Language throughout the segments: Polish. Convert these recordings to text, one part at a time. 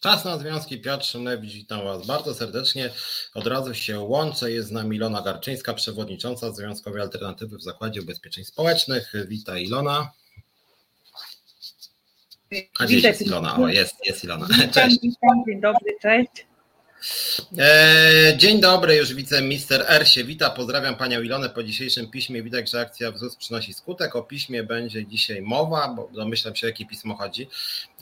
Czas na związki, Piotr Szymlewicz, witam Was bardzo serdecznie. Od razu się łączę, jest z nami Ilona Garczyńska, przewodnicząca Związkowej Alternatywy w Zakładzie Ubezpieczeń Społecznych. Witaj Ilona. A gdzie jest Ilona? O, jest, jest Ilona. Cześć. Witam, dzień dobry, cześć. E, dzień dobry, już wiceminister R się wita. Pozdrawiam panią Ilonę po dzisiejszym piśmie. Widać, że akcja w ZUS przynosi skutek. O piśmie będzie dzisiaj mowa, bo domyślam się, jakie pismo chodzi.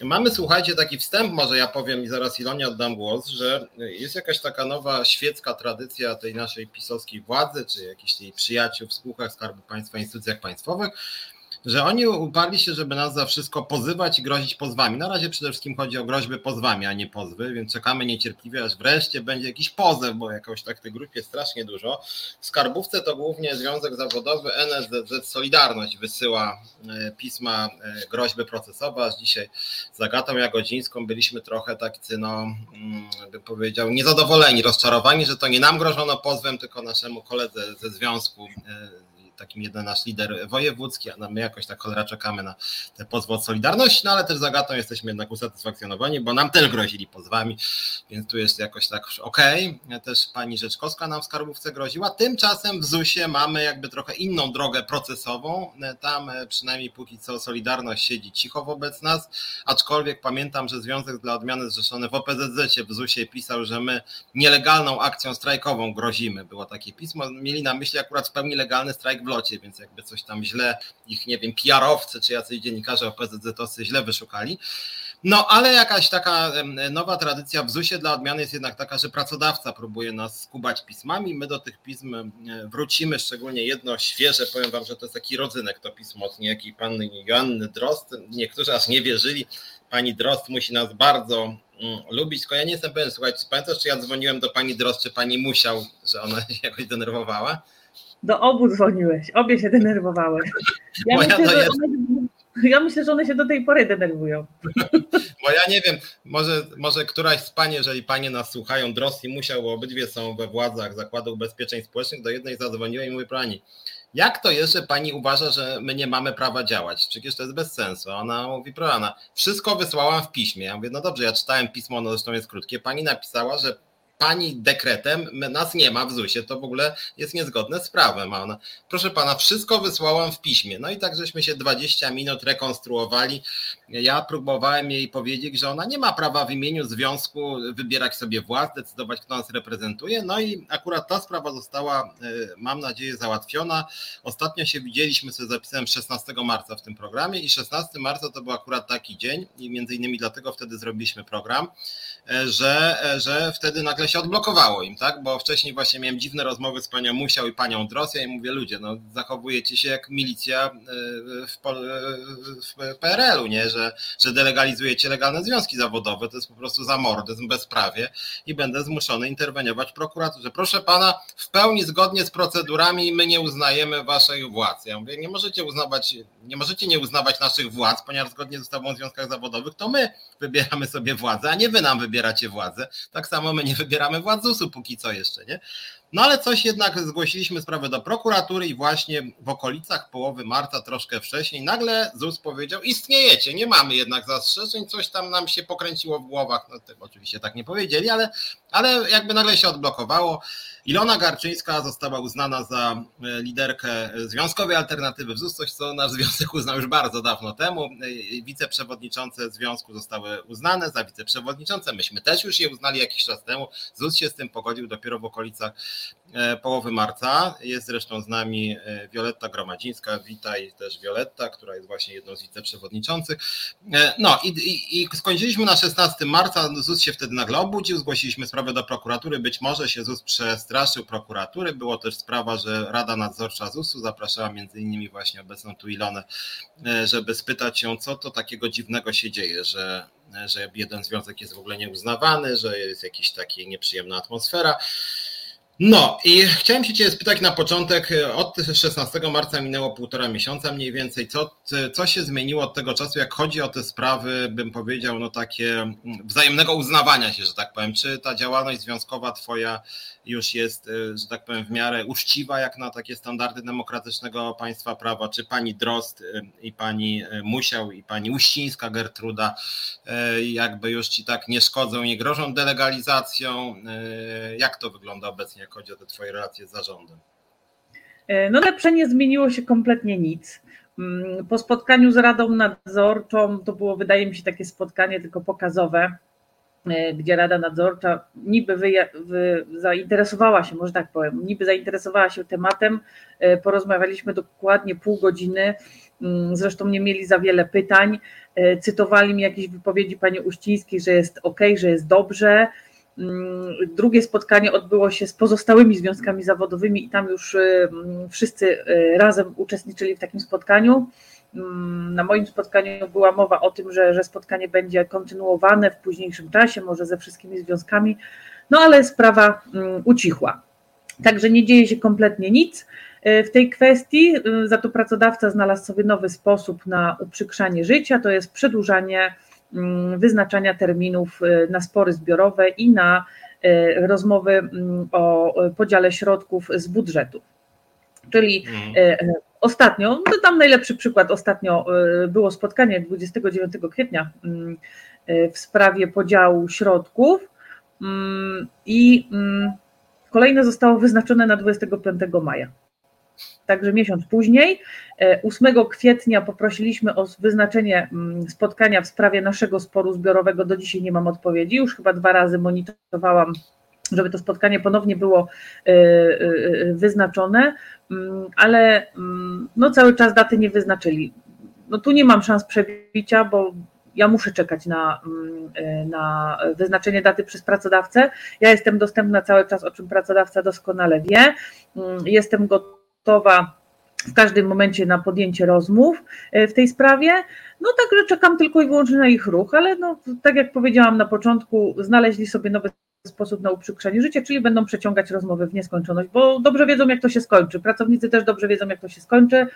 Mamy, słuchajcie, taki wstęp, może ja powiem i zaraz Ilonie oddam głos, że jest jakaś taka nowa świecka tradycja tej naszej pisowskiej władzy, czy jakichś jej przyjaciół w spółkach Skarbu Państwa, instytucjach państwowych, że oni uparli się, żeby nas za wszystko pozywać i grozić pozwami. Na razie przede wszystkim chodzi o groźby pozwami, a nie pozwy, więc czekamy niecierpliwie, aż wreszcie będzie jakiś pozew, bo jakoś tak tej grupie strasznie dużo. W skarbówce to głównie Związek Zawodowy NSZZ Solidarność wysyła e, pisma e, groźby procesowe, aż dzisiaj z Agatą Jagodzińską byliśmy trochę tak, no, bym powiedział, niezadowoleni, rozczarowani, że to nie nam grożono pozwem, tylko naszemu koledze ze związku e, takim jeden nasz lider wojewódzki, a my jakoś tak cholera czekamy na te pozwy od Solidarności, no ale też z Agatą jesteśmy jednak usatysfakcjonowani, bo nam też grozili pozwami, więc tu jest jakoś tak okej. Okay. Też pani Rzeczkowska nam w skarbówce groziła. Tymczasem w ZUS-ie mamy jakby trochę inną drogę procesową. Tam e, przynajmniej póki co Solidarność siedzi cicho wobec nas, aczkolwiek pamiętam, że Związek dla Odmiany zrzeszony w OPZZ w ZUS-ie pisał, że my nielegalną akcją strajkową grozimy. Było takie pismo. Mieli na myśli akurat w pełni legalny strajk w locie, więc jakby coś tam źle ich, nie wiem, PR-owcy czy jacyś dziennikarze OPZZ-owcy źle wyszukali. No, ale jakaś taka nowa tradycja w ZUS-ie dla odmiany jest jednak taka, że pracodawca próbuje nas skubać pismami. My do tych pism wrócimy, szczególnie jedno świeże. Powiem Wam, że to jest taki rodzynek to pismo od niejakiej panny Joanny Drost. Niektórzy aż nie wierzyli. Pani Drost musi nas bardzo mm, lubić, tylko ja nie jestem pewien, słuchajcie, pamiętasz, czy ja dzwoniłem do pani Drost, czy pani musiał, że ona się jakoś denerwowała? Do obu dzwoniłeś, obie się denerwowały. Ja, myślę, że one, ja myślę, że one się do tej pory denerwują. Bo ja nie wiem, może, może któraś z Pani, jeżeli Panie nas słuchają, Drossi musiał, bo obydwie są we władzach Zakładu Ubezpieczeń Społecznych, do jednej zadzwoniłem i mówię, Pani, jak to jest, że pani uważa, że my nie mamy prawa działać? Przecież to jest bez sensu. Ona mówi, proszę, wszystko wysłałam w piśmie. Ja mówię, no dobrze, ja czytałem pismo, ono zresztą jest krótkie. Pani napisała, że pani dekretem, nas nie ma w ZUS-ie, to w ogóle jest niezgodne z prawem. A ona, proszę pana, wszystko wysłałam w piśmie. No i tak żeśmy się 20 minut rekonstruowali. Ja próbowałem jej powiedzieć, że ona nie ma prawa w imieniu związku wybierać sobie władz, decydować, kto nas reprezentuje. No i akurat ta sprawa została, e, mam nadzieję, załatwiona. Ostatnio się widzieliśmy, sobie zapisałem 16 marca w tym programie i 16 marca to był akurat taki dzień i między innymi dlatego wtedy zrobiliśmy program, że, e, że wtedy nagle się odblokowało im, tak? Bo wcześniej właśnie miałem dziwne rozmowy z panią Musiał i panią Dros, ja im mówię, ludzie, no zachowujecie się jak milicja e, w, w PRL-u, nie? Że, że delegalizujecie legalne związki zawodowe, to jest po prostu zamordyzm, bezprawie i będę zmuszony interweniować w prokuraturze. Proszę pana, w pełni zgodnie z procedurami my nie uznajemy waszej władz. Ja mówię, nie możecie uznawać, nie możecie nie uznawać naszych władz, ponieważ zgodnie z ustawą o związkach zawodowych to my wybieramy sobie władzę, a nie wy nam wybieracie władzę. Tak samo my nie wybieramy władz władzusu póki co jeszcze, nie? No ale coś jednak zgłosiliśmy sprawę do prokuratury i właśnie w okolicach połowy marca, troszkę wcześniej, nagle ZUS powiedział, istniejecie, nie mamy jednak zastrzeżeń, coś tam nam się pokręciło w głowach, no oczywiście tak nie powiedzieli, ale, ale jakby nagle się odblokowało. Ilona Garczyńska została uznana za e, liderkę Związkowej Alternatywy w ZUS, coś co nasz związek uznał już bardzo dawno temu. E, wiceprzewodniczące związku zostały uznane za wiceprzewodniczące, myśmy też już je uznali jakiś czas temu. ZUS się z tym pogodził dopiero w okolicach E, połowy marca. Jest zresztą z nami e, Wioletta Gromadzińska. Witaj też Wioletta, która jest właśnie jedną z wiceprzewodniczących. E, no i, i, i skończyliśmy na 16 marca. ZUS się wtedy nagle obudził, zgłosiliśmy sprawę do prokuratury. Być może się ZUS przestraszył prokuratury. Było też sprawa, że Rada Nadzorcza ZUS-u zapraszała między innymi właśnie obecną tu Ilonę, żeby spytać ją, co to takiego dziwnego się dzieje, że że jeden związek jest w ogóle nieuznawany, że jest jakaś taka nieprzyjemna atmosfera. No i chciałem się Cię spytać na początek, od 16 marca minęło półtora miesiąca mniej więcej, co, co się zmieniło od tego czasu, jak chodzi o te sprawy, bym powiedział, no takie wzajemnego uznawania się, że tak powiem, czy ta działalność związkowa Twoja już jest, że tak powiem, w miarę uczciwa, jak na takie standardy demokratycznego państwa prawa, czy pani Drost i pani Musiał i pani Uścińska Gertruda jakby już Ci tak nie szkodzą, nie grożą delegalizacją, jak to wygląda obecnie? Jak chodzi o te Twoje relacje z zarządem? E, no lepsze nie zmieniło się kompletnie nic. Mm, po spotkaniu z Radą Nadzorczą, to było wydaje mi się takie spotkanie tylko pokazowe, e, gdzie Rada Nadzorcza niby wy, wy, zainteresowała się, może tak powiem, niby zainteresowała się tematem, e, porozmawialiśmy dokładnie pół godziny, mm, zresztą nie mieli za wiele pytań, cytowali mi jakieś wypowiedzi pani Uścińskiej, że jest ok, że jest dobrze, drugie spotkanie odbyło się z pozostałymi związkami zawodowymi i tam już y, mm, wszyscy y, razem uczestniczyli w takim spotkaniu. Mm, na moim spotkaniu była mowa o tym, że, że spotkanie będzie kontynuowane w późniejszym czasie, może ze wszystkimi związkami, no ale sprawa ucichła. Także nie dzieje się kompletnie nic y, w tej kwestii. Za to pracodawca znalazł sobie nowy sposób na uprzykrzanie życia, to jest przedłużanie Mm, wyznaczania terminów y, na spory zbiorowe i na y, rozmowy mm, o podziale środków z budżetu. Czyli mhm. y, ostatnio, no tam najlepszy przykład, ostatnio było spotkanie 29 kwietnia mm, w sprawie podziału środków i kolejne zostało wyznaczone na 25 maja. Także miesiąc później, 8 e, kwietnia poprosiliśmy o wyznaczenie mm, spotkania w sprawie naszego sporu zbiorowego. Do dzisiaj nie mam odpowiedzi. Już chyba dwa razy monitorowałam, żeby to spotkanie ponownie było e, e, wyznaczone, mm, ale mm, no cały czas daty nie wyznaczyli. No tu nie mam szans przebicia, bo ja muszę czekać na, na wyznaczenie daty przez pracodawcę. Ja jestem dostępna cały czas, o czym pracodawca doskonale wie. Jestem gotowa gotowa w każdym momencie na podjęcie rozmów e, w tej sprawie. No także czekam tylko i wyłącznie na ich ruch, ale no, tak jak powiedziałam na początku, znaleźli sobie nowy sposób na uprzykrzenie życia, czyli będą przeciągać rozmowy w nieskończoność, bo dobrze wiedzą, jak to się skończy. Pracownicy też dobrze wiedzą, jak to się skończy.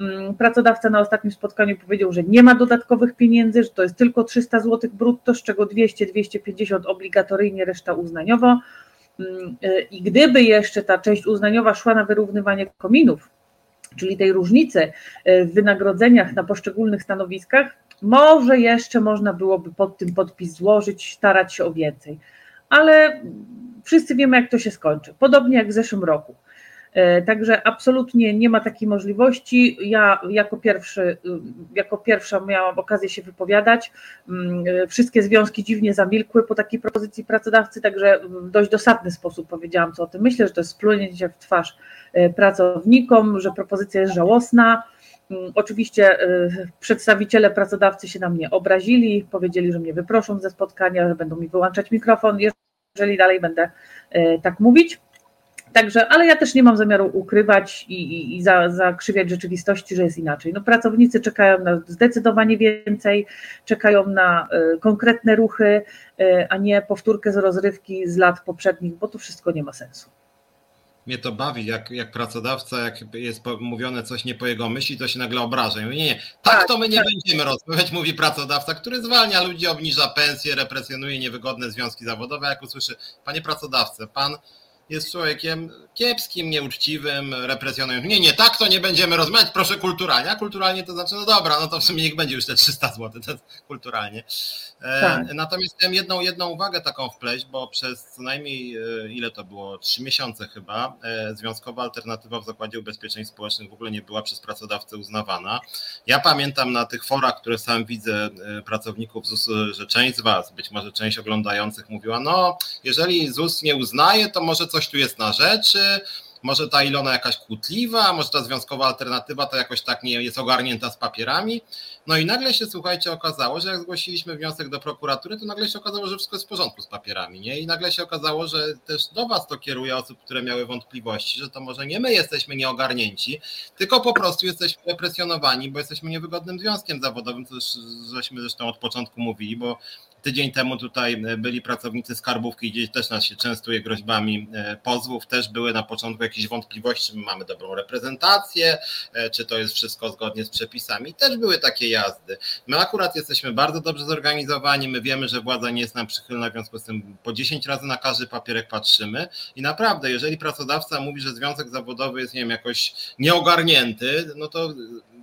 Mm, pracodawca na ostatnim spotkaniu powiedział, że nie ma dodatkowych pieniędzy, że to jest tylko 300 zł brutto, z czego 200-250 obligatoryjnie, reszta uznaniowo. Mm, e, I gdyby jeszcze ta część uznaniowa szła na wyrównywanie kominów, czyli tej różnicy e, w wynagrodzeniach na poszczególnych stanowiskach, może jeszcze można byłoby pod tym podpis złożyć, starać się o więcej. Ale wszyscy wiemy, jak to się skończy. Podobnie jak w zeszłym roku. E, także absolutnie nie ma takiej możliwości. Ja jako, pierwszy, y, jako pierwsza miałam okazję się wypowiadać. Mm, e, wszystkie związki dziwnie zamilkły po takiej propozycji pracodawcy, także w dość dosadny sposób powiedziałam, co o tym myślę, że to jest splunięcie w twarz e, pracownikom, że propozycja jest żałosna. Mm, oczywiście przedstawiciele pracodawcy się na mnie obrazili, powiedzieli, że mnie wyproszą ze spotkania, że będą mi wyłączać mikrofon, jeżeli dalej będę tak mówić. Także, ale ja też nie mam zamiaru ukrywać i, i, i za, zakrzywiać rzeczywistości, że jest inaczej. No, pracownicy czekają na zdecydowanie więcej, czekają na y, konkretne ruchy, y, a nie powtórkę z rozrywki z lat poprzednich, bo to wszystko nie ma sensu. Mnie to bawi, jak, jak pracodawca, jak jest mówione coś nie po jego myśli, to się nagle obraża. nie, nie, tak, tak to my nie tak. będziemy rozmawiać, mówi pracodawca, który zwalnia ludzi, obniża pensje, represjonuje niewygodne związki zawodowe. Jak usłyszy, panie pracodawcy, pan jest człowiekiem kiepskim, nieuczciwym, represjonującym. Nie, nie, tak to nie będziemy rozmawiać, proszę kulturalnie. A kulturalnie to znaczy, no dobra, no to w sumie niech będzie już te 300 zł, to jest kulturalnie. E, tak. Natomiast chciałem jedną, jedną uwagę taką wpleść, bo przez co najmniej, e, ile to było, trzy miesiące chyba, e, związkowa alternatywa w Zakładzie Ubezpieczeń Społecznych w ogóle nie była przez pracodawcę uznawana. Ja pamiętam na tych forach, które sam widzę pracowników ZUS, że część z Was, być może część oglądających mówiła, no jeżeli ZUS nie uznaje, to może coś tu jest na rzeczy, może ta Ilona jakaś kłótliwa, może ta związkowa alternatywa to jakoś tak nie jest ogarnięta z papierami. No i nagle się, słuchajcie, okazało, że jak zgłosiliśmy wniosek do prokuratury, to nagle się okazało, że wszystko jest w porządku z papierami, nie? I nagle się okazało, że też do was to kieruje osób, które miały wątpliwości, że to może nie my jesteśmy nieogarnięci, tylko po prostu jesteśmy represjonowani, bo jesteśmy niewygodnym związkiem zawodowym, co żeśmy zresztą od początku mówili, bo Tydzień temu tutaj byli pracownicy skarbówki, gdzie też nas się częstuje groźbami pozwów. Też były na początku jakieś wątpliwości, czy my mamy dobrą reprezentację, czy to jest wszystko zgodnie z przepisami. Też były takie jazdy. My akurat jesteśmy bardzo dobrze zorganizowani, my wiemy, że władza nie jest nam przychylna, w związku z tym po 10 razy na każdy papierek patrzymy i naprawdę, jeżeli pracodawca mówi, że związek zawodowy jest, nie wiem, jakoś nieogarnięty, no to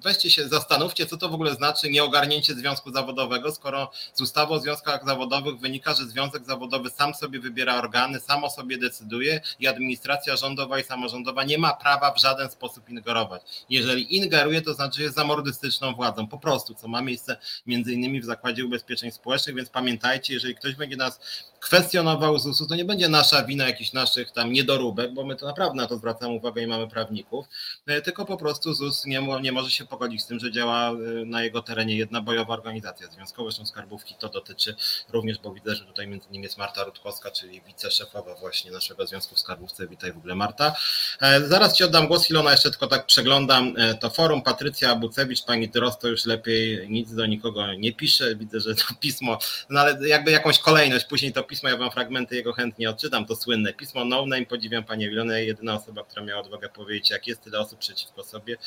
weźcie się, zastanówcie, co to w ogóle znaczy nieogarnięcie związku zawodowego, skoro z ustawy o związkach zawodowych wynika, że związek zawodowy sam sobie wybiera organy, sam o sobie decyduje i administracja rządowa i samorządowa nie ma prawa w żaden sposób ingerować. Jeżeli ingeruje, to znaczy, jest zamordystyczną władzą, po prostu, co ma miejsce między innymi w Zakładzie Ubezpieczeń Społecznych, więc pamiętajcie, jeżeli ktoś będzie nas kwestionował ZUS-u, to nie będzie nasza wina jakichś naszych tam niedoróbek, bo my to naprawdę na to zwracamy uwagę i mamy prawników, e, tylko po prostu ZUS nie, nie może się pogodzić z tym, że działa y, na jego terenie jedna bojowa organizacja związkowa, zresztą skarbówki to dotyczy również, bo widzę, że tutaj między innymi jest Marta Rutkowska, czyli wiceszefowa właśnie naszego Związku w Skarbówce. Witaj w ogóle Marta. E, zaraz Ci oddam głos, Ilona, jeszcze tylko tak przeglądam e, to forum. Patrycja Abucewicz, pani Tyros to już lepiej nic do nikogo nie pisze. Widzę, że to pismo, no ale jakby jakąś kolejność, później to pismo, ja wam fragmenty jego chętnie odczytam, to słynne pismo No Name, podziwiam Panią Ilonę, jedyna osoba, która miała odwagę powiedzieć, jak jest tyle osób przeciwko sobie,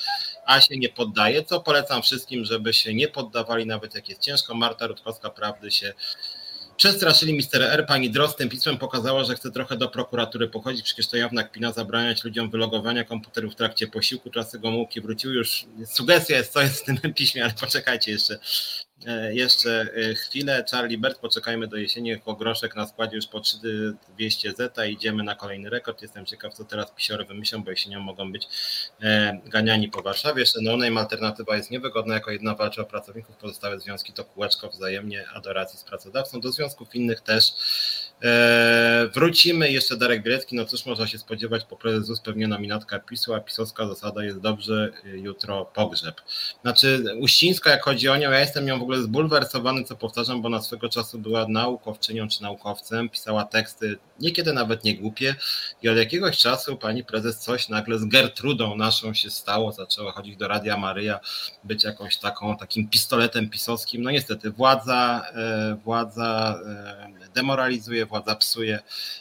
a się nie poddaje co polecam wszystkim, żeby się nie poddawali, nawet jak jest ciężko. Marta Rutkowska prawdy się Przestraszyli Mister R. Pani Drost tym pismem pokazała, że chce trochę do prokuratury pochodzić. Przecież to jawna kpina zabraniać ludziom wylogowania komputerów w trakcie posiłku. Czasy Gomułki wróciły już. Sugestia jest, co jest w tym piśmie, ale poczekajcie jeszcze jeszcze e, chwilę. Charlie Bert, poczekajmy do jesieni. Jako groszek na składzie już po 3200 zeta. Idziemy na kolejny rekord. Jestem ciekaw, co teraz pisiory wymyślą, bo jesienią mogą być e, ganiani po Warszawie. No name alternatywa jest niewygodna. Jako jedna walczy o pracowników, pozostałe związki to kółeczko wzajemnie adoracji z pracodawcą. Do związków innych też wrócimy. Jeszcze Darek Bielecki. No cóż można się spodziewać po prezesus pewnie nominatka PiSu, a pisowska zasada jest dobrze, jutro pogrzeb. Znaczy Uścińska, jak chodzi o nią, ja jestem nią w ogóle zbulwersowany, co powtarzam, bo na swego czasu była naukowczynią czy naukowcem, pisała teksty niekiedy nawet nie głupie i od jakiegoś czasu pani prezes coś nagle z Gertrudą naszą się stało, zaczęła chodzić do Radia Maryja, być jakąś taką, takim pistoletem pisowskim. No niestety władza, e, władza e, władza psuje,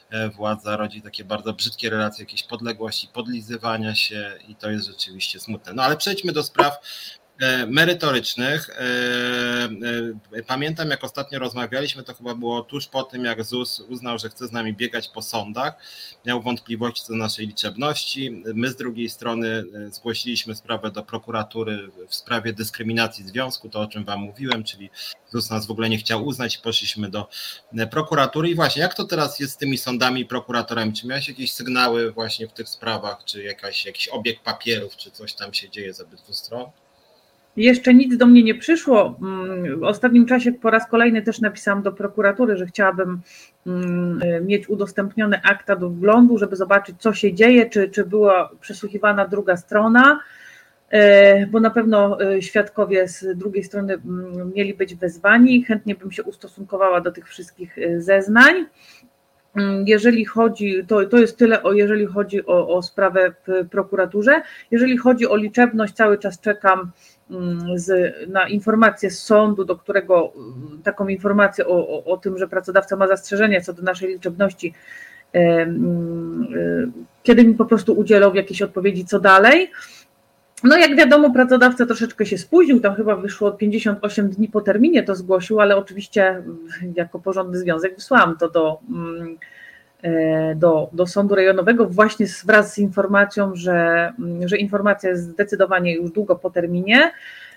e, władza rodzi takie bardzo brzydkie relacje, jakieś podległości, podlizywania się i to jest rzeczywiście smutne. No ale przejdźmy do spraw merytorycznych. E, e, pamiętam, jak ostatnio rozmawialiśmy, to chyba było tuż po tym, jak ZUS uznał, że chce z nami biegać po sądach. Miał wątpliwości co do naszej liczebności. My z drugiej strony zgłosiliśmy sprawę do prokuratury w sprawie dyskryminacji związku, to o czym Wam mówiłem, czyli ZUS nas w ogóle nie chciał uznać poszliśmy do prokuratury. I właśnie, jak to teraz jest z tymi sądami i prokuratorami? Czy miałeś jakieś sygnały właśnie w tych sprawach, czy jakaś, jakiś obieg papierów, czy coś tam się dzieje z obydwu stron? Jeszcze nic do mnie nie przyszło. Mm, w ostatnim czasie po raz kolejny też napisałam do prokuratury, że chciałabym mm, mieć udostępnione akta do wglądu, żeby zobaczyć, co się dzieje, czy, czy była przesłuchiwana druga strona, e, bo na pewno e, świadkowie z drugiej strony mm, mieli być wezwani. Chętnie bym się ustosunkowała do tych wszystkich e, zeznań. Jeżeli chodzi, to, to jest tyle, o, jeżeli chodzi o, o sprawę w prokuraturze. Jeżeli chodzi o liczebność, cały czas czekam z, na informację z sądu, do którego mm, taką informację o, o, o tym, że pracodawca ma zastrzeżenia co do naszej liczebności, mm, kiedy mi po prostu udzielą jakiejś odpowiedzi, co dalej. No jak wiadomo, pracodawca troszeczkę się spóźnił, tam chyba wyszło 58 dni po terminie to zgłosił, ale oczywiście jako porządny związek wysłałam to do E, do, do sądu rejonowego właśnie wraz z informacją, że, mm, że informacja jest zdecydowanie już długo po terminie.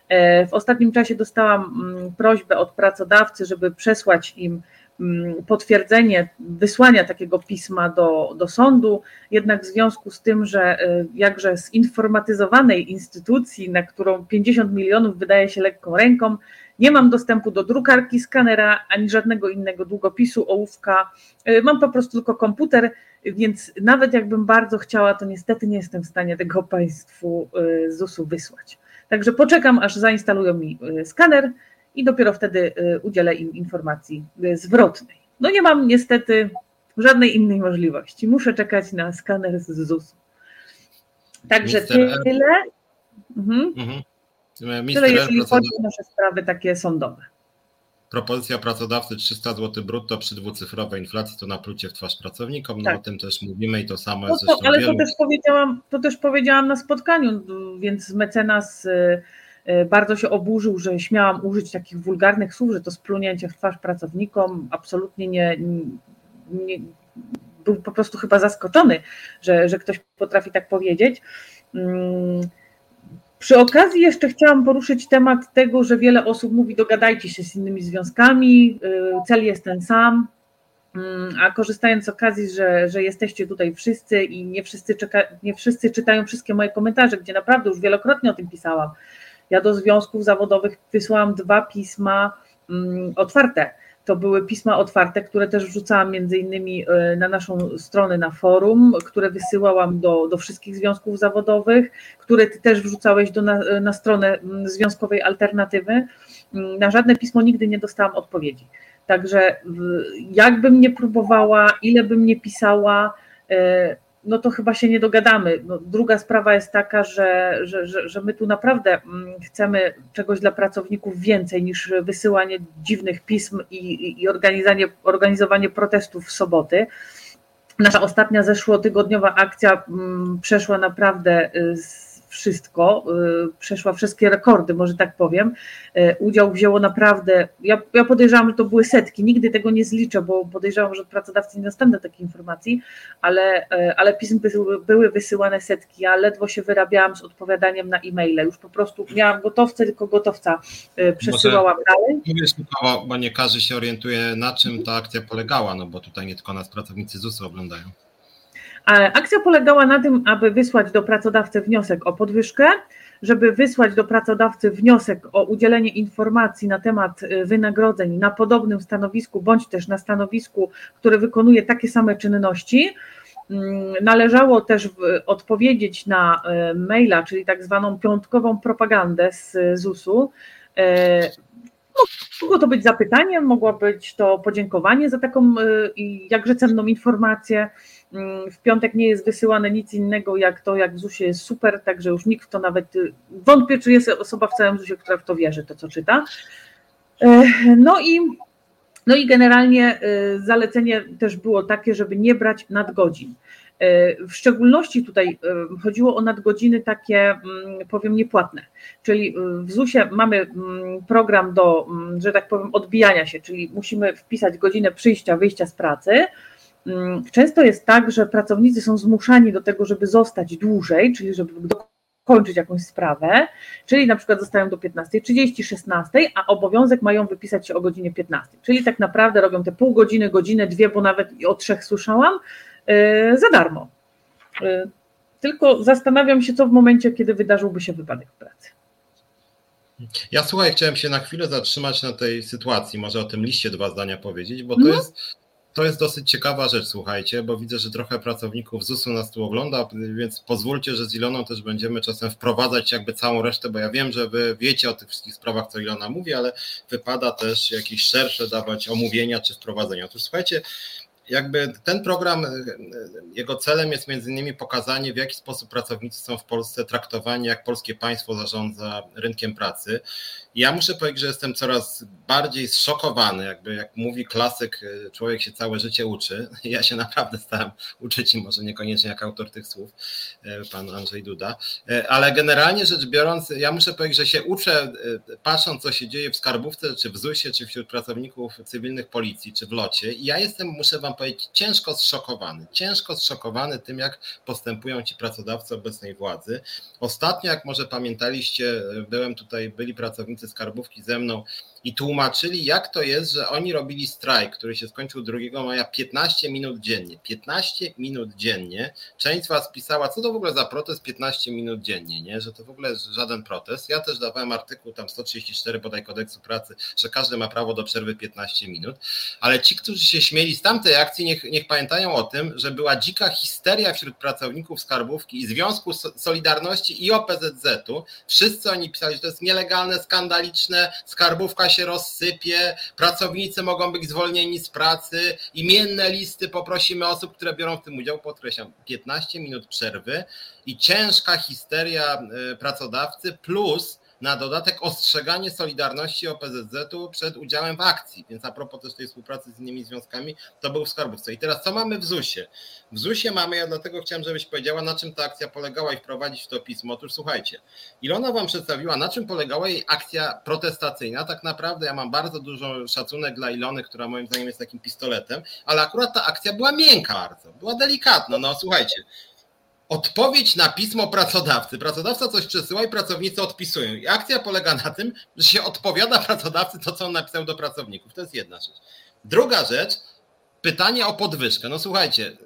E, w ostatnim czasie dostałam mm, prośbę od pracodawcy, żeby przesłać im mm, potwierdzenie wysłania takiego pisma do, do sądu, jednak w związku z tym, że e, jakże zinformatyzowanej instytucji, na którą 50 milionów wydaje się lekką ręką, nie mam dostępu do drukarki, skanera ani żadnego innego długopisu, ołówka. Y, mam po prostu tylko komputer, więc nawet jakbym bardzo chciała, to niestety nie jestem w stanie tego Państwu z ZUS-u wysłać. Także poczekam, aż zainstalują mi y, skaner i dopiero wtedy udzielę im informacji zwrotnej. No nie mam niestety żadnej innej możliwości. Muszę czekać na skaner z ZUS-u. Także tyle. Mhm. Mhm. Tyle jeśli chodzi o nasze sprawy takie sądowe. propozycja pracodawcy 300 zł brutto przy dwucyfrowej inflacji to naplucie w twarz pracownikom, no tak. o tym też mówimy i to samo jest no to, Ale wielu... to też, powiedziałam, to też powiedziałam na spotkaniu, więc mecenas y, y, bardzo się oburzył, że śmiałam użyć takich wulgarnych słów, że to splunięcie w twarz pracownikom, absolutnie nie, nie był po prostu chyba zaskoczony, że, że ktoś potrafi tak powiedzieć. Mm, przy okazji jeszcze chciałam poruszyć temat tego, że wiele osób mówi dogadajcie się z innymi związkami, y, cel jest ten sam, mm, a korzystając z okazji, że, że jesteście tutaj wszyscy i nie wszyscy, czeka, nie wszyscy czytają wszystkie moje komentarze, gdzie naprawdę już wielokrotnie o tym pisałam. Ja do związków zawodowych wysłałam dwa pisma mm, otwarte to były pisma otwarte, które też wrzucałam między innymi e, na naszą stronę na forum, które wysyłałam do, do wszystkich związków zawodowych, które ty też wrzucałeś do, na, na stronę związkowej alternatywy. Na żadne pismo nigdy nie dostałam odpowiedzi. Także jakbym nie próbowała, ile bym nie pisała, e, no to chyba się nie dogadamy. No, druga sprawa jest taka, że, że, że, że my tu naprawdę mm, chcemy czegoś dla pracowników więcej niż wysyłanie dziwnych pism i, i organizowanie, organizowanie protestów w soboty. Nasza ostatnia zeszłotygodniowa akcja mm, przeszła naprawdę y, z wszystko, y, przeszła wszystkie rekordy, może tak powiem. Y, udział wzięło naprawdę, ja, ja podejrzewam, że to były setki, nigdy tego nie zliczę, bo podejrzewam, że od pracodawcy nie dostanę takiej informacji, ale, y, ale pism były wysyłane setki, ja ledwo się wyrabiałam z odpowiadaniem na e-maile, już po prostu miałam gotowce, tylko gotowca przesyłałam może, dalej. Mówię bo nie każdy się orientuje na czym ta akcja polegała, no bo tutaj nie tylko nas pracownicy ZUS-u oglądają. Akcja polegała na tym, aby wysłać do pracodawcy wniosek o podwyżkę, żeby wysłać do pracodawcy wniosek o udzielenie informacji na temat y, wynagrodzeń na podobnym stanowisku, bądź też na stanowisku, które wykonuje takie same czynności. Mm, należało też odpowiedzieć na y, maila, czyli tak zwaną piątkową propagandę z ZUS-u. Y, mogło to być zapytanie, mogło być to podziękowanie za taką jakże cenną informację. Mm, w piątek nie jest wysyłane nic innego jak to, jak w jest super, także już nikt w to nawet y, wątpię, czy jest osoba w całym ZUS-ie, która w to wierzy, to co czyta. E, no i, no i generalnie y, zalecenie też było takie, żeby nie brać nadgodzin. E, w szczególności tutaj y, chodziło o nadgodziny takie, mm, powiem, niepłatne. Czyli w ZUS-ie mamy mm, program do, że tak powiem, odbijania się, czyli musimy wpisać godzinę przyjścia, wyjścia z pracy często jest tak, że pracownicy są zmuszani do tego, żeby zostać dłużej, czyli żeby dokończyć jakąś sprawę, czyli na przykład zostają do 15.30, 16, a obowiązek mają wypisać się o godzinie 15. Czyli tak naprawdę robią te pół godziny, godzinę, dwie, bo nawet o trzech słyszałam, yy, za darmo. Yy, tylko zastanawiam się, co w momencie, kiedy wydarzyłby się wypadek w pracy. Ja słuchaj, chciałem się na chwilę zatrzymać na tej sytuacji, może o tym liście dwa zdania powiedzieć, bo to no. jest to jest dosyć ciekawa rzecz, słuchajcie, bo widzę, że trochę pracowników ZUS-u nas tu ogląda, więc pozwólcie, że z Iloną też będziemy czasem wprowadzać jakby całą resztę, bo ja wiem, że wy wiecie o tych wszystkich sprawach, co Ilona mówi, ale wypada też jakieś szersze dawać omówienia czy wprowadzenia. Otóż słuchajcie, jakby ten program, jego celem jest między innymi pokazanie, w jaki sposób pracownicy są w Polsce traktowani, jak polskie państwo zarządza rynkiem pracy. Ja muszę powiedzieć, że jestem coraz bardziej zszokowany, jakby jak mówi klasyk, e, człowiek się całe życie uczy. Ja się naprawdę stałem uczyć może niekoniecznie jak autor tych słów, e, pan Andrzej Duda, ale generalnie rzecz biorąc, ja muszę powiedzieć, że się uczę, patrząc co się dzieje w skarbówce, czy w ZUS-ie, czy wśród pracowników cywilnych policji, czy w locie. I ja jestem, muszę wam powiedzieć, ciężko zszokowany. Ciężko zszokowany tym, jak postępują ci pracodawcy obecnej władzy. Ostatnio, jak może pamiętaliście, byłem tutaj, byli pracownicy skarbówki ze mną i tłumaczyli, jak to jest, że oni robili strajk, który się skończył 2 maja 15 minut dziennie. 15 minut dziennie. Część z Was pisała, co to w ogóle za protest 15 minut dziennie, nie? że to w ogóle żaden protest. Ja też dawałem artykuł tam 134 bodaj kodeksu pracy, że każdy ma prawo do przerwy 15 minut, ale ci, którzy się śmieli z tamtej akcji, niech, niech pamiętają o tym, że była dzika histeria wśród pracowników skarbówki i Związku Solidarności i OPZZ-u. Wszyscy oni pisali, że to jest nielegalne, skandaliczne, skarbówka się rozsypie, pracownicy mogą być zwolnieni z pracy, imienne listy poprosimy osób, które biorą w tym udział, podkreślam, 15 minut przerwy. I ciężka histeria e, pracodawcy plus na dodatek ostrzeganie Solidarności OPZZ-u przed udziałem w akcji. Więc a propos też tej współpracy z innymi związkami, to był w skarbówce. I teraz co mamy w ZUS-ie? W ZUS-ie mamy, ja dlatego chciałem, żebyś powiedziała, na czym ta akcja polegała i wprowadzić w to pismo. Otóż słuchajcie, Ilona wam przedstawiła, na czym polegała jej akcja protestacyjna. Tak naprawdę ja mam bardzo dużo szacunek dla Ilony, która moim zdaniem jest takim pistoletem, ale akurat ta akcja była miękka bardzo, była delikatna. No słuchajcie, odpowiedź na pismo pracodawcy. Pracodawca coś przesyła i pracownicy odpisują. I akcja polega na tym, że się odpowiada pracodawcy to, co on napisał do pracowników. To jest jedna rzecz. Druga rzecz, pytanie o podwyżkę. No słuchajcie,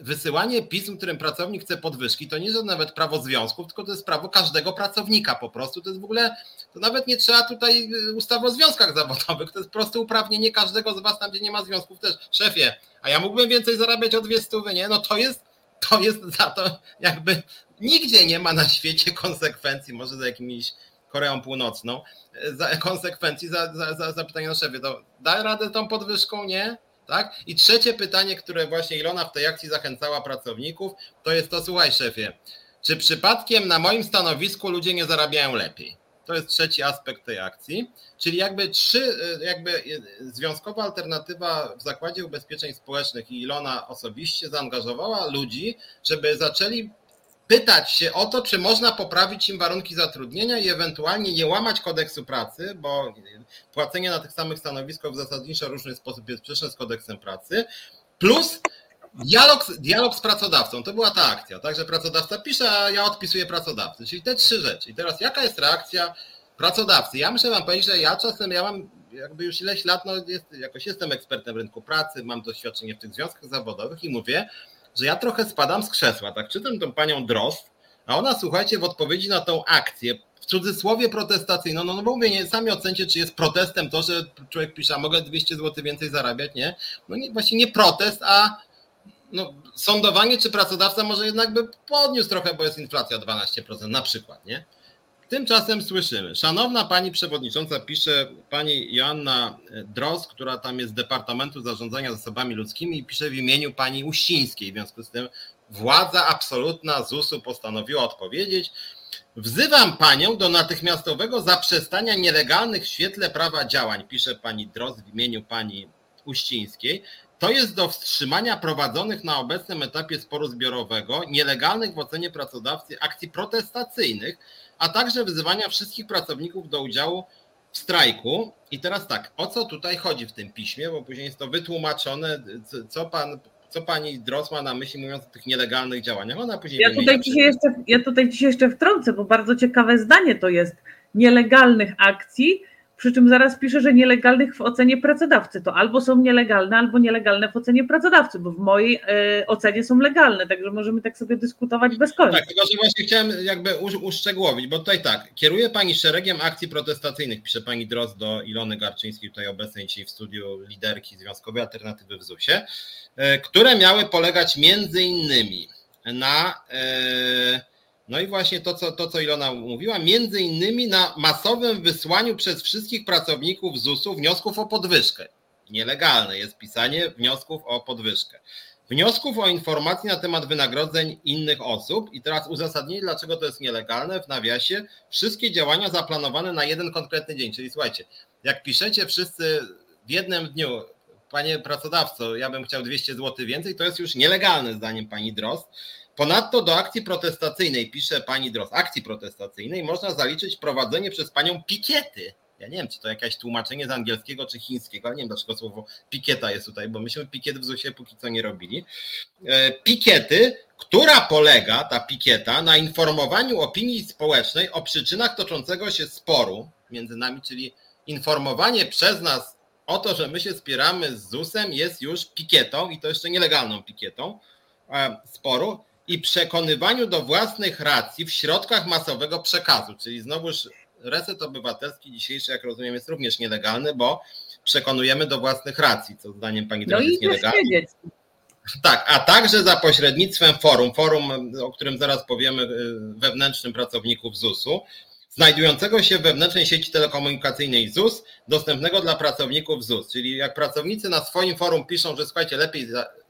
wysyłanie pism, którym pracownik chce podwyżki, to nie jest nawet prawo związków, tylko to jest prawo każdego pracownika po prostu. To jest w ogóle, to nawet nie trzeba tutaj ustawy o związkach zawodowych, to jest proste uprawnienie każdego z was tam, gdzie nie ma związków też. Szefie, a ja mógłbym więcej zarabiać o dwie stówy, nie? No to jest to jest za to jakby nigdzie nie ma na świecie konsekwencji, może za jakimiś Koreą Północną, za konsekwencji za, za, za, za pytanie na szefie. To da radę tą podwyżką? Nie? Tak? I trzecie pytanie, które właśnie Ilona w tej akcji zachęcała pracowników, to jest to, słuchaj szefie, czy przypadkiem na moim stanowisku ludzie nie zarabiają lepiej? To jest trzeci aspekt tej akcji. Czyli jakby trzy, jakby związkowa alternatywa w Zakładzie Ubezpieczeń Społecznych i Ilona osobiście zaangażowała ludzi, żeby zaczęli pytać się o to, czy można poprawić im warunki zatrudnienia i ewentualnie nie łamać kodeksu pracy, bo płacenie na tych samych stanowiskach w zasadniczo różny sposób jest sprzeczne z kodeksem pracy, plus Dialog, dialog z pracodawcą, to była ta akcja, tak, że pracodawca pisze, a ja odpisuję pracodawcy, czyli te trzy rzeczy. I teraz jaka jest reakcja pracodawcy? Ja muszę wam powiedzieć, że ja czasem, ja mam jakby już ileś lat, no jest, jakoś jestem ekspertem rynku pracy, mam doświadczenie w tych związkach zawodowych i mówię, że ja trochę spadam z krzesła, tak, czytam tą panią Drost, a ona, słuchajcie, w odpowiedzi na tą akcję, w cudzysłowie protestacyjną, no, no bo mówię, nie, sami ocencie, czy jest protestem to, że człowiek pisze, a mogę 200 zł więcej zarabiać, nie? No nie, właśnie nie protest, a no, sądowanie czy pracodawca może jednak by podniósł trochę, bo jest inflacja 12% na przykład, nie? Tymczasem słyszymy, szanowna pani przewodnicząca, pisze pani Joanna Dros, która tam jest z Departamentu Zarządzania Zasobami Ludzkimi i pisze w imieniu pani Uścińskiej. W związku z tym władza absolutna ZUS-u postanowiła odpowiedzieć. Wzywam panią do natychmiastowego zaprzestania nielegalnych w świetle prawa działań, pisze pani Dros w imieniu pani Uścińskiej. To jest do wstrzymania prowadzonych na obecnym etapie sporu zbiorowego nielegalnych w ocenie pracodawcy akcji protestacyjnych, a także wyzywania wszystkich pracowników do udziału w strajku. I teraz tak, o co tutaj chodzi w tym piśmie, bo później jest to wytłumaczone, co pan co pani Dros ma na myśli, mówiąc o tych nielegalnych działaniach. Ona później ja, tutaj ci jeszcze, ja tutaj się jeszcze wtrącę, bo bardzo ciekawe zdanie to jest nielegalnych akcji, przy czym zaraz pisze, że nielegalnych w ocenie pracodawcy. To albo są nielegalne, albo nielegalne w ocenie pracodawcy, bo w mojej e, ocenie są legalne, także możemy tak sobie dyskutować bez końca. Tak, tylko że właśnie chciałem jakby uszczegółowić, bo tutaj tak, kieruje Pani szeregiem akcji protestacyjnych, pisze Pani Dros do Ilony Garczyńskiej, tutaj obecnej dzisiaj w studiu liderki Związkowej Alternatywy w ZUS-ie, e, które miały polegać między innymi na... Yy, no i właśnie to, co, to, co Ilona mówiła, między innymi na masowym wysłaniu przez wszystkich pracowników ZUS-u wniosków o podwyżkę. Nielegalne jest pisanie wniosków o podwyżkę. Wniosków o informacje na temat wynagrodzeń innych osób i teraz uzasadnienie, dlaczego to jest nielegalne, w nawiasie wszystkie działania zaplanowane na jeden konkretny dzień. Czyli słuchajcie, jak piszecie wszyscy w jednym dniu, panie pracodawco, ja bym chciał 200 zł więcej, to jest już nielegalne zdaniem pani Drost Ponadto do akcji protestacyjnej, pisze pani Dros, akcji protestacyjnej można zaliczyć prowadzenie przez panią pikiety. Ja nie wiem, czy to jakieś tłumaczenie z angielskiego czy chińskiego, ale nie wiem, dlaczego słowo pikieta jest tutaj, bo myśmy pikiet w ZUS-ie póki co nie robili. E, pikiety, która polega, ta pikieta, na informowaniu opinii społecznej o przyczynach toczącego się sporu między nami, czyli informowanie przez nas o to, że my się spieramy z ZUS-em jest już pikietą i to jeszcze nielegalną pikietą e, sporu i przekonywaniu do własnych racji w środkach masowego przekazu, czyli znowuż reset obywatelski dzisiejszy, jak rozumiem, jest również nielegalny, bo przekonujemy do własnych racji, co zdaniem pani no jest nielegalne. Tak, a także za pośrednictwem forum, forum, o którym zaraz powiemy, y, wewnętrznym pracowników ZUS-u, znajdującego się w wewnętrznej sieci telekomunikacyjnej ZUS, dostępnego dla pracowników ZUS. Czyli jak pracownicy na swoim forum piszą, że słuchajcie, lepiej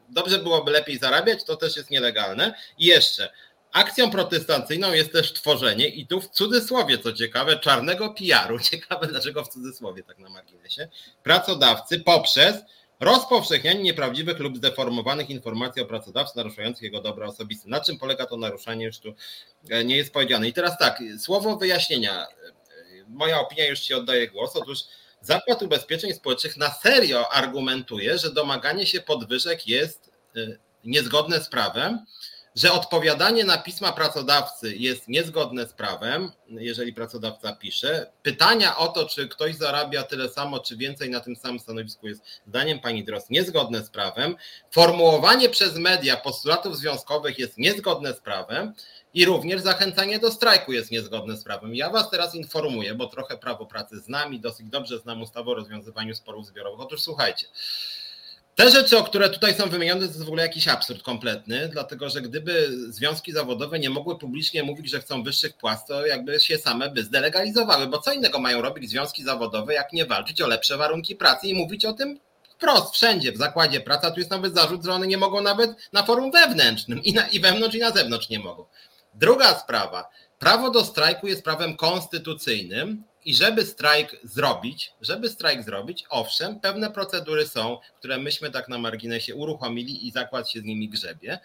dobrze byłoby lepiej zarabiać, to też jest nielegalne. I jeszcze Akcją protestacyjną jest też tworzenie, i tu w cudzysłowie, co ciekawe, czarnego PR-u. Ciekawe, dlaczego w cudzysłowie, tak na marginesie. Pracodawcy poprzez rozpowszechnianie nieprawdziwych lub zdeformowanych informacji o pracodawcy naruszających jego dobra osobiste. Na czym polega to naruszanie, już tu e, nie jest powiedziane. I teraz tak, słowo wyjaśnienia. E, moja opinia, już Ci oddaję głos. Otóż Zakład Ubezpieczeń Społecznych na serio argumentuje, że domaganie się podwyżek jest e, niezgodne z prawem że odpowiadanie na pisma pracodawcy jest niezgodne z prawem, jeżeli pracodawca pisze. Pytania o to, czy ktoś zarabia tyle samo, czy więcej na tym samym stanowisku, jest zdaniem pani Dros niezgodne z prawem. Formułowanie przez media postulatów związkowych jest niezgodne z prawem. I również zachęcanie do strajku jest niezgodne z prawem. Ja Was teraz informuję, bo trochę prawo pracy znam i dosyć dobrze znam ustawę o rozwiązywaniu sporów zbiorowych. Otóż słuchajcie, te rzeczy, o które tutaj są wymienione, to jest w ogóle jakiś absurd kompletny, dlatego że gdyby związki zawodowe nie mogły publicznie mówić, że chcą wyższych płac, to jakby się same by zdelegalizowały, bo co innego mają robić związki zawodowe, jak nie walczyć o lepsze warunki pracy i mówić o tym wprost, wszędzie, w zakładzie pracy, a tu jest nawet zarzut, że one nie mogą nawet na forum wewnętrznym i, na, i wewnątrz i na zewnątrz nie mogą. Druga sprawa, prawo do strajku jest prawem konstytucyjnym, i żeby strajk zrobić, żeby strajk zrobić, owszem, pewne procedury są, które myśmy tak na marginesie uruchomili i zakład się z nimi grzebie,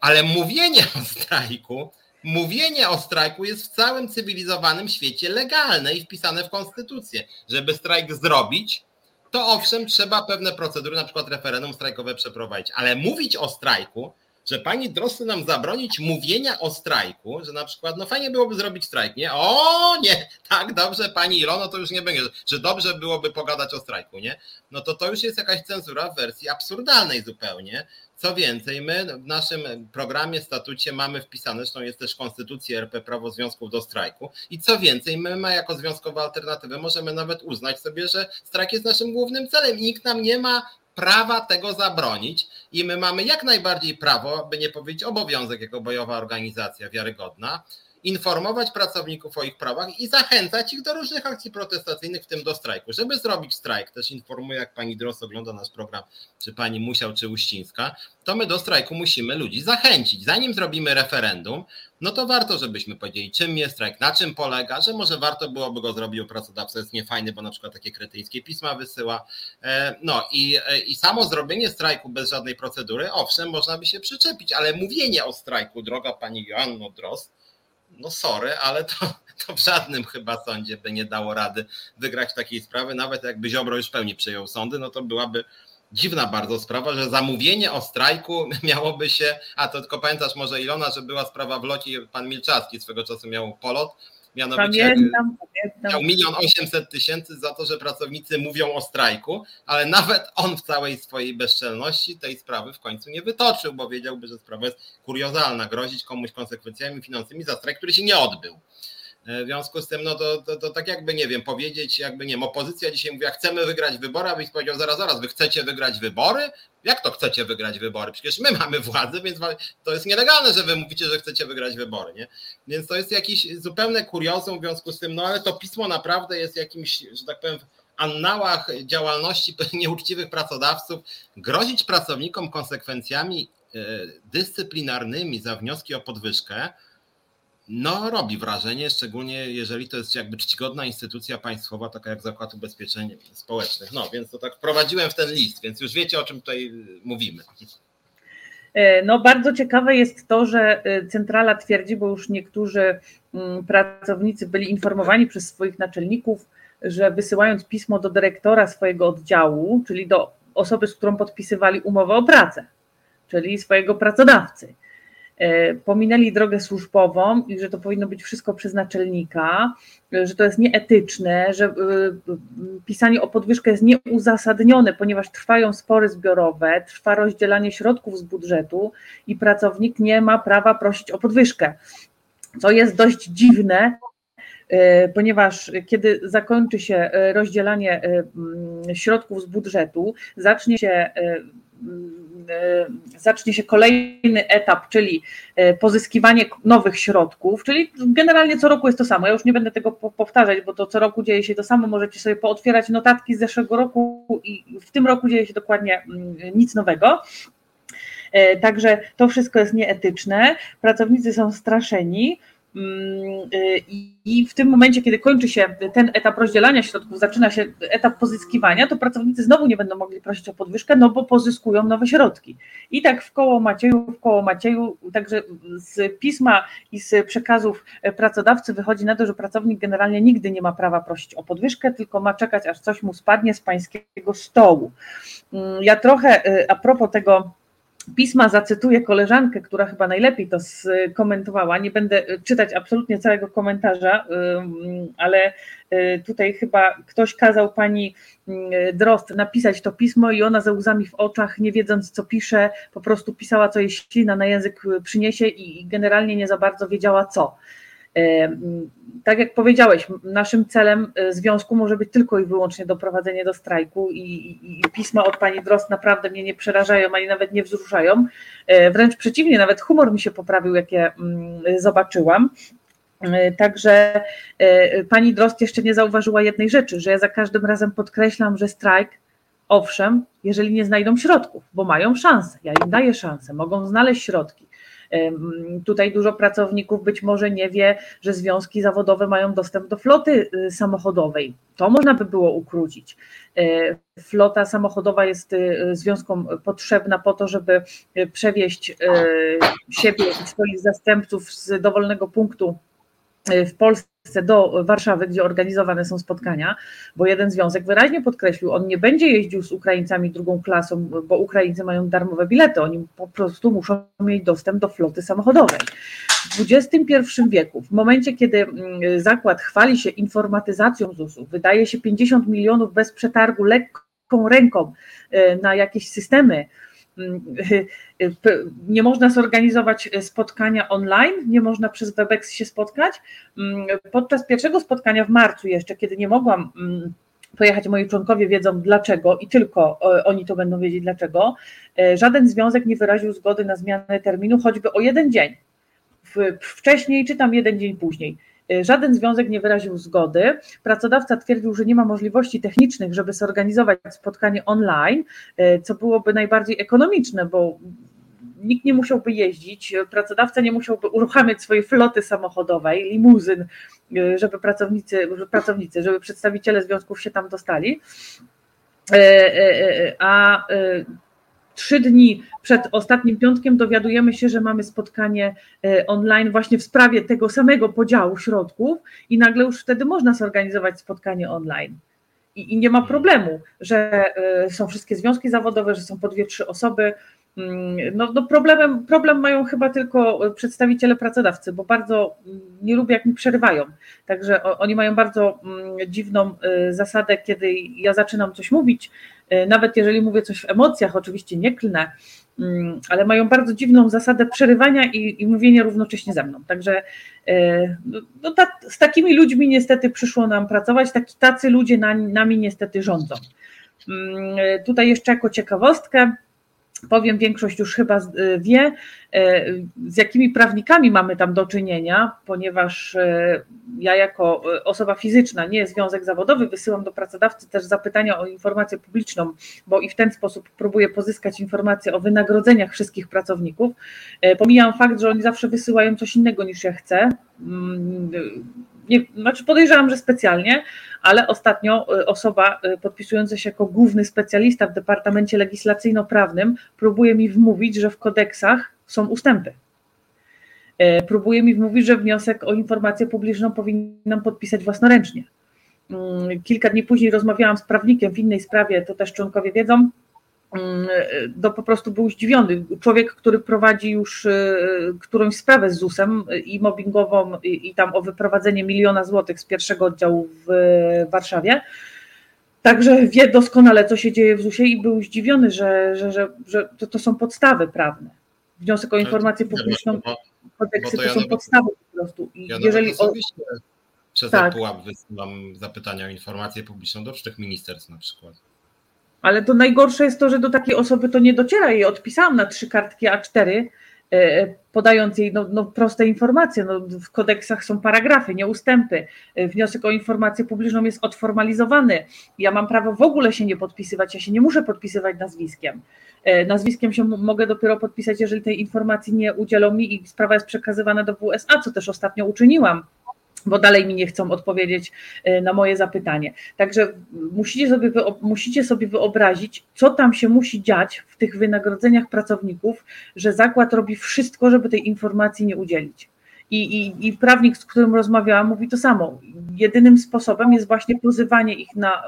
ale mówienie o strajku, mówienie o strajku jest w całym cywilizowanym świecie legalne i wpisane w konstytucję. Żeby strajk zrobić, to owszem, trzeba pewne procedury, na przykład referendum strajkowe przeprowadzić, ale mówić o strajku że pani Drosy nam zabronić mówienia o strajku, że na przykład, no fajnie byłoby zrobić strajk, nie? O nie, tak dobrze, pani Ilono, to już nie będzie, że dobrze byłoby pogadać o strajku, nie? No to to już jest jakaś cenzura w wersji absurdalnej zupełnie. Co więcej, my w naszym programie, statucie mamy wpisane, zresztą jest też Konstytucja RP prawo związków do strajku. I co więcej, my, my jako związkowa alternatywę możemy nawet uznać sobie, że strajk jest naszym głównym celem i nikt nam nie ma prawa tego zabronić i my mamy jak najbardziej prawo, by nie powiedzieć obowiązek jako bojowa organizacja wiarygodna, informować pracowników o ich prawach i zachęcać ich do różnych akcji protestacyjnych, w tym do strajku. Żeby zrobić strajk, też informuję, jak pani Dros ogląda nasz program, czy pani Musiał, czy Uścińska, to my do strajku musimy ludzi zachęcić. Zanim zrobimy referendum, no to warto, żebyśmy powiedzieli, czym jest strajk, na czym polega, że może warto byłoby go zrobić, pracodawca jest niefajny, bo na przykład takie kretyńskie pisma wysyła. E, no i, e, i samo zrobienie strajku bez żadnej procedury, owszem, można by się przyczepić, ale mówienie o strajku, droga pani Joanno Drost, no sorry, ale to, to w żadnym chyba sądzie by nie dało rady wygrać takiej sprawy, nawet jakby Ziobro już w pełni przejął sądy, no to byłaby dziwna bardzo sprawa, że zamówienie o strajku miałoby się, a to tylko pamiętasz może Ilona, że była sprawa w locie, pan Milczarski swego czasu miał polot, mianowicie pamiętam, pamiętam. miał milion osiemset tysięcy za to, że pracownicy mówią o strajku, ale nawet on w całej swojej bezczelności tej sprawy w końcu nie wytoczył, bo wiedziałby, że sprawa jest kuriozalna, grozić komuś konsekwencjami finansowymi za strajk, który się nie odbył. W związku z tym, no to, to, to, tak jakby, nie wiem, powiedzieć, jakby, nie wiem, opozycja dzisiaj mówiła, chcemy wygrać wybory, a byś powiedział, zaraz, zaraz, wy chcecie wygrać wybory? Jak to chcecie wygrać wybory? Przecież my mamy władzę, więc to jest nielegalne, że wy mówicie, że chcecie wygrać wybory, nie? Więc to jest jakiś zupełne kuriozum w związku z tym, no ale to pismo naprawdę jest jakimś, że tak powiem, annałach działalności nieuczciwych pracodawców, grozić pracownikom konsekwencjami e, dyscyplinarnymi za wnioski o podwyżkę, no, robi wrażenie, szczególnie jeżeli to jest jakby czcigodna instytucja państwowa, taka jak Zakład Ubezpieczeń Społecznych. No, więc to tak wprowadziłem w ten list, więc już wiecie, o czym tutaj mówimy. E, no, bardzo ciekawe jest to, że e, centrala twierdzi, bo już niektórzy mm, pracownicy byli informowani przez swoich naczelników, że wysyłając pismo do dyrektora swojego oddziału, czyli do osoby, z którą podpisywali umowę o pracę, czyli swojego pracodawcy, pominęli drogę służbową i że to powinno być wszystko przez naczelnika, że to jest nieetyczne, że e, pisanie o podwyżkę jest nieuzasadnione, ponieważ trwają spory zbiorowe, trwa rozdzielanie środków z budżetu i pracownik nie ma prawa prosić o podwyżkę. Co jest dość dziwne, e, ponieważ kiedy zakończy się rozdzielanie środków z budżetu, zacznie się E, zacznie się kolejny etap, czyli e, pozyskiwanie nowych środków, czyli generalnie co roku jest to samo. Ja już nie będę tego powtarzać, bo to co roku dzieje się to samo. Możecie sobie pootwierać notatki z zeszłego roku i w tym roku dzieje się dokładnie mm, nic nowego. Także to wszystko jest nieetyczne. Pracownicy są straszeni. Mm, y, I w tym momencie, kiedy kończy się ten etap rozdzielania środków, zaczyna się etap pozyskiwania, to pracownicy znowu nie będą mogli prosić o podwyżkę, no bo pozyskują nowe środki. I tak w koło Macieju, w koło Macieju, także z pisma i z przekazów pracodawcy wychodzi na to, że pracownik generalnie nigdy nie ma prawa prosić o podwyżkę, tylko ma czekać, aż coś mu spadnie z pańskiego stołu. Mm, ja trochę y, a propos tego, pisma zacytuję koleżankę, która chyba najlepiej to skomentowała. Nie będę czytać absolutnie całego komentarza, ale y, tutaj chyba ktoś kazał pani y, Drost napisać to pismo i ona ze łzami w oczach, nie wiedząc co pisze, po prostu pisała co jej ślina na język przyniesie i generalnie nie za bardzo wiedziała co. E, tak jak powiedziałeś, naszym celem e, związku może być tylko i wyłącznie doprowadzenie do strajku i, i, i pisma od pani Drost naprawdę mnie nie przerażają, ani nawet nie wzruszają. E, wręcz przeciwnie, nawet humor mi się poprawił, jak je mm, zobaczyłam. Także pani Drost jeszcze nie zauważyła jednej rzeczy, że ja za każdym razem podkreślam, że strajk, owszem, jeżeli nie znajdą środków, bo mają szansę, ja im daję szansę, mogą znaleźć środki, Tutaj dużo pracowników być może nie wie, że związki zawodowe mają dostęp do floty y, samochodowej. To można by było ukrócić. E, flota samochodowa jest y, związkom potrzebna po to, żeby y, przewieźć siebie i swoich zastępców z dowolnego punktu w Polsce do Warszawy, gdzie organizowane są spotkania, bo jeden związek wyraźnie podkreślił, on nie będzie jeździł z Ukraińcami drugą klasą, bo Ukraińcy mają darmowe bilety, oni po prostu muszą mieć dostęp do floty samochodowej. W XXI wieku, w momencie, kiedy mm, zakład chwali się informatyzacją ZUS-u, wydaje się 50 milionów bez przetargu lekką ręką e, na jakieś systemy, nie można zorganizować spotkania online, nie można przez Webex się spotkać. Podczas pierwszego spotkania w marcu jeszcze, kiedy nie mogłam mm, pojechać, moi członkowie wiedzą dlaczego i tylko e, oni to będą wiedzieć dlaczego, e, żaden związek nie wyraził zgody na zmianę terminu, choćby o jeden dzień wcześniej, czy tam jeden dzień później. Y, żaden związek nie wyraził zgody. Pracodawca twierdził, że nie ma możliwości technicznych, żeby zorganizować spotkanie online, y, co byłoby najbardziej ekonomiczne, bo nikt nie musiałby jeździć, pracodawca nie musiałby uruchamiać swojej floty samochodowej, limuzyn, y, żeby pracownicy, pracownicy, żeby przedstawiciele związków się tam dostali. A trzy dni przed ostatnim piątkiem dowiadujemy się, że mamy spotkanie e, online właśnie w sprawie tego samego podziału środków i nagle już wtedy można zorganizować spotkanie online. I, i nie ma problemu, że e, są wszystkie związki zawodowe, że są po dwie, trzy osoby. Mm, no, no problemem, problem mają chyba tylko przedstawiciele pracodawcy, bo bardzo mm, nie lubię, jak mi przerywają. Także oni mają bardzo mm, dziwną e, zasadę, kiedy ja zaczynam coś mówić, nawet jeżeli mówię coś w emocjach, oczywiście nie klnę, mm, ale mają bardzo dziwną zasadę przerywania i, i mówienia równocześnie ze mną. Także e, no, no ta, z takimi ludźmi niestety przyszło nam pracować, taki, tacy ludzie na, nami niestety rządzą. Mm, e, tutaj jeszcze jako ciekawostkę, powiem, większość już chyba y, wie, y, z jakimi prawnikami mamy tam do czynienia, ponieważ y, ja jako osoba fizyczna, nie związek zawodowy, wysyłam do pracodawcy też zapytania o informację publiczną, bo i w ten sposób próbuję pozyskać informacje o wynagrodzeniach wszystkich pracowników. Pomijam fakt, że oni zawsze wysyłają coś innego niż ja chcę. Nie, znaczy podejrzewam, że specjalnie, ale ostatnio y, osoba y, podpisująca się jako główny specjalista w Departamencie Legislacyjno-Prawnym próbuje mi wmówić, że w kodeksach są ustępy. Y, próbuje mi wmówić, że wniosek o informację publiczną powinnam podpisać własnoręcznie. Mm, kilka dni później rozmawiałam z prawnikiem w innej sprawie, to też członkowie wiedzą, to po prostu był zdziwiony. Człowiek, który prowadzi już e, którąś sprawę z ZUS-em i mobbingową, i, i tam o wyprowadzenie miliona złotych z pierwszego oddziału w Warszawie. Także wie doskonale, co się dzieje w ZUS-ie i był zdziwiony, że, że, że, że to, to są podstawy prawne. Wniosek o informację publiczną, kodeksy to, ja są podstawy po prostu. I ja jeżeli osobiście przez tak. pułap wysyłam zapytania o informację publiczną do czterech ministerstw na przykład. Ale to najgorsze jest to, że do takiej osoby to nie dociera. Jej odpisałam na trzy kartki A4, e, podając jej no, no, proste informacje. No, w kodeksach są paragrafy, nie ustępy. E, wniosek o informację publiczną jest odformalizowany. Ja mam prawo w ogóle się nie podpisywać, ja się nie muszę podpisywać nazwiskiem. nazwiskiem się mogę dopiero podpisać, jeżeli tej informacji nie udzielą mi i sprawa jest przekazywana do WSA, co też ostatnio uczyniłam bo dalej mi nie chcą odpowiedzieć e, na moje zapytanie. Także musicie sobie, musicie sobie wyobrazić, co tam się musi dziać w tych wynagrodzeniach pracowników, że zakład robi wszystko, żeby tej informacji nie udzielić. I, i, I prawnik, z którym rozmawiałam, mówi to samo. Jedynym sposobem jest właśnie pozywanie ich na, e,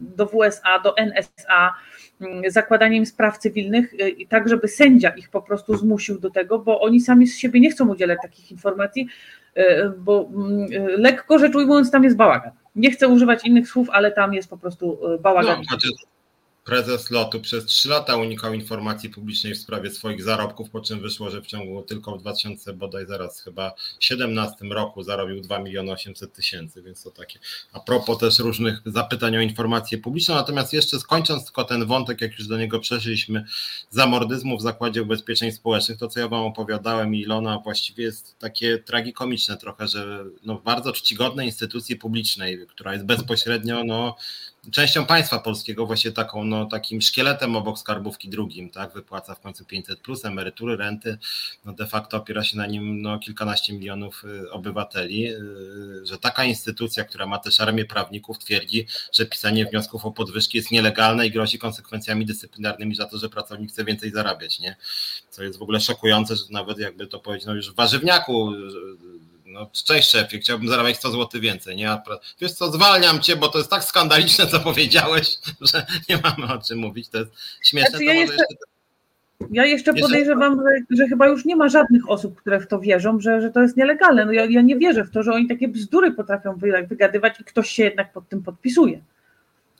do WSA, do NSA, mm, zakładanie im spraw cywilnych, e, tak żeby sędzia ich po prostu zmusił do tego, bo oni sami z siebie nie chcą udzielać takich informacji, bo mm, e, lekko rzecz ujmując, tam jest bałagan. Nie chcę używać innych słów, ale tam jest po prostu e, bałagan. No, prezes lotu przez 3 lata unikał informacji publicznej w sprawie swoich zarobków, po czym wyszło, że w ciągu tylko w 2000 bodaj zaraz chyba 17 roku zarobił 2 miliony 800 tysięcy, więc to takie a propos też różnych zapytań o informację publiczną, natomiast jeszcze skończąc tylko ten wątek, jak już do niego przeszliśmy, zamordyzmu w Zakładzie Ubezpieczeń Społecznych, to co ja wam opowiadałem i Ilona właściwie jest takie tragikomiczne trochę, że no, w bardzo czcigodnej instytucji publicznej, która jest bezpośrednio no, częścią państwa polskiego, właśnie taką, no, takim szkieletem obok skarbówki drugim, tak, wypłaca w końcu 500 plus, emerytury, renty, no de facto opiera się na nim no, kilkanaście milionów y, obywateli, y, że taka instytucja, która ma też armię prawników, twierdzi, że pisanie wniosków o podwyżki jest nielegalne i grozi konsekwencjami dyscyplinarnymi za to, że pracownik chce więcej zarabiać, nie? Co jest w ogóle szokujące, że nawet jakby to powiedzieć, no już w warzywniaku no, cześć szefie, chciałbym zarabiać 100 zł więcej, nie? Wiesz co, zwalniam cię, bo to jest tak skandaliczne, co powiedziałeś, że nie mamy o czym mówić, to jest śmieszne. Znaczy, ja, jeszcze, jeszcze... ja jeszcze podejrzewam, że, że, chyba już nie ma żadnych osób, które w to wierzą, że, że to jest nielegalne. No ja, ja nie wierzę w to, że oni takie bzdury potrafią wygadywać i ktoś się jednak pod tym podpisuje.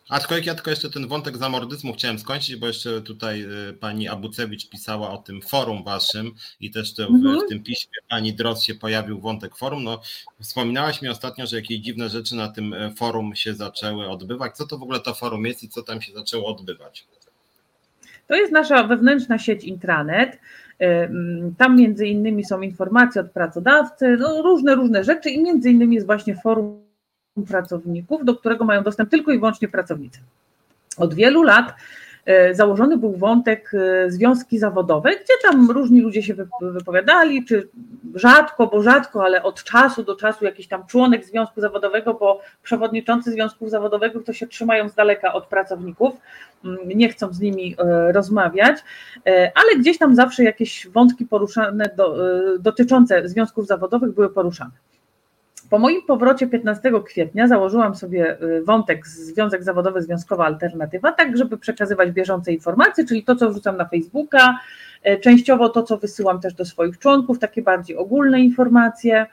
Aczkolwiek ja tylko jeszcze ten wątek zamordyzmu chciałem skończyć, bo jeszcze tutaj y, pani Abucewicz pisała o tym forum waszym i też w, mhm. w tym piśmie pani Dros się pojawił wątek forum. No, wspominałaś mi ostatnio, że jakieś dziwne rzeczy na tym e, forum się zaczęły odbywać. Co to w ogóle to forum jest i co tam się zaczęło odbywać? To jest nasza wewnętrzna sieć intranet. E, tam między innymi są informacje od pracodawcy, no różne, różne rzeczy i między innymi jest właśnie forum pracowników, do którego mają dostęp tylko i wyłącznie pracownicy. Od wielu lat e, założony był wątek e, związki zawodowe, gdzie tam różni ludzie się wypowiadali, czy rzadko, bo rzadko, ale od czasu do czasu jakiś tam członek związku zawodowego, bo przewodniczący związków zawodowych to się trzymają z daleka od pracowników, mm, nie chcą z nimi e, rozmawiać, ale gdzieś tam zawsze jakieś wątki poruszane do, dotyczące związków zawodowych były poruszane. Po moim powrocie 15 kwietnia założyłam sobie y, wątek Związek Zawodowy Związkowa Alternatywa, tak żeby przekazywać bieżące informacje, czyli to, co wrzucam na Facebooka, y, częściowo to, co wysyłam też do swoich członków, takie bardziej ogólne informacje.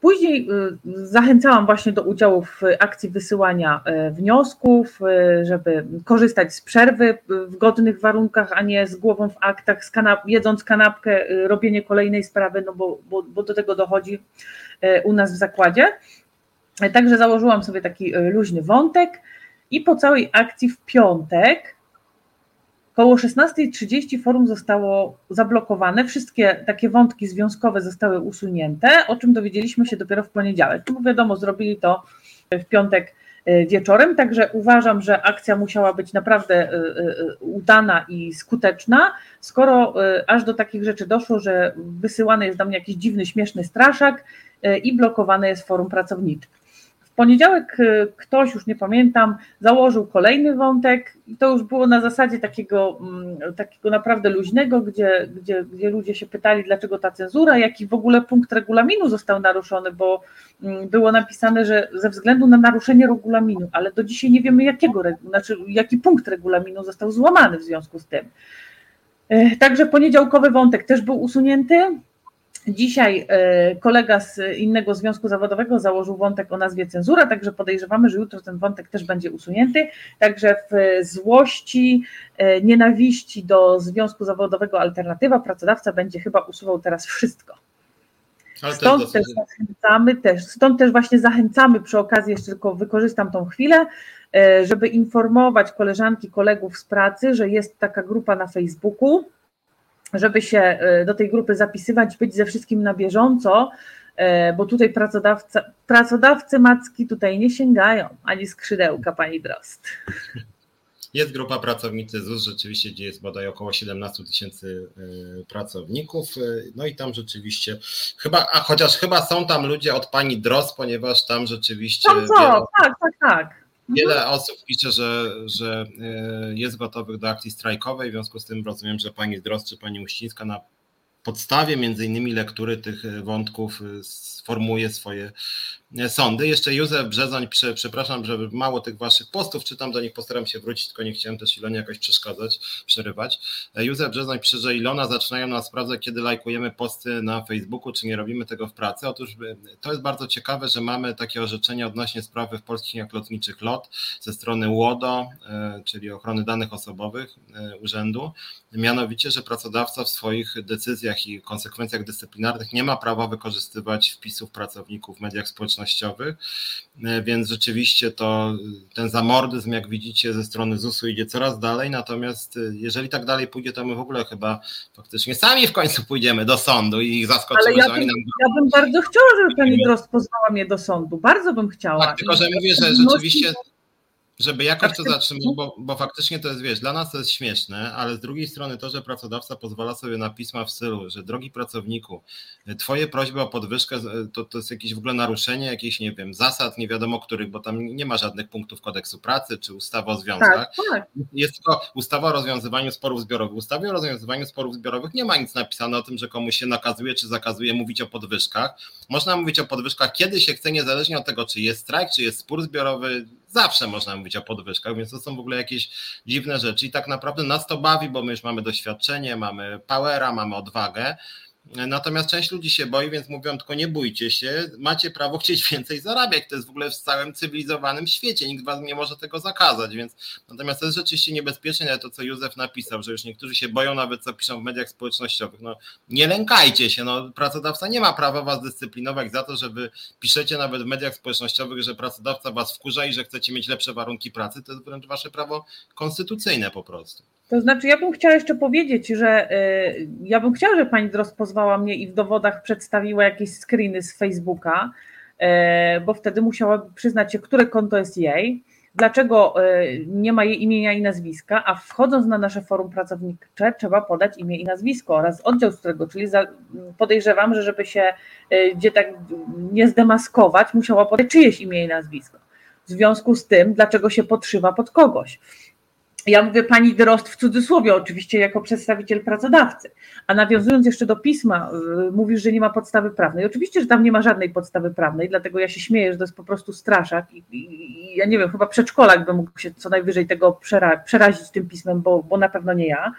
Później y, zachęcałam właśnie do udziału w akcji wysyłania wniosków, żeby korzystać z przerwy w godnych warunkach, a nie z głową w aktach, z kanap jedząc kanapkę, robienie kolejnej sprawy, no bo, bo, bo do tego dochodzi u nas w zakładzie. Także założyłam sobie taki luźny wątek i po całej akcji w piątek Koło 16.30 forum zostało zablokowane, wszystkie takie wątki związkowe zostały usunięte, o czym dowiedzieliśmy się dopiero w poniedziałek. Bo wiadomo, zrobili to w piątek e, wieczorem, także uważam, że akcja musiała być naprawdę udana i skuteczna, skoro aż do takich rzeczy doszło, że wysyłany jest do mnie jakiś dziwny, śmieszny straszak, E, i blokowane jest forum pracownicze. Poniedziałek e, ktoś, już nie pamiętam, założył kolejny wątek i to już było na zasadzie takiego, mm, takiego naprawdę luźnego, gdzie, gdzie, gdzie ludzie się pytali, dlaczego ta cenzura, jaki w ogóle punkt regulaminu został naruszony, bo mm, było napisane, że ze względu na naruszenie regulaminu, ale do dzisiaj nie wiemy jakiego, znaczy jaki punkt regulaminu został złamany w związku z tym. E, także poniedziałkowy wątek też był usunięty. Dzisiaj e, kolega z innego związku zawodowego założył wątek o nazwie cenzura, także podejrzewamy, że jutro ten wątek też będzie usunięty. Także w złości, e, nienawiści do związku zawodowego alternatywa pracodawca będzie chyba usuwał teraz wszystko. Stąd też zachęcamy też, stąd też właśnie zachęcamy przy okazji, jeszcze tylko wykorzystam tą chwilę, e, żeby informować koleżanki, kolegów z pracy, że jest taka grupa na Facebooku, żeby się e, do tej grupy zapisywać, być ze wszystkim na bieżąco, e, bo tutaj pracodawca, pracodawcy macki tutaj nie sięgają, ani skrzydełka, pani Drost. Jest grupa pracownicy ZUS, rzeczywiście, gdzie jest bodaj około 17 tysięcy y, pracowników. No i tam rzeczywiście, chyba, a chociaż chyba są tam ludzie od pani Dros, ponieważ tam rzeczywiście. Tam co? Tak, tak, tak. Wiele mhm. osób pisze, że, że y, jest gotowych do akcji strajkowej, w związku z tym rozumiem, że pani Dros czy pani Uścińska na podstawie między innymi lektury tych wątków sformułuje swoje sądy. Jeszcze Józef Brzezoń, przepraszam, że mało tych waszych postów czytam, do nich postaram się wrócić, tylko nie chciałem też Ilonie jakoś przeszkadzać, przerywać. Józef Brzezoń pisze, że Ilona zaczynają nas sprawdzać, kiedy lajkujemy posty na Facebooku, czy nie robimy tego w pracy. Otóż e, to jest bardzo ciekawe, że mamy takie orzeczenia odnośnie sprawy w polskich liniach lotniczych LOT ze strony łodo, e, czyli ochrony danych osobowych e, urzędu, mianowicie, że pracodawca w swoich decyzjach i konsekwencjach dyscyplinarnych nie ma prawa wykorzystywać wpisów pracowników w mediach społecznościowych e, więc rzeczywiście to ten zamordyzm, jak widzicie, ze strony ZUS-u idzie coraz dalej, natomiast e, jeżeli tak dalej pójdzie, to my w ogóle chyba faktycznie sami w końcu pójdziemy do sądu i ich zaskoczymy. Ale ja bym, nam... ja bym bardzo chciała, żeby pani Drost pozwała mnie do sądu, bardzo bym chciała. Tak, tylko że mówię, że rzeczywiście żeby jakoś to zatrzymać, bo, bo faktycznie to jest, wiesz, dla nas to jest śmieszne, ale z drugiej strony to, że pracodawca pozwala sobie na pisma w stylu, że drogi pracowniku, twoje prośby o podwyżkę to, to jest jakieś w ogóle naruszenie jakichś, nie wiem, zasad, nie wiadomo których, bo tam nie ma żadnych punktów kodeksu pracy czy ustawy o związkach. Tak, tak. Jest tylko ustawa o rozwiązywaniu sporów zbiorowych. W ustawie o rozwiązywaniu sporów zbiorowych nie ma nic napisane o tym, że komuś się nakazuje czy zakazuje mówić o podwyżkach. Można mówić o podwyżkach kiedy się chce, niezależnie od tego, czy jest strajk, czy jest spór zbiorowy, zawsze można mówić o podwyżkach, więc to są w ogóle jakieś dziwne rzeczy. I tak naprawdę nas to bawi, bo my już mamy doświadczenie, mamy powera, mamy odwagę, Natomiast część ludzi się boi, więc mówią tylko nie bójcie się, macie prawo chcieć więcej zarabiać. To jest w ogóle w całym cywilizowanym świecie, nikt was nie może tego zakazać, więc natomiast to jest rzeczywiście niebezpieczne, to co Józef napisał, że już niektórzy się boją nawet co piszą w mediach społecznościowych. No nie lękajcie się, no pracodawca nie ma prawa was dyscyplinować za to, że wy piszecie nawet w mediach społecznościowych, że pracodawca was wkurza i że chcecie mieć lepsze warunki pracy, to jest wręcz wasze prawo konstytucyjne po prostu. To znaczy, ja bym chciała jeszcze powiedzieć, że y, ja bym chciała, żeby pani Drost mnie i w dowodach przedstawiła jakieś screeny z Facebooka, y, bo wtedy musiałaby przyznać się, które konto jest jej, dlaczego y, nie ma jej imienia i nazwiska, a wchodząc na nasze forum pracownicze trzeba podać imię i nazwisko oraz oddział, z którego, czyli podejrzewam, że żeby się gdzie tak nie zdemaskować, musiała podać czyjeś imię i nazwisko. W związku z tym, dlaczego się podszywa pod kogoś ja mówię pani Drost w cudzysłowie oczywiście jako przedstawiciel pracodawcy, a nawiązując jeszcze do pisma, y, mówisz, że nie ma podstawy prawnej. Oczywiście, że tam nie ma żadnej podstawy prawnej, dlatego ja się śmieję, że to jest po prostu straszak i, i, i ja nie wiem, chyba przedszkolak by mógł się co najwyżej tego przera przerazić tym pismem, bo, bo na pewno nie ja.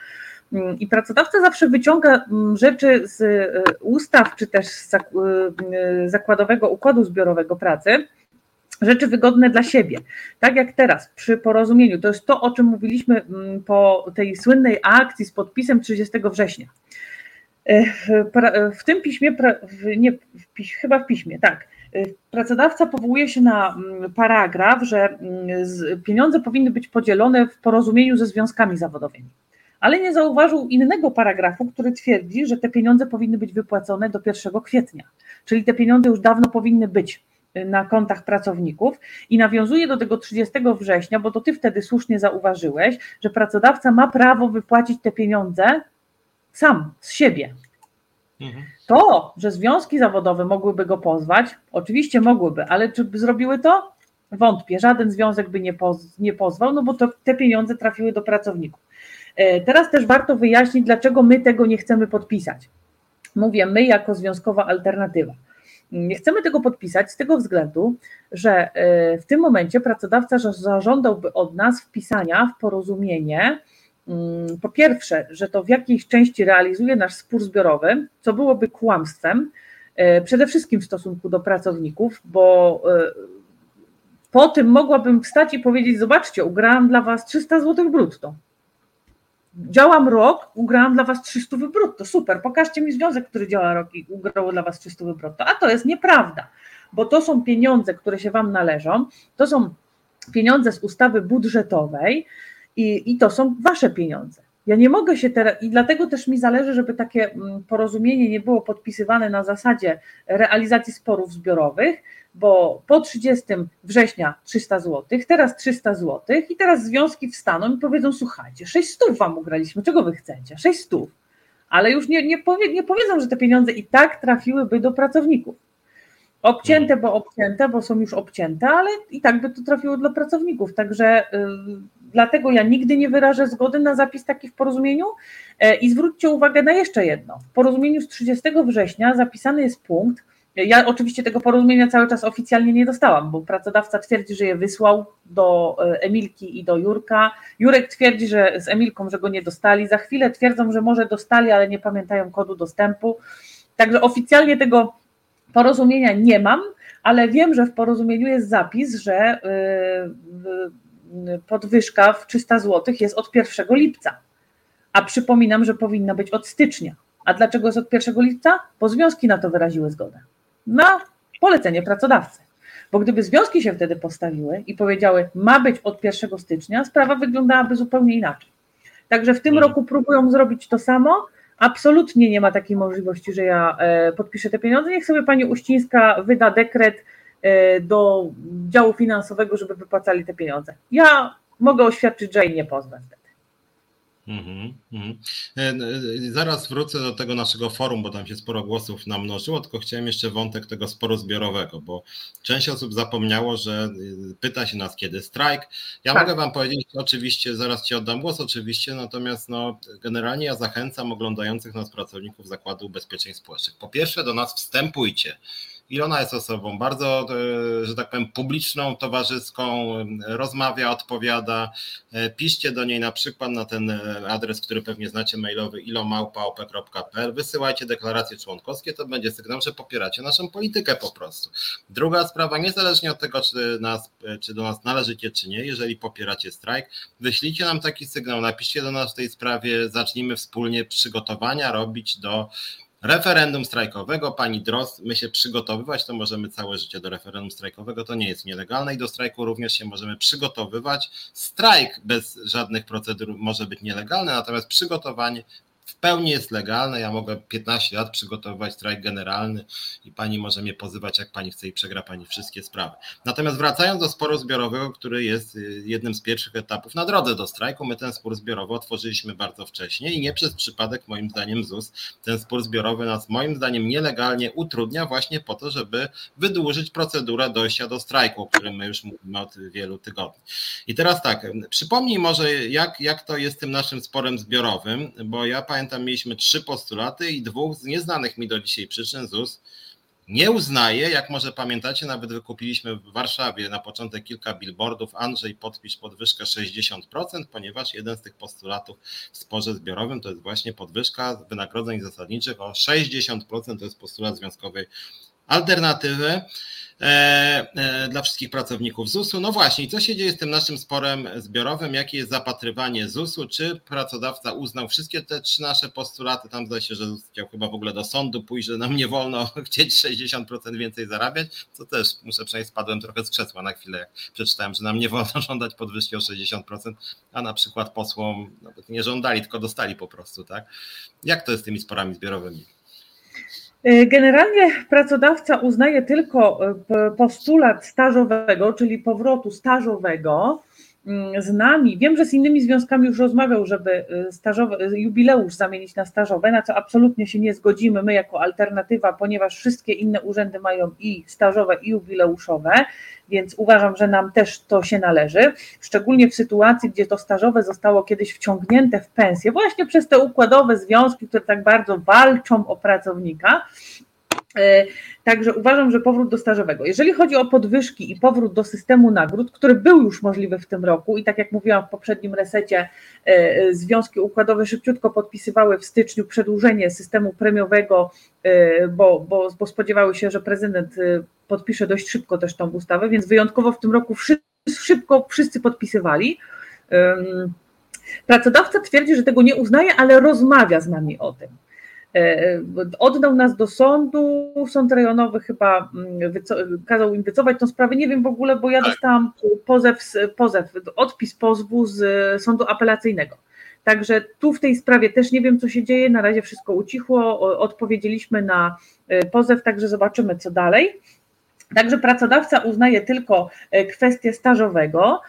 Mm, I pracodawca zawsze wyciąga mm, rzeczy z y, ustaw, czy też z y, zakładowego układu zbiorowego pracy, rzeczy wygodne dla siebie. Tak jak teraz przy porozumieniu, to jest to, o czym mówiliśmy mm, po tej słynnej akcji z podpisem 30 września. W tym piśmie, nie, chyba w piśmie, tak. Pracodawca powołuje się na mm, paragraf, że mm, pieniądze powinny być podzielone w porozumieniu ze związkami zawodowymi. Ale nie zauważył innego paragrafu, który twierdzi, że te pieniądze powinny być wypłacone do 1 kwietnia. Czyli te pieniądze już dawno powinny być na kontach pracowników i nawiązuje do tego 30 września, bo to ty wtedy słusznie zauważyłeś, że pracodawca ma prawo wypłacić te pieniądze sam, z siebie. Mhm. To, że związki zawodowe mogłyby go pozwać, oczywiście mogłyby, ale czy by zrobiły to? Wątpię, żaden związek by nie, poz, nie pozwał, no bo to, te pieniądze trafiły do pracowników. E, teraz też warto wyjaśnić, dlaczego my tego nie chcemy podpisać. Mówię my jako związkowa alternatywa. Nie chcemy tego podpisać z tego względu, że e, w tym momencie pracodawca zażądałby od nas wpisania w porozumienie, mm, po pierwsze, że to w jakiejś części realizuje nasz spór zbiorowy, co byłoby kłamstwem, e, przede wszystkim w stosunku do pracowników, bo e, po tym mogłabym wstać i powiedzieć: Zobaczcie, ugrałam dla Was 300 zł brutto działam rok, ugrałam dla was 300 brutto, super, pokażcie mi związek, który działa rok i ugrał dla was 300 brutto, a to jest nieprawda, bo to są pieniądze, które się wam należą, to są pieniądze z ustawy budżetowej i, i to są wasze pieniądze. Ja nie mogę się teraz, i dlatego też mi zależy, żeby takie mm, porozumienie nie było podpisywane na zasadzie realizacji sporów zbiorowych, bo po 30 września 300 zł, teraz 300 zł i teraz związki wstaną i powiedzą, słuchajcie, 6 stów wam ugraliśmy, czego wy chcecie? 6 stów. Ale już nie, nie, powie, nie powiedzą, że te pieniądze i tak trafiłyby do pracowników. Obcięte, bo obcięte, bo są już obcięte, ale i tak by to trafiło dla pracowników. Także yy, dlatego ja nigdy nie wyrażę zgody na zapis taki w porozumieniu. Yy, I zwróćcie uwagę na jeszcze jedno. W porozumieniu z 30 września zapisany jest punkt, ja oczywiście tego porozumienia cały czas oficjalnie nie dostałam, bo pracodawca twierdzi, że je wysłał do e, Emilki i do Jurka. Jurek twierdzi, że z Emilką, że go nie dostali. Za chwilę twierdzą, że może dostali, ale nie pamiętają kodu dostępu. Także oficjalnie tego porozumienia nie mam, ale wiem, że w porozumieniu jest zapis, że e, podwyżka w 300 zł jest od 1 lipca. A przypominam, że powinna być od stycznia. A dlaczego jest od 1 lipca? Bo związki na to wyraziły zgodę na polecenie pracodawcy. Bo gdyby związki się wtedy postawiły i powiedziały, ma być od 1 stycznia, sprawa wyglądałaby zupełnie inaczej. Także w tym mhm. roku próbują zrobić to samo. Absolutnie nie ma takiej możliwości, że ja e, podpiszę te pieniądze. Niech sobie pani Uścińska wyda dekret do działu finansowego, żeby wypłacali te pieniądze. Ja mogę oświadczyć, że jej nie pozwę. Mm -hmm. Zaraz wrócę do tego naszego forum, bo tam się sporo głosów namnożyło, tylko chciałem jeszcze wątek tego sporu zbiorowego, bo część osób zapomniało, że y, pyta się nas kiedy strajk. Ja tak. mogę Wam powiedzieć, oczywiście, zaraz Ci oddam głos, oczywiście, natomiast no, generalnie ja zachęcam oglądających nas pracowników Zakładu Ubezpieczeń Społecznych. Po pierwsze, do nas wstępujcie. Ilona jest osobą bardzo, e, że tak powiem, publiczną, towarzyską, rozmawia, odpowiada. E, piszcie do niej na przykład na ten e, adres, który pewnie znacie mailowy ilomałpa.op.pl. Wysyłajcie deklaracje członkowskie, to będzie sygnał, że popieracie naszą politykę po prostu. Druga sprawa, niezależnie od tego, czy, nas, czy do nas należycie, czy nie, jeżeli popieracie strajk, wyślijcie nam taki sygnał, napiszcie do nas w tej sprawie, zacznijmy wspólnie przygotowania robić do referendum strajkowego. Pani Drost, my się przygotowywać, to możemy całe życie do referendum strajkowego, to nie jest nielegalne i do strajku również się możemy przygotowywać. Strajk bez żadnych procedur może być nielegalny, natomiast przygotowanie w pełni jest legalne. Ja mogę 15 lat przygotowywać strajk generalny i pani może mnie pozywać, jak pani chce i przegra pani wszystkie sprawy. Natomiast wracając do sporu zbiorowego, który jest y, jednym z pierwszych etapów na drodze do strajku, my ten spór zbiorowy otworzyliśmy bardzo wcześnie i nie przez przypadek, moim zdaniem, ZUS ten spór zbiorowy nas, moim zdaniem, nielegalnie utrudnia właśnie po to, żeby wydłużyć procedurę dojścia do strajku, o którym my już mówimy od wielu tygodni. I teraz tak, przypomnij może, jak, jak to jest tym naszym sporem zbiorowym, bo ja pamiętam, pamiętam, mieliśmy trzy postulaty i dwóch z nieznanych mi do dzisiaj przyczyn ZUS nie uznaje, jak może pamiętacie, nawet wykupiliśmy w Warszawie na początek kilka billboardów, Andrzej podpisz podwyżkę 60%, ponieważ jeden z tych postulatów w sporze zbiorowym to jest właśnie podwyżka wynagrodzeń zasadniczych. O 60%, to jest postulat związkowej alternatywy. E, e, dla wszystkich pracowników ZUS-u. No właśnie, co się dzieje z tym naszym sporem zbiorowym? Jakie jest zapatrywanie ZUS-u? Czy pracodawca uznał wszystkie te trzy nasze postulaty? Tam zdaje się, że ZUS chciał chyba w ogóle do sądu pójść, że nam nie wolno chcieć 60% więcej zarabiać, co też muszę przynajmniej spadłem trochę z krzesła na chwilę, jak przeczytałem, że nam nie wolno żądać podwyżki o 60%, a na przykład posłom nawet nie żądali, tylko dostali po prostu, tak? Jak to jest z tymi sporami zbiorowymi? E, generalnie pracodawca uznaje tylko e, postulat stażowego, czyli powrotu stażowego z nami. Wiem, że z innymi związkami już rozmawiał, żeby e, stażowe, jubileusz zamienić na stażowe, na co absolutnie się nie zgodzimy my jako alternatywa, ponieważ wszystkie inne urzędy mają i stażowe, i jubileuszowe więc uważam, że nam też to się należy, szczególnie w sytuacji, gdzie to stażowe zostało kiedyś wciągnięte w pensję, właśnie przez te układowe związki, które tak bardzo walczą o pracownika. E, także uważam, że powrót do stażowego. Jeżeli chodzi o podwyżki i powrót do systemu nagród, który był już możliwy w tym roku i tak jak mówiłam w poprzednim resecie, e, związki układowe szybciutko podpisywały w styczniu przedłużenie systemu premiowego, e, bo, bo, bo spodziewały się, że prezydent podpisze dość szybko też tą ustawę, więc wyjątkowo w tym roku szybko wszyscy podpisywali. Pracodawca twierdzi, że tego nie uznaje, ale rozmawia z nami o tym. E, oddał nas do sądu, sąd rejonowy chyba mm, kazał im wycofać tą sprawę, nie wiem w ogóle, bo ja tak. dostałam pozew, pozew odpis pozwu z sądu apelacyjnego. Także tu w tej sprawie też nie wiem, co się dzieje. Na razie wszystko ucichło. Odpowiedzieliśmy na pozew, także zobaczymy, co dalej. Także pracodawca uznaje tylko kwestię stażowego.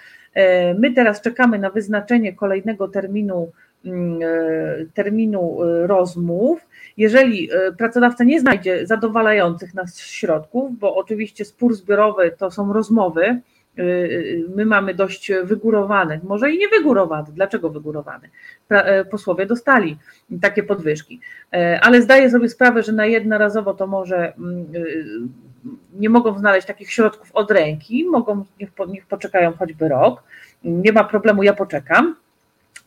My teraz czekamy na wyznaczenie kolejnego terminu e, terminu e, rozmów. Jeżeli e, pracodawca nie znajdzie zadowalających nas środków, bo oczywiście spór zbiorowy to są rozmowy, my mamy dość wygórowane, może i nie wygórowane. Dlaczego wygórowane? Posłowie dostali takie podwyżki, ale zdaję sobie sprawę, że na jednorazowo to może mm, nie mogą znaleźć takich środków od ręki, mogą, niech poczekają choćby rok, nie ma problemu, ja poczekam.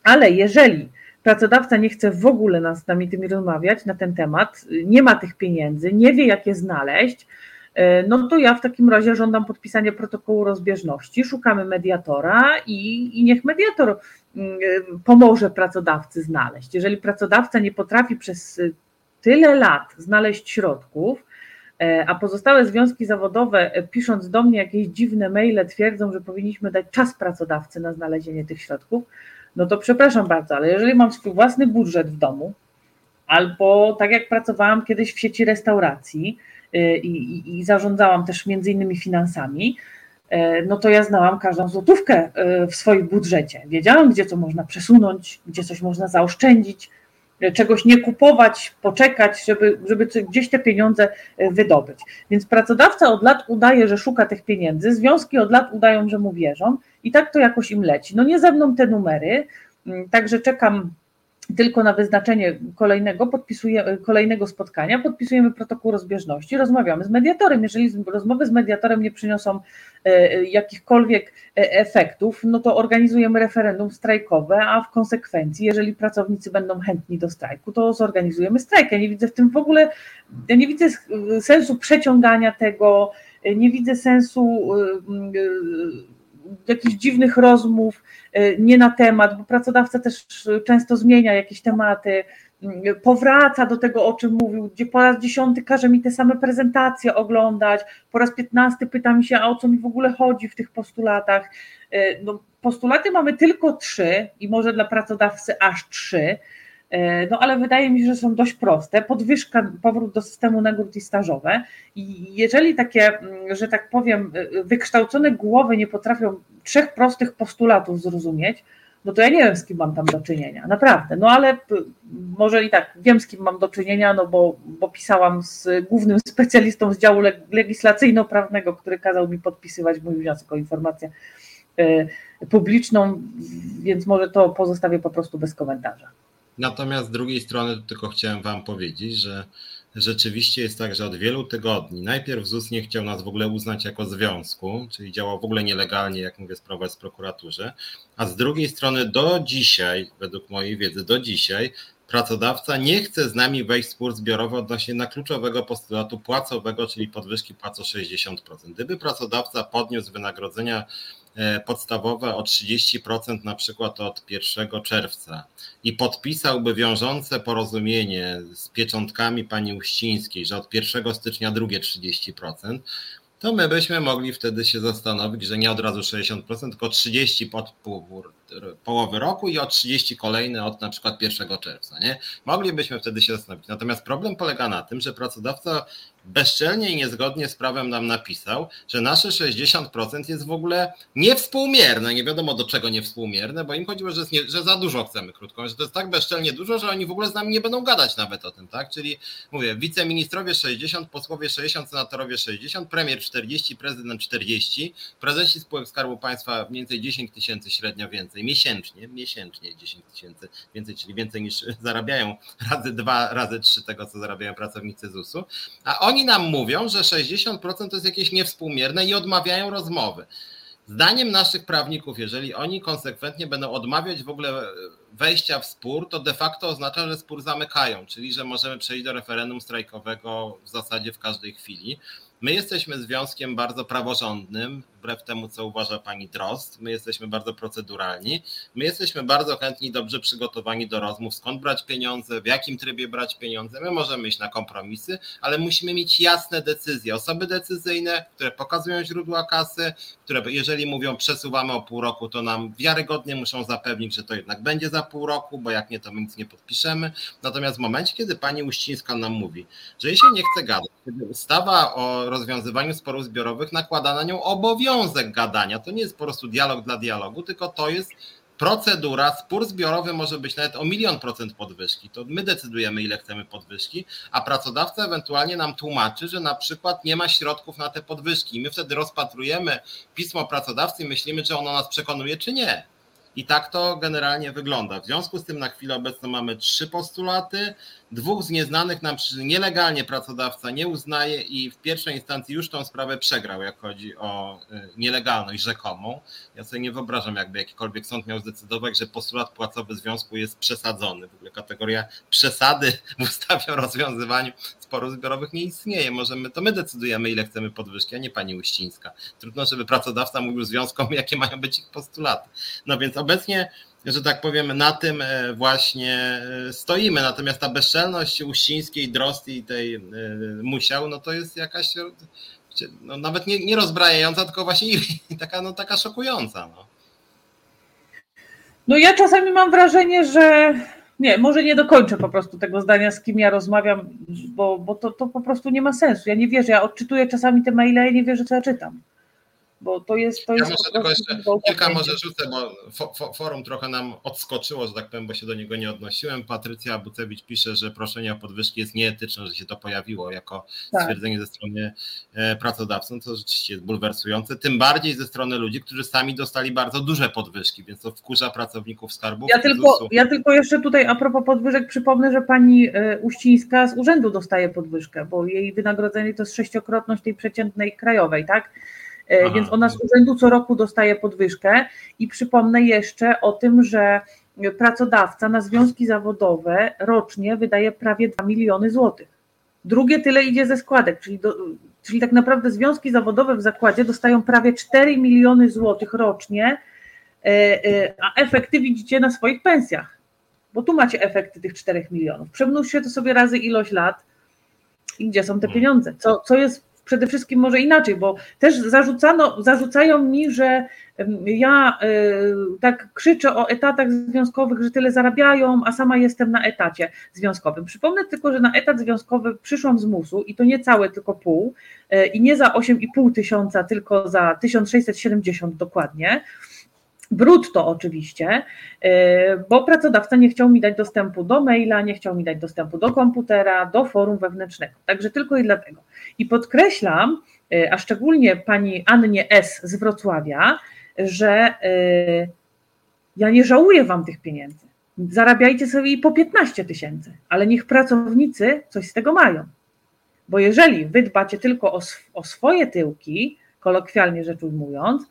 Ale jeżeli pracodawca nie chce w ogóle nas z nami tymi rozmawiać na ten temat, nie ma tych pieniędzy, nie wie jak je znaleźć, e, no to ja w takim razie żądam podpisania protokołu rozbieżności, szukamy mediatora i, i niech mediator mm, pomoże pracodawcy znaleźć. Jeżeli pracodawca nie potrafi przez tyle lat znaleźć środków, e, a pozostałe związki zawodowe, e, pisząc do mnie jakieś dziwne maile, twierdzą, że powinniśmy dać czas pracodawcy na znalezienie tych środków, no to przepraszam bardzo, ale jeżeli mam swój własny budżet w domu, albo tak jak pracowałam kiedyś w sieci restauracji y, i, i, i zarządzałam też między innymi finansami, y, no to ja znałam każdą złotówkę y, w swoim budżecie. Wiedziałam, gdzie co można przesunąć, gdzie coś można zaoszczędzić, czegoś nie kupować, poczekać, żeby, żeby gdzieś te pieniądze wydobyć. Więc pracodawca od lat udaje, że szuka tych pieniędzy, związki od lat udają, że mu wierzą i tak to jakoś im leci. No nie ze mną te numery, mm, także czekam tylko na wyznaczenie kolejnego, podpisuję, kolejnego spotkania, podpisujemy protokół rozbieżności, rozmawiamy z mediatorem. Jeżeli rozmowy z mediatorem nie przyniosą e, jakichkolwiek e, efektów, no to organizujemy referendum strajkowe, a w konsekwencji, jeżeli pracownicy będą chętni do strajku, to zorganizujemy strajk. Ja nie widzę w tym w ogóle, ja nie widzę sensu przeciągania tego, nie widzę sensu jakichś dziwnych rozmów e, nie na temat, bo pracodawca też często zmienia jakieś tematy, powraca do tego, o czym mówił, gdzie po raz dziesiąty każe mi te same prezentacje oglądać, po raz piętnasty pyta mi się, a o co mi w ogóle chodzi w tych postulatach. E, no, postulaty mamy tylko trzy i może dla pracodawcy aż trzy, E, no ale wydaje mi się, że są dość proste. Podwyżka, powrót do systemu nagród i stażowe. I jeżeli takie, mm, że tak powiem, e, wykształcone głowy nie potrafią trzech prostych postulatów zrozumieć, no to ja nie wiem, z kim mam tam do czynienia, naprawdę. No ale może i tak wiem, z kim mam do czynienia, no bo, bo pisałam z głównym specjalistą z działu legislacyjno-prawnego, który kazał mi podpisywać mój wniosek o informację e, publiczną, więc może to pozostawię po prostu bez komentarza. Natomiast z drugiej strony tylko chciałem Wam powiedzieć, że rzeczywiście jest tak, że od wielu tygodni najpierw ZUS nie chciał nas w ogóle uznać jako związku, czyli działał w ogóle nielegalnie, jak mówię, sprawa jest w prokuraturze, a z drugiej strony do dzisiaj, według mojej wiedzy, do dzisiaj pracodawca nie chce z nami wejść w spór zbiorowy odnośnie na kluczowego postulatu płacowego, czyli podwyżki płac o 60%. Gdyby pracodawca podniósł wynagrodzenia podstawowe o 30% na przykład od 1 czerwca i podpisałby wiążące porozumienie z pieczątkami pani Uścińskiej, że od 1 stycznia drugie 30%, to my byśmy mogli wtedy się zastanowić, że nie od razu 60%, tylko 30 pod połowy roku i o 30 kolejne od na przykład 1 czerwca. Nie? Moglibyśmy wtedy się zastanowić. Natomiast problem polega na tym, że pracodawca bezczelnie i niezgodnie z prawem nam napisał, że nasze 60% jest w ogóle niewspółmierne. Nie wiadomo do czego niewspółmierne, bo im chodziło, że, nie, że za dużo chcemy krótko, że to jest tak bezczelnie dużo, że oni w ogóle z nami nie będą gadać nawet o tym, tak? Czyli mówię, wiceministrowie 60, posłowie 60, senatorowie 60, premier 40, prezydent 40, prezesi spółek Skarbu Państwa mniej więcej 10 tysięcy średnio więcej, miesięcznie, miesięcznie 10 tysięcy więcej, czyli więcej niż zarabiają razy dwa, razy trzy tego, co zarabiają pracownicy ZUS-u, a oni oni nam mówią, że 60% to jest jakieś niewspółmierne i odmawiają rozmowy. Zdaniem naszych prawników, jeżeli oni konsekwentnie będą odmawiać w ogóle wejścia w spór, to de facto oznacza, że spór zamykają, czyli że możemy przejść do referendum strajkowego w zasadzie w każdej chwili. My jesteśmy związkiem bardzo praworządnym, wbrew temu, co uważa pani Drost. My jesteśmy bardzo proceduralni. My jesteśmy bardzo chętni, dobrze przygotowani do rozmów, skąd brać pieniądze, w jakim trybie brać pieniądze. My możemy iść na kompromisy, ale musimy mieć jasne decyzje. Osoby decyzyjne, które pokazują źródła kasy, które jeżeli mówią przesuwamy o pół roku, to nam wiarygodnie muszą zapewnić, że to jednak będzie za pół roku, bo jak nie, to my nic nie podpiszemy. Natomiast w momencie, kiedy pani Uścińska nam mówi, że jej się nie chce gadać, kiedy ustawa o rozwiązywaniu sporów zbiorowych nakłada na nią obowiązek gadania, to nie jest po prostu dialog dla dialogu, tylko to jest procedura, spór zbiorowy może być nawet o milion procent podwyżki. To my decydujemy, ile chcemy podwyżki, a pracodawca ewentualnie nam tłumaczy, że na przykład nie ma środków na te podwyżki. My wtedy rozpatrujemy pismo pracodawcy i myślimy, czy ono nas przekonuje, czy nie. I tak to generalnie wygląda. W związku z tym na chwilę obecną mamy trzy postulaty. Dwóch z nieznanych nam nielegalnie pracodawca nie uznaje i w pierwszej instancji już tą sprawę przegrał, jak chodzi o y, nielegalność rzekomą. Ja sobie nie wyobrażam, jakby jakikolwiek sąd miał zdecydować, że postulat płacowy związku jest przesadzony. W ogóle kategoria przesady w ustawie o rozwiązywaniu sporów zbiorowych nie istnieje. Możemy, to my decydujemy, ile chcemy podwyżki, a nie pani Uścińska. Trudno, żeby pracodawca mówił związkom, jakie mają być ich postulaty. No więc obecnie że tak powiem, na tym e, właśnie e, stoimy. Natomiast ta bezczelność Uścińskiej, Drosti i tej e, Musiał, no to jest jakaś no nawet nie, nie rozbrajająca, tylko właśnie taka, no, taka szokująca. No. no ja czasami mam wrażenie, że nie, może nie dokończę po prostu tego zdania, z kim ja rozmawiam, bo, bo to, to po prostu nie ma sensu. Ja nie wierzę, ja odczytuję czasami te maile i nie wierzę, co ja czytam bo to jest. To ja jest może tylko jeszcze kilka może rzucę, bo forum trochę nam odskoczyło, że tak powiem, bo się do niego nie odnosiłem. Patrycja Bucewicz pisze, że proszenie o podwyżki jest nieetyczne, że się to pojawiło jako tak. stwierdzenie ze strony e, pracodawców, co rzeczywiście jest bulwersujące, tym bardziej ze strony ludzi, którzy sami dostali bardzo duże podwyżki, więc to wkurza pracowników skarbów. Ja tylko, ja tylko jeszcze tutaj a propos podwyżek przypomnę, że pani e, Uścińska z urzędu dostaje podwyżkę, bo jej wynagrodzenie to jest sześciokrotność tej przeciętnej krajowej, tak? E, Aha. Więc ona z urzędu co roku dostaje podwyżkę i przypomnę jeszcze o tym, że pracodawca na związki zawodowe rocznie wydaje prawie 2 miliony złotych. Drugie tyle idzie ze składek, czyli, do, czyli tak naprawdę związki zawodowe w zakładzie dostają prawie 4 miliony złotych rocznie, e, e, a efekty widzicie na swoich pensjach, bo tu macie efekty tych 4 milionów. Przemnóżcie to sobie razy ilość lat i gdzie są te mm. pieniądze? Co, co jest przede wszystkim może inaczej, bo też zarzucano, zarzucają mi, że ja y, tak krzyczę o etatach związkowych, że tyle zarabiają, a sama jestem na etacie związkowym. Przypomnę tylko, że na etat związkowy przyszłam z MUS-u i to nie całe, tylko pół y, i nie za 8,5 tysiąca, tylko za 1670 dokładnie brutto oczywiście, y, bo pracodawca nie chciał mi dać dostępu do maila, nie chciał mi dać dostępu do komputera, do forum wewnętrznego. Także tylko i dlatego. I podkreślam, y, a szczególnie pani Annie S. z Wrocławia, że y, ja nie żałuję wam tych pieniędzy. Zarabiajcie sobie po 15 tysięcy, ale niech pracownicy coś z tego mają. Bo jeżeli wy dbacie tylko o, o swoje tyłki, kolokwialnie rzecz ujmując,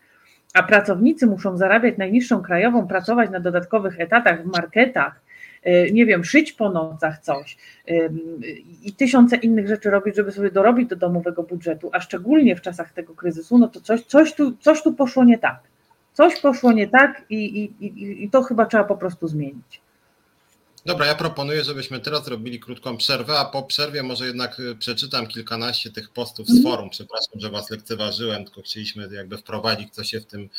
a pracownicy muszą zarabiać najniższą krajową, pracować na dodatkowych etatach w marketach, y, nie wiem, szyć po nocach coś i tysiące innych rzeczy robić, żeby sobie dorobić do domowego budżetu, a szczególnie w czasach tego kryzysu, no to coś, coś, tu, coś tu poszło nie tak. Coś poszło nie tak i, i, i, i to chyba trzeba po prostu zmienić. Dobra, ja proponuję, żebyśmy teraz robili krótką przerwę, a po przerwie może jednak y, przeczytam kilkanaście tych postów z mhm. forum. Przepraszam, że Was lekceważyłem, tylko chcieliśmy jakby wprowadzić, co się w tym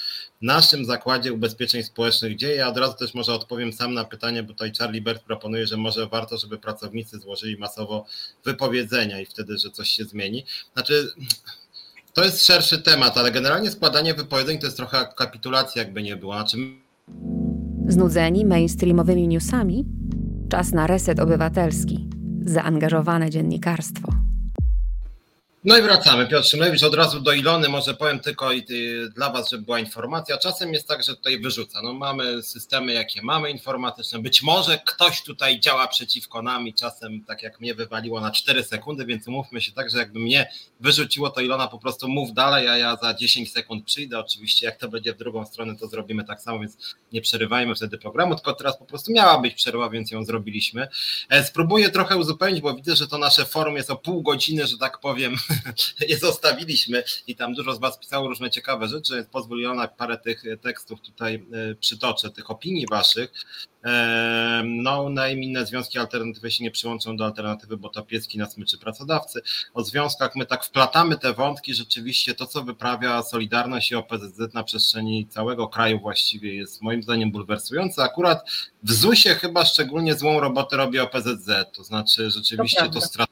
naszym zakładzie ubezpieczeń społecznych dzieje. Ja od razu też może odpowiem sam na pytanie, bo tutaj Charlie Bert proponuje, że może warto, żeby pracownicy złożyli masowo wypowiedzenia i wtedy, że coś się zmieni. Znaczy, to jest szerszy temat, ale generalnie składanie wypowiedzeń to jest trochę kapitulacja, jakby nie było. Znaczy... Znudzeni mainstreamowymi newsami? Czas na reset obywatelski. Zaangażowane dziennikarstwo. No i wracamy. Piotr Szymlewicz, od razu do Ilony, może powiem tylko i dla Was, żeby była informacja. Czasem jest tak, że tutaj wyrzuca. No mamy systemy, jakie mamy informatyczne. Być może ktoś tutaj działa przeciwko nam i czasem, tak jak mnie wywaliło na 4 sekundy, więc umówmy się tak, że jakby mnie wyrzuciło, to Ilona po prostu mów dalej, a ja za 10 sekund przyjdę. Oczywiście jak to będzie w drugą stronę, to zrobimy tak samo, więc nie przerywajmy wtedy programu, tylko teraz po prostu miała być przerwa, więc ją zrobiliśmy. E, spróbuję trochę uzupełnić, bo widzę, że to nasze forum jest o pół godziny, że tak powiem, je zostawiliśmy i tam dużo z Was pisało różne ciekawe rzeczy, więc pozwolono parę tych tekstów tutaj przytoczę, tych opinii Waszych. No, name, inne związki alternatywy się nie przyłączą do alternatywy, bo to pieski na smyczy pracodawcy. O związkach my tak wplatamy te wątki, rzeczywiście to, co wyprawia Solidarność i OPZZ na przestrzeni całego kraju właściwie jest moim zdaniem bulwersujące. Akurat w ZUS-ie chyba szczególnie złą robotę robi OPZZ, to znaczy rzeczywiście to, to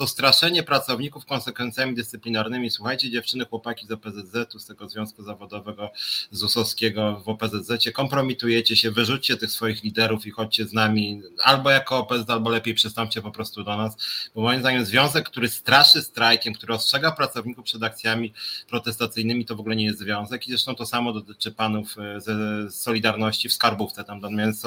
to straszenie pracowników konsekwencjami dyscyplinarnymi. Słuchajcie, dziewczyny, chłopaki z OPZZ-u, z tego Związku Zawodowego ZUS-owskiego w OPZZ-cie, kompromitujecie się, wyrzućcie tych swoich liderów i chodźcie z nami, albo jako OPZZ, albo lepiej przystąpcie po prostu do nas, bo moim zdaniem związek, który straszy strajkiem, który ostrzega pracowników przed akcjami protestacyjnymi, to w ogóle nie jest związek. I zresztą to samo dotyczy panów e, ze Solidarności w Skarbówce, tam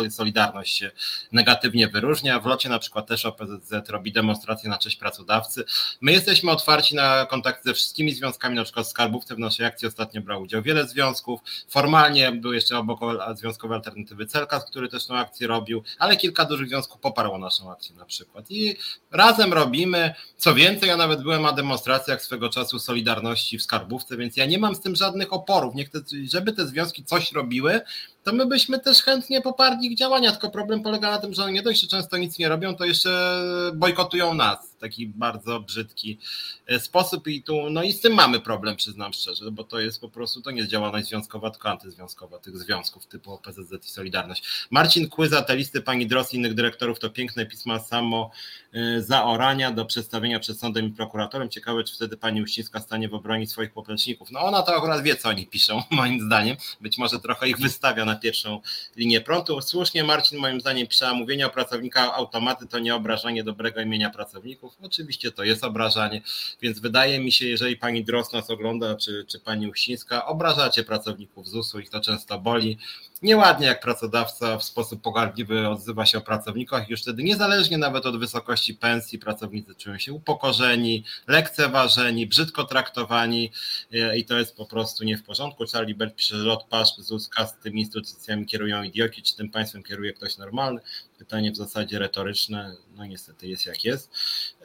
Solidarność się negatywnie wyróżnia, w locie na przykład też OPZZ robi demonstracje na cześć pracowników pracodawcy. My jesteśmy otwarci na kontakt ze wszystkimi związkami, na przykład Skarbówce w naszej akcji ostatnio brał udział wiele związków. Formalnie był jeszcze obok Związkowej Alternatywy Celkas, który też tą akcję robił, ale kilka dużych związków poparło naszą akcję na przykład. I razem robimy. Co więcej, ja nawet byłem na demonstracjach swego czasu Solidarności w Skarbówce, więc ja nie mam z tym żadnych oporów. Niech te, żeby te związki coś robiły, to my byśmy też chętnie poparli ich działania, tylko problem polega na tym, że oni nie dość, że często nic nie robią, to jeszcze bojkotują nas w taki bardzo brzydki e, sposób i tu, no i z tym mamy problem, przyznam szczerze, bo to jest po prostu, to nie jest działalność związkowa, tylko antyzwiązkowa tych związków typu OPZZ i Solidarność. Marcin Kłyza, te listy pani Dros i innych dyrektorów to piękne pisma samo e, zaorania do przedstawienia przed sądem i prokuratorem. Ciekawe, czy wtedy pani Uścińska stanie w obronie swoich popleczników. No ona to akurat wie, co oni piszą, moim zdaniem. Być może trochę ich wystawia na na pierwszą linię prądu. Słusznie Marcin moim zdaniem pisze, mówienie o pracownikach automaty to nie obrażanie dobrego imienia pracowników. Oczywiście to jest obrażanie, więc wydaje mi się, jeżeli pani Dros nas ogląda, czy, czy pani Uścińska, obrażacie pracowników ZUS-u, ich to często boli nieładnie jak pracodawca w sposób pogardliwy odzywa się o pracownikach, już wtedy niezależnie nawet od wysokości pensji pracownicy czują się upokorzeni, lekceważeni, brzydko traktowani e, i to jest po prostu nie w porządku. Charlie Bert pisze, że od PASZ, ZUSKA z tymi instytucjami kierują idioci, czy tym państwem kieruje ktoś normalny? Pytanie w zasadzie retoryczne, no niestety jest jak jest.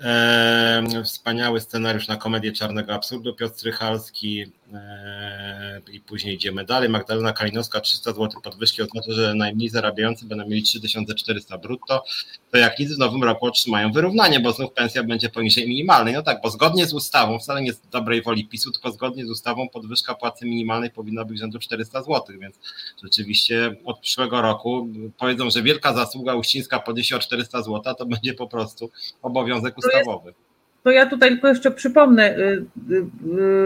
Eee, wspaniały scenariusz na komedię czarnego absurdu, Piotr Strychalski eee, i później idziemy dalej. Magdalena Kalinowska, 300 zł podwyżki oznacza, że najmniej zarabiający będą mieli 3400 brutto, to jak nic w nowym roku otrzymają wyrównanie, bo znów pensja będzie poniżej minimalnej. No tak, bo zgodnie z ustawą, wcale nie z dobrej woli PiSu, tylko zgodnie z ustawą podwyżka płacy minimalnej powinna być rzędu 400 zł, więc rzeczywiście od przyszłego roku powiedzą, że wielka zasługa Uścińska podniesie o 400 zł, to będzie po prostu obowiązek ustawowy. To ja tutaj tylko jeszcze przypomnę y, y,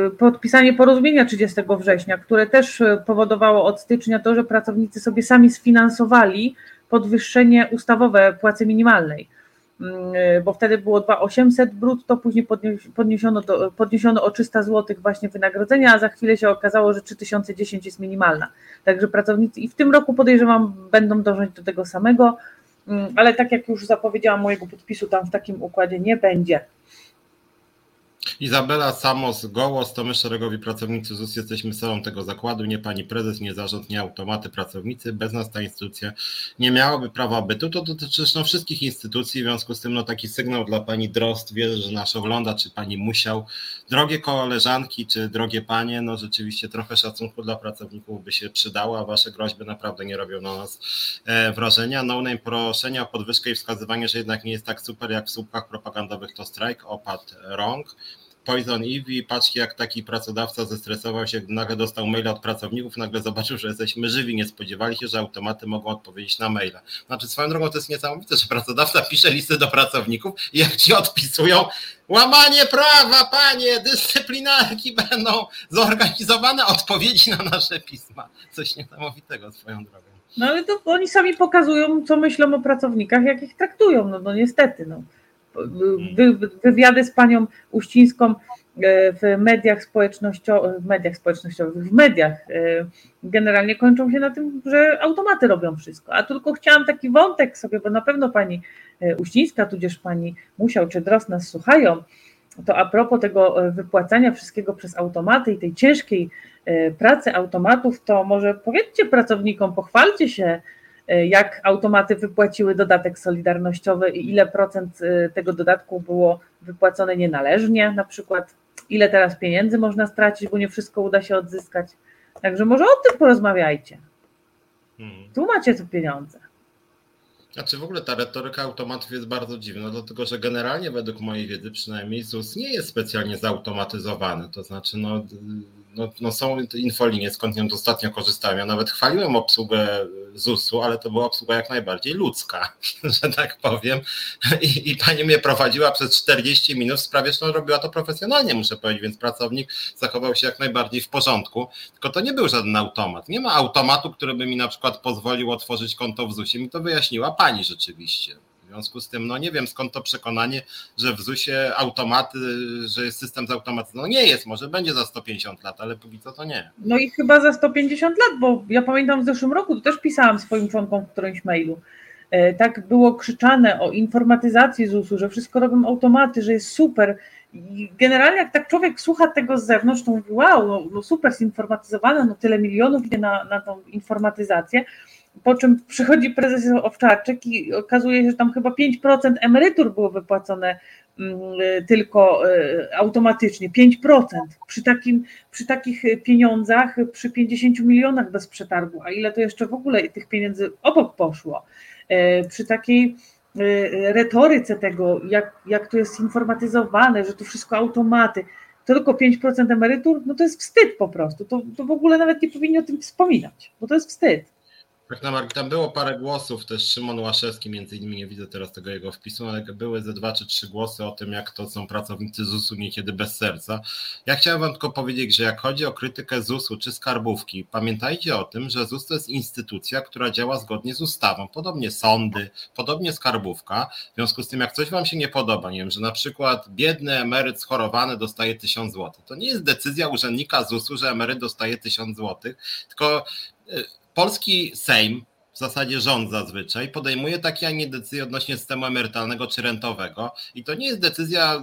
y, podpisanie porozumienia 30 września, które też powodowało od stycznia to, że pracownicy sobie sami sfinansowali podwyższenie ustawowe płacy minimalnej, mm, bo wtedy było 2800 brutto, później podniesiono, do, podniesiono o 300 zł właśnie wynagrodzenia, a za chwilę się okazało, że 3010 jest minimalna. Także pracownicy i w tym roku podejrzewam będą dążyć do tego samego. Mm, ale tak jak już zapowiedziałam, mojego podpisu tam w takim układzie nie będzie. Izabela Samos, Gołos, to my szeregowi pracownicy ZUS jesteśmy solą tego zakładu, nie pani prezes, nie zarząd, nie automaty pracownicy, bez nas ta instytucja nie miałaby prawa bytu, to dotyczy zresztą wszystkich instytucji, w związku z tym no taki sygnał dla pani Drost, wierzę, że nas ogląda, czy pani Musiał, drogie koleżanki, czy drogie panie, no rzeczywiście trochę szacunku dla pracowników by się przydało, a wasze groźby naprawdę nie robią na nas e, wrażenia. No name proszenia o podwyżkę i wskazywanie, że jednak nie jest tak super jak w słupkach propagandowych to strajk, opadł rąk. Poison Ivy, patrzcie jak taki pracodawca zestresował się, gdy nagle dostał maila od pracowników, nagle zobaczył, że jesteśmy żywi, nie spodziewali się, że automaty mogą odpowiedzieć na maila. Znaczy swoją drogą to jest niesamowite, że pracodawca pisze listy do pracowników i jak ci odpisują, łamanie prawa, panie, dyscyplinarki będą zorganizowane odpowiedzi na nasze pisma. Coś niesamowitego swoją drogą. No ale to oni sami pokazują, co myślą o pracownikach, jak ich traktują, no, no niestety, no wywiady z panią Uścińską e, w mediach społecznościowych, w mediach społecznościowych, w mediach e, generalnie kończą się na tym, że automaty robią wszystko. A tylko chciałam taki wątek sobie, bo na pewno pani e, Uścińska, tudzież pani Musiał czy Dros nas słuchają, to a propos tego wypłacania wszystkiego przez automaty i tej ciężkiej pracy automatów, to może powiedzcie pracownikom, pochwalcie się, jak automaty wypłaciły dodatek solidarnościowy i ile procent tego dodatku było wypłacone nienależnie, na przykład ile teraz pieniędzy można stracić, bo nie wszystko uda się odzyskać. Także może o tym porozmawiajcie. Hmm. Tu macie te pieniądze. Znaczy w ogóle ta retoryka automatów jest bardzo dziwna, dlatego że generalnie według mojej wiedzy przynajmniej ZUS nie jest specjalnie zautomatyzowany. To znaczy no, no, no są infolinie, skąd ją ostatnio korzystałem. Ja nawet chwaliłem obsługę ZUS-u, ale to była obsługa jak najbardziej ludzka, że tak powiem. I, I pani mnie prowadziła przez 40 minut w sprawie, że robiła to profesjonalnie, muszę powiedzieć, więc pracownik zachował się jak najbardziej w porządku. Tylko to nie był żaden automat. Nie ma automatu, który by mi na przykład pozwolił otworzyć konto w ZUS-ie. Mi to wyjaśniła rzeczywiście. W związku z tym, no nie wiem skąd to przekonanie, że w ZUS-ie automaty, że jest system zautomatyzowany. No nie jest, może będzie za 150 lat, ale póki co to nie. No i chyba za 150 lat, bo ja pamiętam w zeszłym roku, to też pisałam swoim członkom w którymś mailu, e, tak było krzyczane o informatyzacji ZUS-u, że wszystko robią automaty, że jest super. I generalnie jak tak człowiek słucha tego z zewnątrz, to mówi, wow, no, no super zinformatyzowane, no tyle milionów idzie na, na tą informatyzację, po czym przychodzi prezes Owczarczyk i okazuje się, że tam chyba 5% emerytur było wypłacone mm, tylko e, automatycznie, 5% przy, takim, przy takich pieniądzach, przy 50 milionach bez przetargu, a ile to jeszcze w ogóle tych pieniędzy obok poszło, e, przy takiej retoryce tego, jak, jak to jest informatyzowane, że to wszystko automaty, to tylko 5% emerytur, no to jest wstyd po prostu, to, to w ogóle nawet nie powinni o tym wspominać, bo to jest wstyd. Tak na mark, tam było parę głosów, też Szymon Łaszewski między innymi, nie widzę teraz tego jego wpisu, ale były ze dwa czy trzy głosy o tym, jak to są pracownicy ZUS-u niekiedy bez serca. Ja chciałem wam tylko powiedzieć, że jak chodzi o krytykę ZUS-u czy skarbówki, pamiętajcie o tym, że ZUS to jest instytucja, która działa zgodnie z ustawą. Podobnie sądy, podobnie skarbówka. W związku z tym, jak coś wam się nie podoba, nie wiem, że na przykład biedny emeryt schorowany dostaje 1000 zł, to nie jest decyzja urzędnika ZUS-u, że emeryt dostaje 1000 zł, tylko y, polski Sejm zasadzie rząd zazwyczaj podejmuje takie, a nie decyzje odnośnie systemu emerytalnego czy rentowego. I to nie jest decyzja e, e,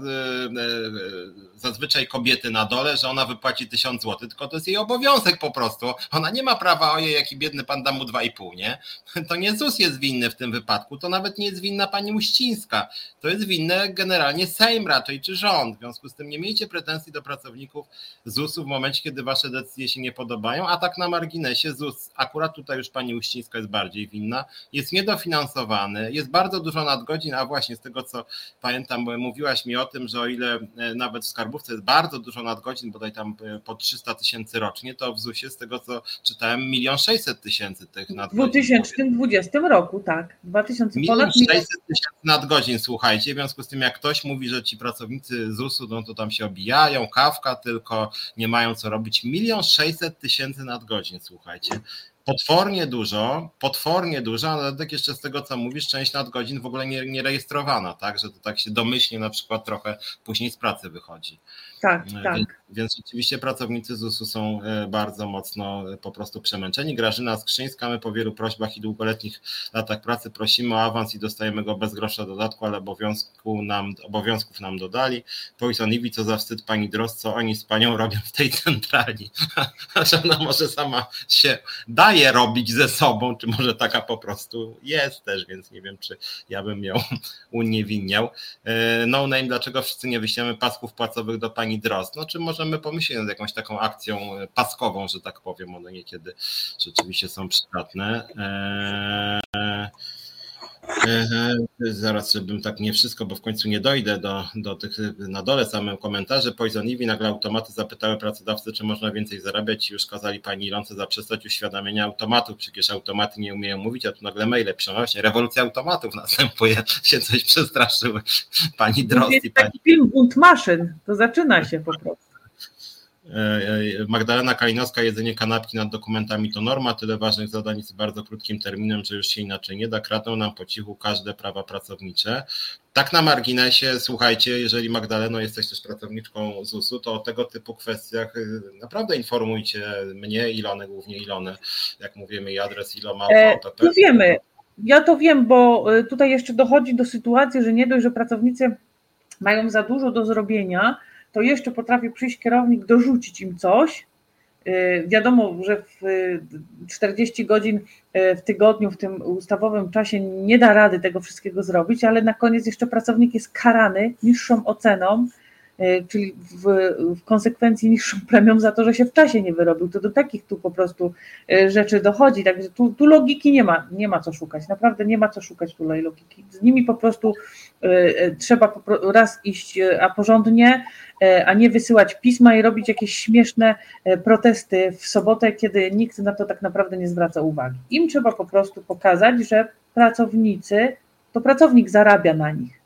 zazwyczaj kobiety na dole, że ona wypłaci tysiąc złotych, tylko to jest jej obowiązek po prostu. Ona nie ma prawa, ojej, jaki biedny pan da mu dwa i pół, nie? To nie ZUS jest winny w tym wypadku, to nawet nie jest winna pani Muścińska. To jest winne generalnie Sejm raczej, czy rząd. W związku z tym nie miejcie pretensji do pracowników ZUS-u w momencie, kiedy wasze decyzje się nie podobają, a tak na marginesie ZUS, akurat tutaj już pani Uścińska jest bardziej bardziej winna, jest niedofinansowany, jest bardzo dużo nadgodzin, a właśnie z tego co pamiętam, mówiłaś mi o tym, że o ile e, nawet w skarbówce jest bardzo dużo nadgodzin, bodaj tam e, po 300 tysięcy rocznie, to w ZUS-ie z tego co czytałem milion 600 tysięcy tych nadgodzin. W 2020 roku, tak. 2000 milion 600 tysięcy nadgodzin, słuchajcie, w związku z tym jak ktoś mówi, że ci pracownicy ZUS-u, no to tam się obijają, kawka tylko, nie mają co robić. Milion 600 tysięcy nadgodzin, słuchajcie potwornie dużo, potwornie dużo, ale tak jeszcze z tego, co mówisz, część nadgodzin w ogóle nie, nie rejestrowana, tak, że to tak się domyślnie na przykład trochę później z pracy wychodzi. Tak, e, tak. Więc, więc rzeczywiście pracownicy ZUS-u są e, bardzo mocno e, po prostu przemęczeni. Grażyna Skrzyńska, my po wielu prośbach i długoletnich latach pracy prosimy o awans i dostajemy go bez grosza dodatku, ale obowiązku nam, obowiązków nam dodali. Poison Iwi, co za wstyd pani Dros, co oni z panią robią w tej centrali. że ona może sama się daje robić ze sobą, czy może taka po prostu jest też, więc nie wiem, czy ja bym ją uniewinniał. No name, dlaczego wszyscy nie wyślemy pasków płacowych do pani pani Drozd. No, czy możemy pomyśleć nad jakąś taką akcją paskową, że tak powiem, one niekiedy rzeczywiście są przydatne. Eee, Zaraz, żebym tak nie wszystko, bo w końcu nie dojdę do, do tych na dole samym komentarzy. Poison Ivy nagle automaty zapytały pracodawcy, czy można więcej zarabiać i już kazali pani Ilonce zaprzestać uświadamiania automatów. Przecież automaty nie umieją mówić, a tu nagle maile piszą. Właśnie rewolucja automatów następuje, się coś przestraszyły pani Drost. Taki film Bunt Maszyn, to zaczyna się po prostu. E, Magdalena Kalinowska, jedzenie kanapki nad dokumentami to norma, tyle ważnych zadań z bardzo krótkim terminem, że już się inaczej nie da. Kradną nam po cichu każde prawa pracownicze. Tak na marginesie, słuchajcie, jeżeli Magdaleno jesteś też pracowniczką ZUS-u, to o tego typu kwestiach y, naprawdę informujcie mnie, Ilonę, głównie Ilonę, jak mówimy, i adres Iloma. E, to wiemy, ja to wiem, bo y, tutaj jeszcze dochodzi do sytuacji, że nie dość, że pracownicy mają za dużo do zrobienia, to jeszcze potrafi przyjść kierownik, dorzucić im coś, Wiadomo, że w 40 godzin w tygodniu, w tym ustawowym czasie nie da rady tego wszystkiego zrobić, ale na koniec jeszcze pracownik jest karany niższą oceną, czyli w, w, konsekwencji niższą premią za to, że się w czasie nie wyrobił. To do takich tu po prostu e, rzeczy dochodzi. Także tu, tu logiki nie ma, nie ma co szukać. Naprawdę nie ma co szukać tutaj logiki. Z nimi po prostu e, trzeba raz iść, a porządnie, a nie wysyłać pisma i robić jakieś śmieszne protesty w sobotę, kiedy nikt na to tak naprawdę nie zwraca uwagi. Im trzeba po prostu pokazać, że pracownicy, to pracownik zarabia na nich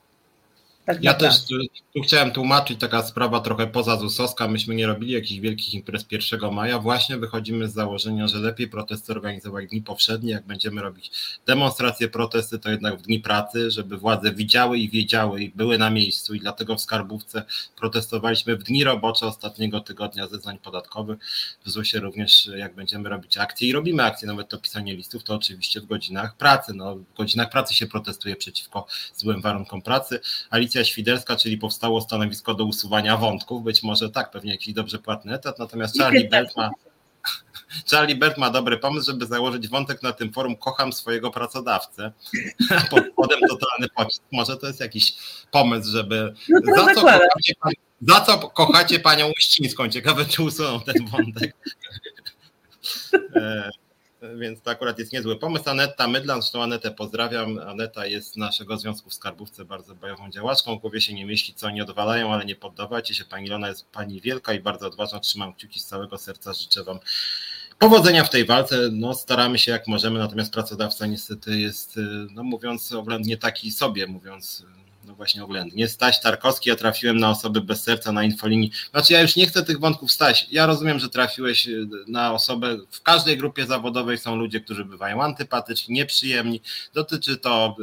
tak ja też tu, chciałem tłumaczyć taka sprawa trochę poza ZUS-owska. Myśmy nie robili jakichś wielkich imprez 1 maja. Właśnie wychodzimy z założenia, że lepiej protesty organizować w dni powszednie. Jak będziemy robić demonstracje, protesty, to jednak w dni pracy, żeby władze widziały i wiedziały i były na miejscu. I dlatego w skarbówce protestowaliśmy w dni robocze ostatniego tygodnia zeznań podatkowych. W ZUS-ie również, jak będziemy robić akcje i robimy akcje, nawet to pisanie listów, to oczywiście w godzinach pracy. No, w godzinach pracy się protestuje przeciwko złym warunkom pracy. Alicja Świderska, czyli powstało stanowisko do usuwania wątków, być może tak, pewnie jakiś dobrze płatny etat, natomiast Charlie Belt ma Charlie Bert ma dobry pomysł, żeby założyć wątek na tym forum Kocham swojego pracodawcę. A potem totalny pocisk. Może to jest jakiś pomysł, żeby. No za, co kochacie, za co kochacie panią Uścińską? Ciekawe, czy usuną ten wątek. Więc to akurat jest niezły pomysł. Aneta Mydlan, zresztą Anetę pozdrawiam. Aneta jest naszego Związku w Skarbówce bardzo bojową działaczką. W głowie się nie myśli, co oni odwalają, ale nie poddawajcie się. Pani Ilona jest pani wielka i bardzo odważna. Trzymam kciuki z całego serca. Życzę wam powodzenia w tej walce. No, staramy się jak możemy, natomiast pracodawca niestety jest, no mówiąc oględnie taki sobie, mówiąc no właśnie oględnie. Staś Tarkowski, ja trafiłem na osoby bez serca na infolinii. Znaczy ja już nie chcę tych wątków Staś. Ja rozumiem, że trafiłeś y, na osobę, w każdej grupie zawodowej są ludzie, którzy bywają antypatyczni, nieprzyjemni. Dotyczy to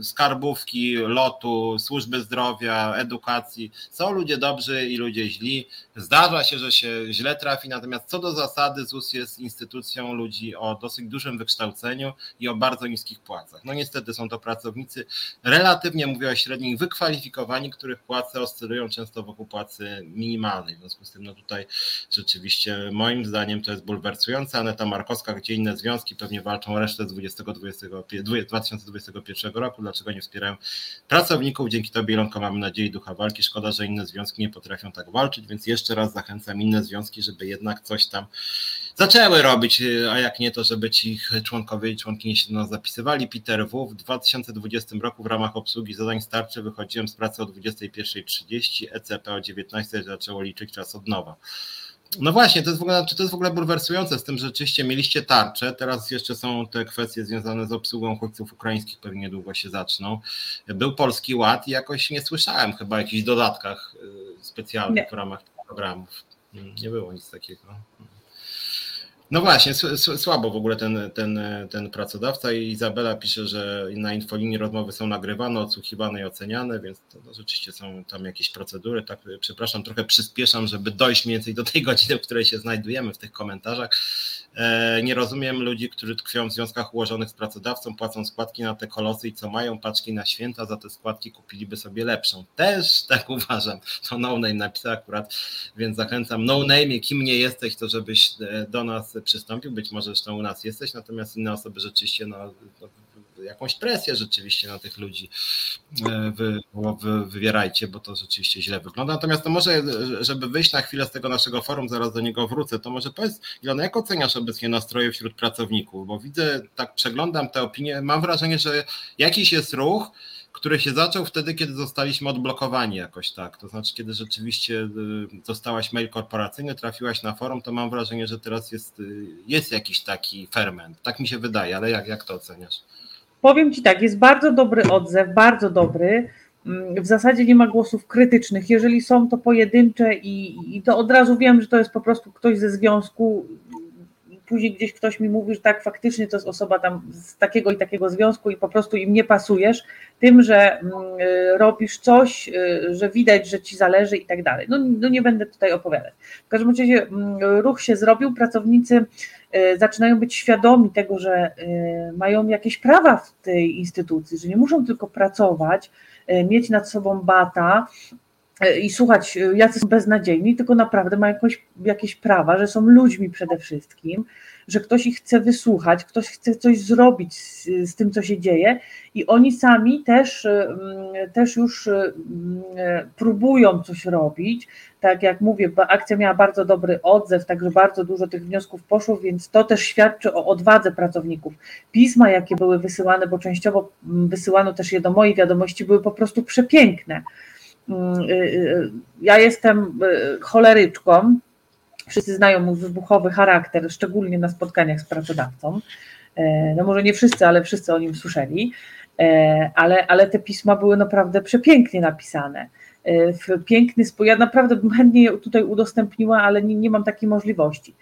y, skarbówki, lotu, służby zdrowia, edukacji. Są ludzie dobrzy i ludzie źli. Zdarza się, że się źle trafi, natomiast co do zasady ZUS jest instytucją ludzi o dosyć dużym wykształceniu i o bardzo niskich płacach. No niestety są to pracownicy relatywnie, mówię o średnich, wykwalifikowani, których płace oscylują często wokół płacy minimalnej. W związku z tym no tutaj rzeczywiście moim zdaniem to jest bulwersujące. Aneta Markowska, gdzie inne związki pewnie walczą resztę z 2021 roku, dlaczego nie wspierają pracowników. Dzięki Tobie Ilonko mamy nadzieję ducha walki. Szkoda, że inne związki nie potrafią tak walczyć, więc jeszcze raz zachęcam inne związki, żeby jednak coś tam zaczęły robić, a jak nie, to żeby ci członkowie i członkini się do nas zapisywali. Peter W. W 2020 roku w ramach obsługi zadań starczy wychodziłem z pracy o 21.30, ECP o 19.00 zaczęło liczyć czas od nowa. No właśnie, to jest, w ogóle, to jest w ogóle bulwersujące z tym, że rzeczywiście mieliście tarczę, teraz jeszcze są te kwestie związane z obsługą uchodźców ukraińskich, pewnie niedługo się zaczną. Był Polski Ład i jakoś nie słyszałem chyba o jakichś dodatkach y, specjalnych nie. w ramach programów. Nie było nic takiego. No właśnie, słabo w ogóle ten, ten, ten pracodawca Izabela pisze, że na infolinii rozmowy są nagrywane, odsłuchiwane i oceniane, więc to, rzeczywiście są tam jakieś procedury. Tak, przepraszam, trochę przyspieszam, żeby dojść mniej więcej do tej godziny, w której się znajdujemy w tych komentarzach. E, nie rozumiem ludzi, którzy tkwią w związkach ułożonych z pracodawcą, płacą składki na te kolosy i co mają paczki na święta, za te składki kupiliby sobie lepszą. Też tak uważam. To no name napisał akurat, więc zachęcam. No name, kim nie jesteś, to żebyś e, do nas przystąpił. Być może zresztą u nas jesteś, natomiast inne osoby rzeczywiście no, jakąś presję rzeczywiście na tych ludzi e, wy, wy, wywierajcie, bo to rzeczywiście źle wygląda. Natomiast to może, żeby wyjść na chwilę z tego naszego forum, zaraz do niego wrócę, to może powiedz, Ilona, jak oceniasz obecnie nastroje wśród pracowników? Bo widzę, tak przeglądam te opinie, mam wrażenie, że jakiś jest ruch, który się zaczął wtedy, kiedy zostaliśmy odblokowani jakoś tak. To znaczy, kiedy rzeczywiście y, dostałaś mail korporacyjny, trafiłaś na forum, to mam wrażenie, że teraz jest, y, jest jakiś taki ferment. Tak mi się wydaje, ale jak, jak to oceniasz? Powiem Ci tak, jest bardzo dobry odzew, bardzo dobry. Mm, w zasadzie nie ma głosów krytycznych. Jeżeli są, to pojedyncze i, i to od razu wiem, że to jest po prostu ktoś ze związku. Później gdzieś ktoś mi mówi, że tak, faktycznie to jest osoba tam z takiego i takiego związku i po prostu im nie pasujesz, tym, że mm, y, robisz coś, y, że widać, że ci zależy i tak dalej. No, no nie będę tutaj opowiadać. W każdym razie mm, ruch się zrobił, pracownicy E, zaczynają być świadomi tego, że mają jakieś prawa w tej instytucji, że nie muszą tylko pracować, mieć nad sobą bata i słuchać, jacy są beznadziejni, tylko naprawdę mają jakoś, jakieś prawa, że są ludźmi przede wszystkim, że ktoś ich chce wysłuchać, ktoś chce coś zrobić z, z tym, co się dzieje, i oni sami też, mm, też już mm, próbują coś robić. Tak jak mówię, akcja miała bardzo dobry odzew, także bardzo dużo tych wniosków poszło, więc to też świadczy o odwadze pracowników. Pisma, jakie były wysyłane, bo częściowo mm, wysyłano też je do mojej wiadomości, były po prostu przepiękne. Y, y, ja jestem y, choleryczką, Wszyscy znają mój wybuchowy charakter, szczególnie na spotkaniach z pracodawcą. E, no może nie wszyscy, ale wszyscy o nim słyszeli. E, ale, ale te pisma były naprawdę przepięknie napisane. E, w piękny sposób. Ja naprawdę bym chętnie je tutaj udostępniła, ale nie, nie mam takiej możliwości.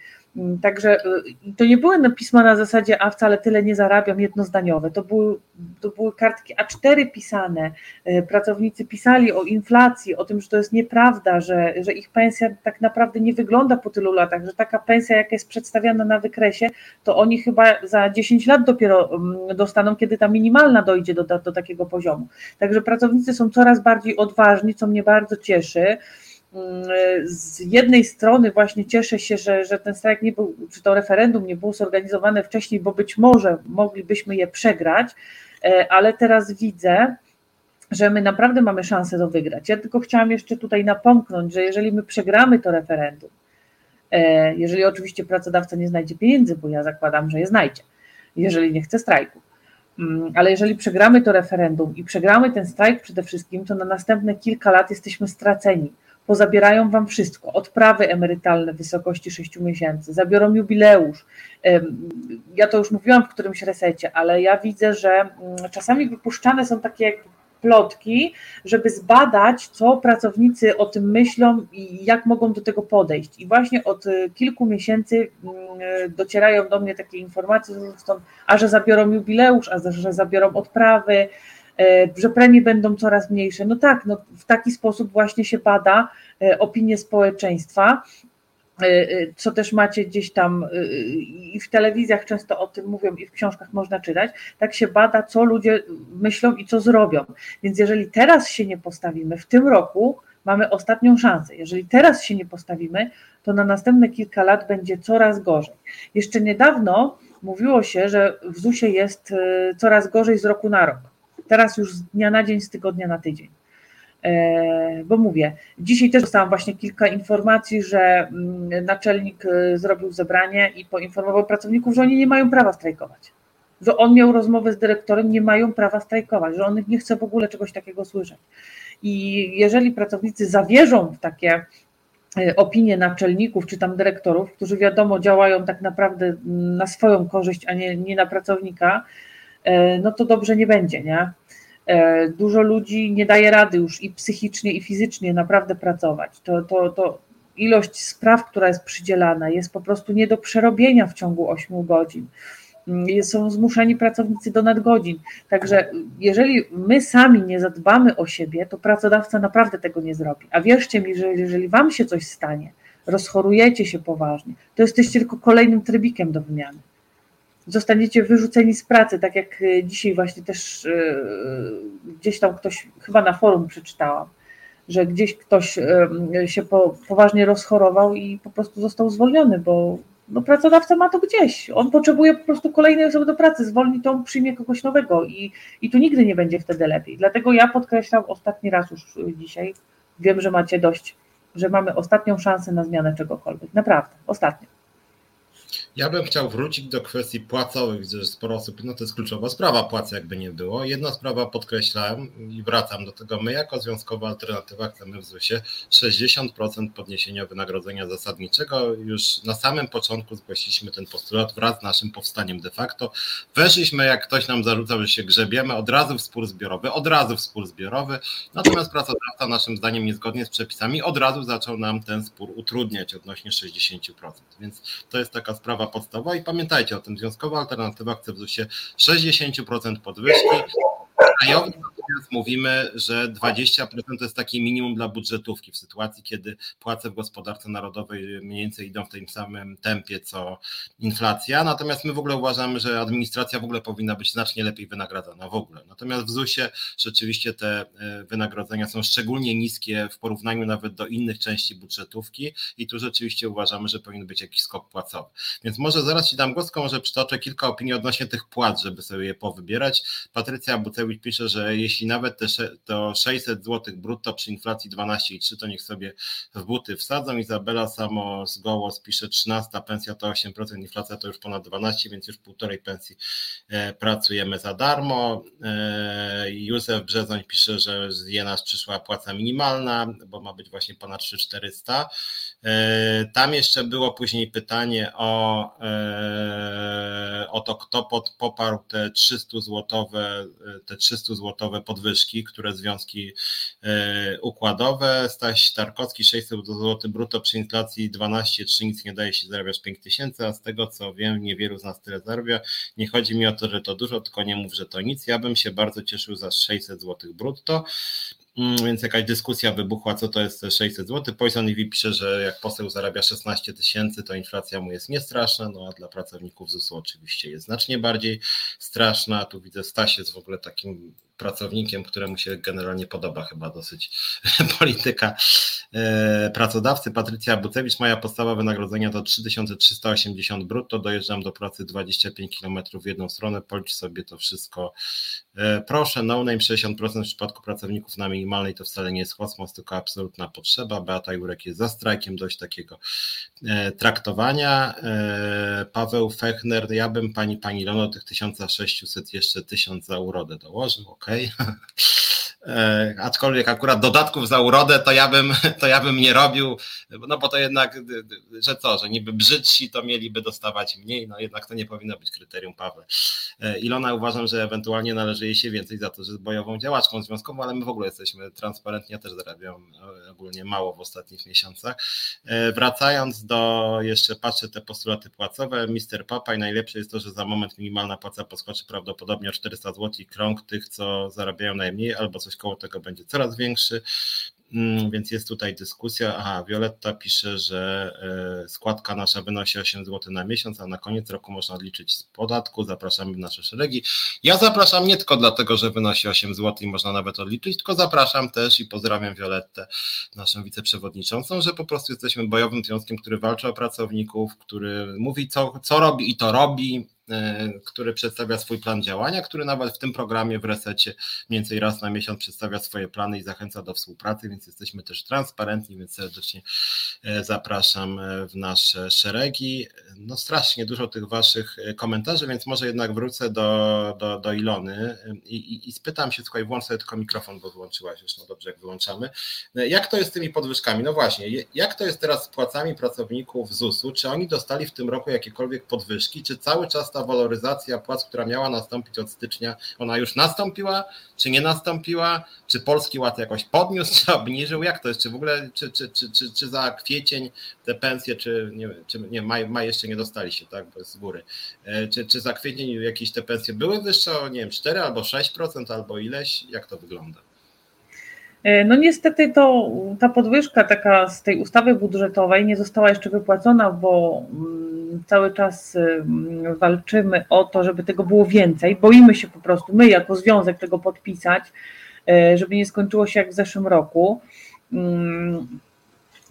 Także y, to nie były pisma na zasadzie, a wcale tyle nie zarabiam, jednozdaniowe. To były, to były kartki A4 pisane. Y, pracownicy pisali o inflacji, o tym, że to jest nieprawda, że, że ich pensja tak naprawdę nie wygląda po tylu latach, że taka pensja, jaka jest przedstawiana na wykresie, to oni chyba za 10 lat dopiero mm, dostaną, kiedy ta minimalna dojdzie do, do, do takiego poziomu. Także pracownicy są coraz bardziej odważni, co mnie bardzo cieszy z jednej strony właśnie cieszę się, że, że ten strajk nie był, czy to referendum nie było zorganizowane wcześniej, bo być może moglibyśmy je przegrać, e, ale teraz widzę, że my naprawdę mamy szansę to wygrać. Ja tylko chciałam jeszcze tutaj napomknąć, że jeżeli my przegramy to referendum, e, jeżeli oczywiście pracodawca nie znajdzie pieniędzy, bo ja zakładam, że je znajdzie, jeżeli nie chce strajku, mm, ale jeżeli przegramy to referendum i przegramy ten strajk przede wszystkim, to na następne kilka lat jesteśmy straceni pozabierają wam wszystko, odprawy emerytalne w wysokości 6 miesięcy, zabiorą jubileusz. Ja to już mówiłam w którymś resecie, ale ja widzę, że mm, czasami wypuszczane są takie plotki, żeby zbadać, co pracownicy o tym myślą i jak mogą do tego podejść. I właśnie od y, kilku miesięcy mm, docierają do mnie takie informacje, a że zabiorą jubileusz, a że zabiorą odprawy, że premie będą coraz mniejsze. No tak, no w taki sposób właśnie się bada e, opinię społeczeństwa, e, co też macie gdzieś tam i w telewizjach często o tym mówią i w książkach można czytać, tak się bada, co ludzie myślą i co zrobią. Więc jeżeli teraz się nie postawimy, w tym roku mamy ostatnią szansę. Jeżeli teraz się nie postawimy, to na następne kilka lat będzie coraz gorzej. Jeszcze niedawno mówiło się, że w ZUS-ie jest coraz gorzej z roku na rok. Teraz już z dnia na dzień, z tygodnia na tydzień. E, bo mówię, dzisiaj też dostałam właśnie kilka informacji, że mm, naczelnik e, zrobił zebranie i poinformował pracowników, że oni nie mają prawa strajkować. Że on miał rozmowę z dyrektorem, nie mają prawa strajkować, że on nie chce w ogóle czegoś takiego słyszeć. I jeżeli pracownicy zawierzą w takie e, opinie naczelników czy tam dyrektorów, którzy wiadomo działają tak naprawdę na swoją korzyść, a nie, nie na pracownika, no to dobrze nie będzie, nie? E, dużo ludzi nie daje rady już i psychicznie, i fizycznie naprawdę pracować. To, to, to ilość spraw, która jest przydzielana, jest po prostu nie do przerobienia w ciągu 8 godzin. Mm, są zmuszeni pracownicy do nadgodzin. Także jeżeli my sami nie zadbamy o siebie, to pracodawca naprawdę tego nie zrobi. A wierzcie mi, że jeżeli Wam się coś stanie, rozchorujecie się poważnie, to jesteście tylko kolejnym trybikiem do wymiany zostaniecie wyrzuceni z pracy, tak jak e, dzisiaj właśnie też e, gdzieś tam ktoś, chyba na forum przeczytałam, że gdzieś ktoś e, się poważnie rozchorował i po prostu został zwolniony, bo no, pracodawca ma to gdzieś. On potrzebuje po prostu kolejnej osoby do pracy, zwolni to, przyjmie kogoś nowego i, i tu nigdy nie będzie wtedy lepiej. Dlatego ja podkreślam ostatni raz już dzisiaj, wiem, że macie dość, że mamy ostatnią szansę na zmianę czegokolwiek. Naprawdę, ostatnią. Ja bym chciał wrócić do kwestii płacowych. Widzę, że sporo osób, no to jest kluczowa sprawa, płacy jakby nie było. Jedna sprawa podkreślałem i wracam do tego. My jako Związkowa Alternatywa chcemy w ZUS-ie 60% podniesienia wynagrodzenia zasadniczego. Już na samym początku zgłosiliśmy ten postulat wraz z naszym powstaniem de facto. Weszliśmy, jak ktoś nam zarzucał, że się grzebiemy, od razu w spór zbiorowy, od razu w spór zbiorowy. Natomiast pracodawca naszym zdaniem niezgodnie z przepisami od razu zaczął nam ten spór utrudniać odnośnie 60%. Więc to jest taka sprawa sprawa podstawowa i pamiętajcie o tym, związkowa alternatywa chce w ZUS-ie 60% podwyżki, krajowy natomiast mówimy, że 20% to jest takie minimum dla budżetówki w sytuacji, kiedy płace w gospodarce narodowej mniej więcej idą w tym samym tempie co inflacja. Natomiast my w ogóle uważamy, że administracja w ogóle powinna być znacznie lepiej wynagradzana w ogóle. Natomiast w ZUS-ie rzeczywiście te e, wynagrodzenia są szczególnie niskie w porównaniu nawet do innych części budżetówki i tu rzeczywiście uważamy, że powinien być jakiś skok płacowy. Więc może zaraz Ci dam głos, może przytoczę kilka opinii odnośnie tych płac, żeby sobie je powybierać. Patrycja Bucewicz pisze, że jeśli nawet te, to 600 zł brutto przy inflacji 12,3 to niech sobie w buty wsadzą. Izabela samo z Gołos pisze 13 pensja to 8%, inflacja to już ponad 12, więc już półtorej pensji e, pracujemy za darmo. E, Józef Brzezoń pisze, że z Jenas przyszła płaca minimalna, bo ma być właśnie ponad 3400. E, tam jeszcze było później pytanie o, o to, kto pod, poparł te 300 złotowe, te 300 złotowe podwyżki, które związki układowe. Staś Tarkowski 600 zł brutto przy inflacji 12,3 nic nie daje się zarabiać 5 tysięcy, a z tego co wiem, niewielu z nas tyle zarabia. Nie chodzi mi o to, że to dużo, tylko nie mów, że to nic. Ja bym się bardzo cieszył za 600 zł brutto. Mm, więc jakaś dyskusja wybuchła, co to jest 600 zł. Poison EV pisze, że jak poseł zarabia 16 tysięcy, to inflacja mu jest niestraszna, no a dla pracowników ZUS-u oczywiście jest znacznie bardziej straszna. Tu widzę Staś jest w ogóle takim pracownikiem, któremu się generalnie podoba chyba dosyć polityka e, pracodawcy. Patrycja Bucewicz, moja podstawa wynagrodzenia to 3380 brutto, dojeżdżam do pracy 25 km w jedną stronę, policz sobie to wszystko. E, proszę, no name 60% w przypadku pracowników na minimalnej to wcale nie jest kosmos, tylko absolutna potrzeba. Beata Jurek jest za strajkiem dość takiego e, traktowania. Paweł Fechner, ja bym pani pani Lono tych 1600 jeszcze 1000 za urodę dołożył, ok. Okay. E, aczkolwiek akurat dodatków za urodę to ja bym, to ja bym nie robił, no bo to jednak, że co, że niby brzydsi to mieliby dostawać mniej, no jednak to nie powinno być kryterium Pawle. E, Ilona uważam, że ewentualnie należy jej się więcej za to, że jest bojową działaczką związkową, ale my w ogóle jesteśmy transparentni, ja też zarabiam ogólnie mało w ostatnich miesiącach. E, wracając do, jeszcze patrzę te postulaty płacowe, Mister Papa i najlepsze jest to, że za moment minimalna płaca poskoczy prawdopodobnie o 400 zł krąg tych, co zarabiają najmniej albo coś koło tego będzie coraz większy. Mm, więc jest tutaj dyskusja. Aha, Violetta pisze, że e, składka nasza wynosi 8 zł na miesiąc, a na koniec roku można odliczyć z podatku. Zapraszamy w nasze szeregi. Ja zapraszam nie tylko dlatego, że wynosi 8 zł i można nawet odliczyć, tylko zapraszam też i pozdrawiam Violettę, naszą wiceprzewodniczącą, że po prostu jesteśmy bojowym związkiem, który walczy o pracowników, który mówi, co, co robi i to robi który przedstawia swój plan działania, który nawet w tym programie w resecie mniej więcej raz na miesiąc przedstawia swoje plany i zachęca do współpracy, więc jesteśmy też transparentni, więc serdecznie e, zapraszam e, w nasze szeregi. No strasznie dużo tych waszych komentarzy, więc może jednak wrócę do, do, do Ilony i, i, i spytam się, słuchaj, włącz sobie tylko mikrofon, bo wyłączyłaś już, no dobrze, jak wyłączamy. Jak to jest z tymi podwyżkami? No właśnie, jak to jest teraz z płacami pracowników ZUS-u? Czy oni dostali w tym roku jakiekolwiek podwyżki, czy cały czas ta waloryzacja płac, która miała nastąpić od stycznia, ona już nastąpiła, czy nie nastąpiła? Czy Polski Ład jakoś podniósł, czy obniżył? Jak to jest? Czy w ogóle, czy, czy, czy, czy, czy za kwiecień te pensje, czy nie, czy nie maj, maj jeszcze nie dostali się, tak, bo z góry. E, czy, czy za kwiecień jakieś te pensje były wyższe nie wiem, 4 albo 6% albo ileś? Jak to wygląda? E, no niestety to ta podwyżka taka z tej ustawy budżetowej nie została jeszcze wypłacona, bo mm, cały czas mm, walczymy o to, żeby tego było więcej. Boimy się po prostu, my jako związek tego podpisać, e, żeby nie skończyło się jak w zeszłym roku.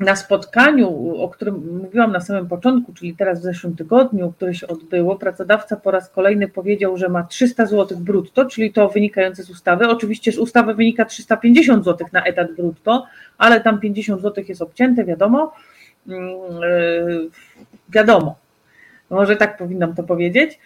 Mm, na spotkaniu, o którym mówiłam na samym początku, czyli teraz w zeszłym tygodniu, które się odbyło, pracodawca po raz kolejny powiedział, że ma 300 zł brutto, czyli to wynikające z ustawy. Oczywiście z ustawy wynika 350 zł na etat brutto, ale tam 50 zł jest obcięte, wiadomo. Yy, wiadomo, może tak powinnam to powiedzieć.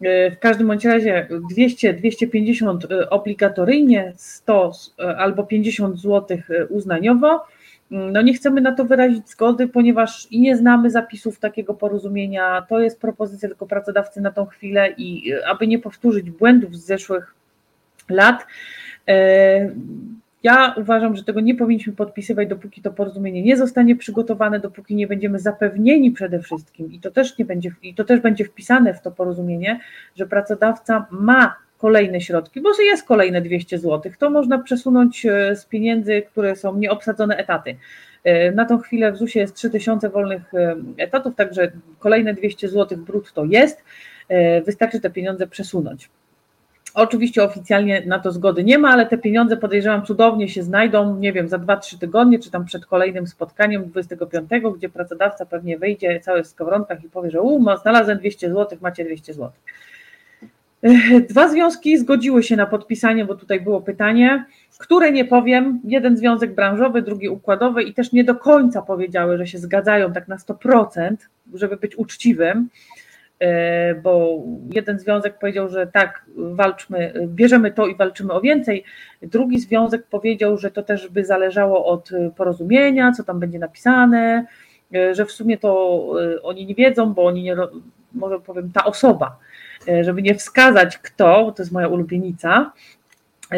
Yy, w każdym bądź razie 200-250 obligatoryjnie, 100 albo 50 zł uznaniowo no nie chcemy na to wyrazić zgody, ponieważ i nie znamy zapisów takiego porozumienia. To jest propozycja tylko pracodawcy na tą chwilę i e, aby nie powtórzyć błędów z zeszłych lat, e, ja uważam, że tego nie powinniśmy podpisywać, dopóki to porozumienie nie zostanie przygotowane, dopóki nie będziemy zapewnieni przede wszystkim, i to też nie będzie, i to też będzie wpisane w to porozumienie, że pracodawca ma kolejne środki, bo jest kolejne 200 zł, to można przesunąć e, z pieniędzy, które są nieobsadzone etaty. E, na tą chwilę w ZUS-ie jest 3000 wolnych e, etatów, także kolejne 200 zł brutto jest. Wystarczy te pieniądze przesunąć. Oczywiście oficjalnie na to zgody nie ma, ale te pieniądze podejrzewam cudownie się znajdą, nie wiem, za 2-3 tygodnie, czy tam przed kolejnym spotkaniem 25, gdzie pracodawca pewnie wyjdzie cały w skowronkach i powie, że u, znalazłem 200 zł, macie 200 zł. Dwa związki zgodziły się na podpisanie, bo tutaj było pytanie, które nie powiem, jeden związek branżowy, drugi układowy i też nie do końca powiedziały, że się zgadzają tak na 100%, żeby być uczciwym. E, bo jeden związek powiedział, że tak, walczmy, bierzemy to i walczymy o więcej. Drugi związek powiedział, że to też by zależało od porozumienia, co tam będzie napisane, e, że w sumie to e, oni nie wiedzą, bo oni nie, może powiem, ta osoba, żeby nie wskazać kto, to jest moja ulubienica, E,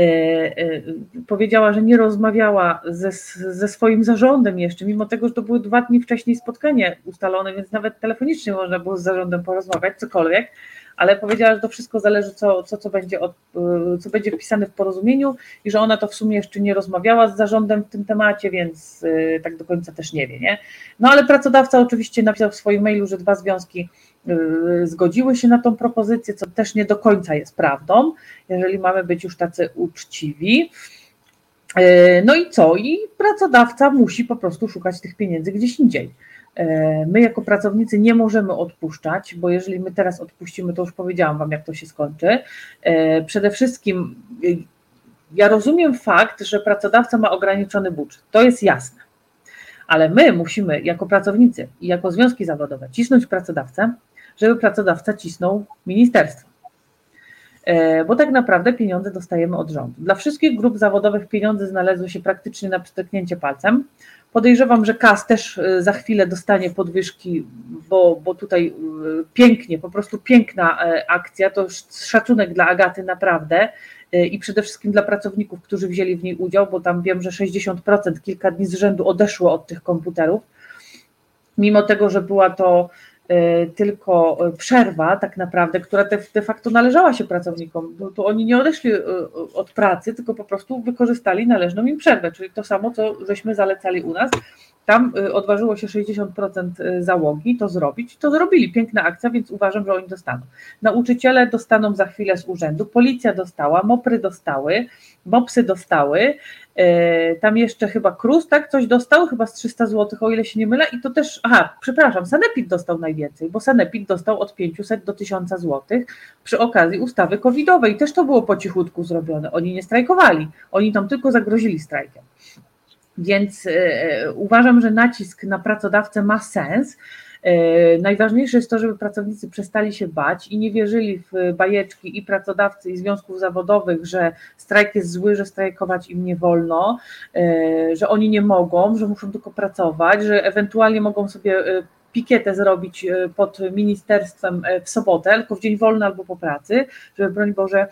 e, powiedziała, że nie rozmawiała ze, ze swoim zarządem jeszcze, mimo tego, że to były dwa dni wcześniej spotkanie ustalone, więc nawet telefonicznie można było z zarządem porozmawiać, cokolwiek, ale powiedziała, że to wszystko zależy, co, co, co, będzie, od, e, co będzie wpisane w porozumieniu i że ona to w sumie jeszcze nie rozmawiała z zarządem w tym temacie, więc tak do końca też nie wie. Nie? No ale pracodawca oczywiście napisał w swoim mailu, że dwa związki zgodziły się na tą propozycję, co też nie do końca jest prawdą, jeżeli mamy być już tacy uczciwi. Y, no i co? I pracodawca musi po prostu szukać tych pieniędzy gdzieś indziej. Y, my jako pracownicy nie możemy odpuszczać, bo jeżeli my teraz odpuścimy, to już powiedziałam Wam, jak to się skończy. Przede wszystkim ja rozumiem fakt, że pracodawca ma ograniczony budżet. To jest jasne. Ale my musimy jako pracownicy i jako związki zawodowe cisnąć pracodawcę, żeby pracodawca cisnął ministerstwo. E, bo tak naprawdę pieniądze dostajemy od rządu. Dla wszystkich grup zawodowych pieniądze znalazły się praktycznie na przytaknięcie palcem. Podejrzewam, że KAS też e, za chwilę dostanie podwyżki, bo, bo tutaj e, pięknie, po prostu piękna akcja. To szacunek dla Agaty naprawdę i przede wszystkim dla pracowników, którzy wzięli w niej udział, bo tam wiem, że 60% kilka dni z rzędu odeszło od tych komputerów. Mimo tego, że była to tylko przerwa tak naprawdę, która de facto należała się pracownikom, bo tu oni nie odeszli y, y, od pracy, tylko po prostu wykorzystali należną im przerwę, czyli to samo, co żeśmy zalecali u nas. Tam odważyło się 60% załogi to zrobić. To zrobili. Piękna akcja, więc uważam, że oni dostaną. Nauczyciele dostaną za chwilę z urzędu, policja dostała, mopry dostały, mopsy dostały, E, tam jeszcze chyba Krus, tak, coś dostał, chyba z 300 zł, o ile się nie mylę, i to też, aha, przepraszam, Sanepid dostał najwięcej, bo Sanepid dostał od 500 do 1000 zł przy okazji ustawy covidowej, też to było po cichutku zrobione, oni nie strajkowali, oni tam tylko zagrozili strajkiem. Więc e, uważam, że nacisk na pracodawcę ma sens, E, najważniejsze jest to, żeby pracownicy przestali się bać i nie wierzyli w bajeczki i pracodawcy, i związków zawodowych, że strajk jest zły, że strajkować im nie wolno, e, że oni nie mogą, że muszą tylko pracować, że ewentualnie mogą sobie e, pikietę zrobić pod ministerstwem w sobotę, tylko w dzień wolny albo po pracy, żeby broń Boże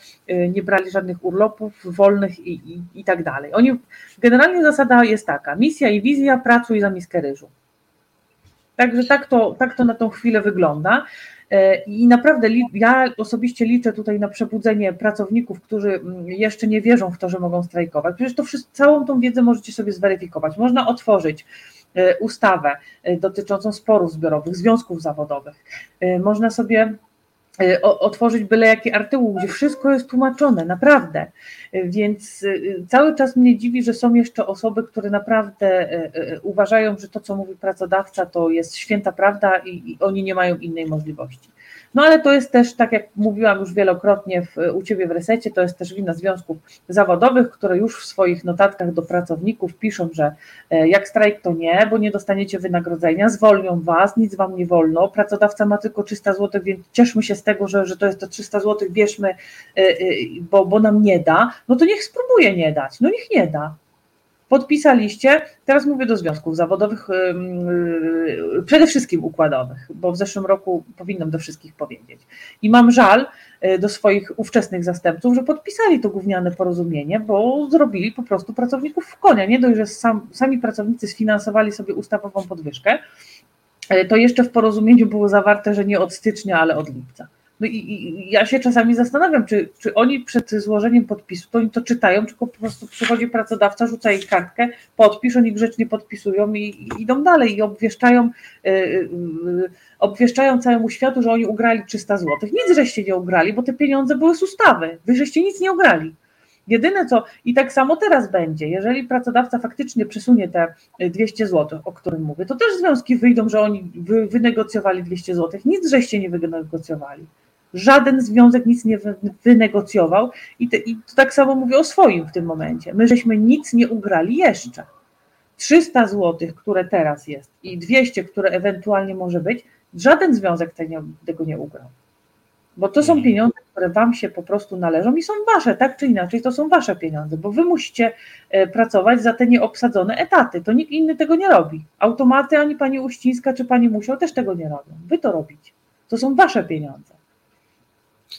nie brali żadnych urlopów wolnych i, i, i tak dalej. Oni, generalnie zasada jest taka, misja i wizja, pracuj za miskę ryżu. Także tak to, tak to na tą chwilę wygląda. E, I naprawdę ja osobiście liczę tutaj na przebudzenie pracowników, którzy mm, jeszcze nie wierzą w to, że mogą strajkować. Przecież to wszystko, całą tą wiedzę możecie sobie zweryfikować. Można otworzyć e, ustawę e, dotyczącą sporów zbiorowych, związków zawodowych. Można sobie Y, otworzyć byle jaki artykuł, gdzie wszystko jest tłumaczone, naprawdę. Y, więc y, cały czas mnie dziwi, że są jeszcze osoby, które naprawdę uważają, że to, co mówi pracodawca, to jest święta prawda i, i oni nie mają innej możliwości. No ale to jest też, tak jak mówiłam już wielokrotnie w, u Ciebie w resecie, to jest też wina związków zawodowych, które już w swoich notatkach do pracowników piszą, że e, jak strajk to nie, bo nie dostaniecie wynagrodzenia, zwolnią Was, nic Wam nie wolno, pracodawca ma tylko 300 zł, więc cieszmy się z tego, że, że to jest to 300 zł, bierzmy, e, e, bo, bo nam nie da, no to niech spróbuje nie dać, no niech nie da podpisaliście, teraz mówię do związków zawodowych, y, przede wszystkim układowych, bo w zeszłym roku powinnam do wszystkich powiedzieć. I mam żal y, do swoich ówczesnych zastępców, że podpisali to gówniane porozumienie, bo zrobili po prostu pracowników w konia. Nie dość, że sam, sami pracownicy sfinansowali sobie ustawową podwyżkę, y, to jeszcze w porozumieniu było zawarte, że nie od stycznia, ale od lipca. No i, i, ja się czasami zastanawiam, czy, czy oni przed złożeniem podpisu to oni to czytają, czy po prostu przychodzi pracodawca, rzuca ich kartkę, podpisz, oni grzecznie podpisują i, i idą dalej i obwieszczają, yy, yy, obwieszczają całemu światu, że oni ugrali 300 zł. Nic żeście nie ugrali, bo te pieniądze były z ustawy. Wy żeście nic nie ugrali. Jedyne co, i tak samo teraz będzie, jeżeli pracodawca faktycznie przesunie te 200 zł, o którym mówię, to też związki wyjdą, że oni wy, wynegocjowali 200 zł. Nic żeście nie wynegocjowali. Żaden związek nic nie wynegocjował i, te, i to tak samo mówię o swoim w tym momencie. My żeśmy nic nie ugrali jeszcze. 300 zł, które teraz jest i 200, które ewentualnie może być, żaden związek tego nie ugrał. Bo to są mhm. pieniądze, które Wam się po prostu należą i są Wasze, tak czy inaczej, to są Wasze pieniądze, bo Wy musicie e, pracować za te nieobsadzone etaty. To nikt inny tego nie robi. Automaty ani Pani Uścińska czy Pani Musiał też tego nie robią. Wy to robicie. To są Wasze pieniądze.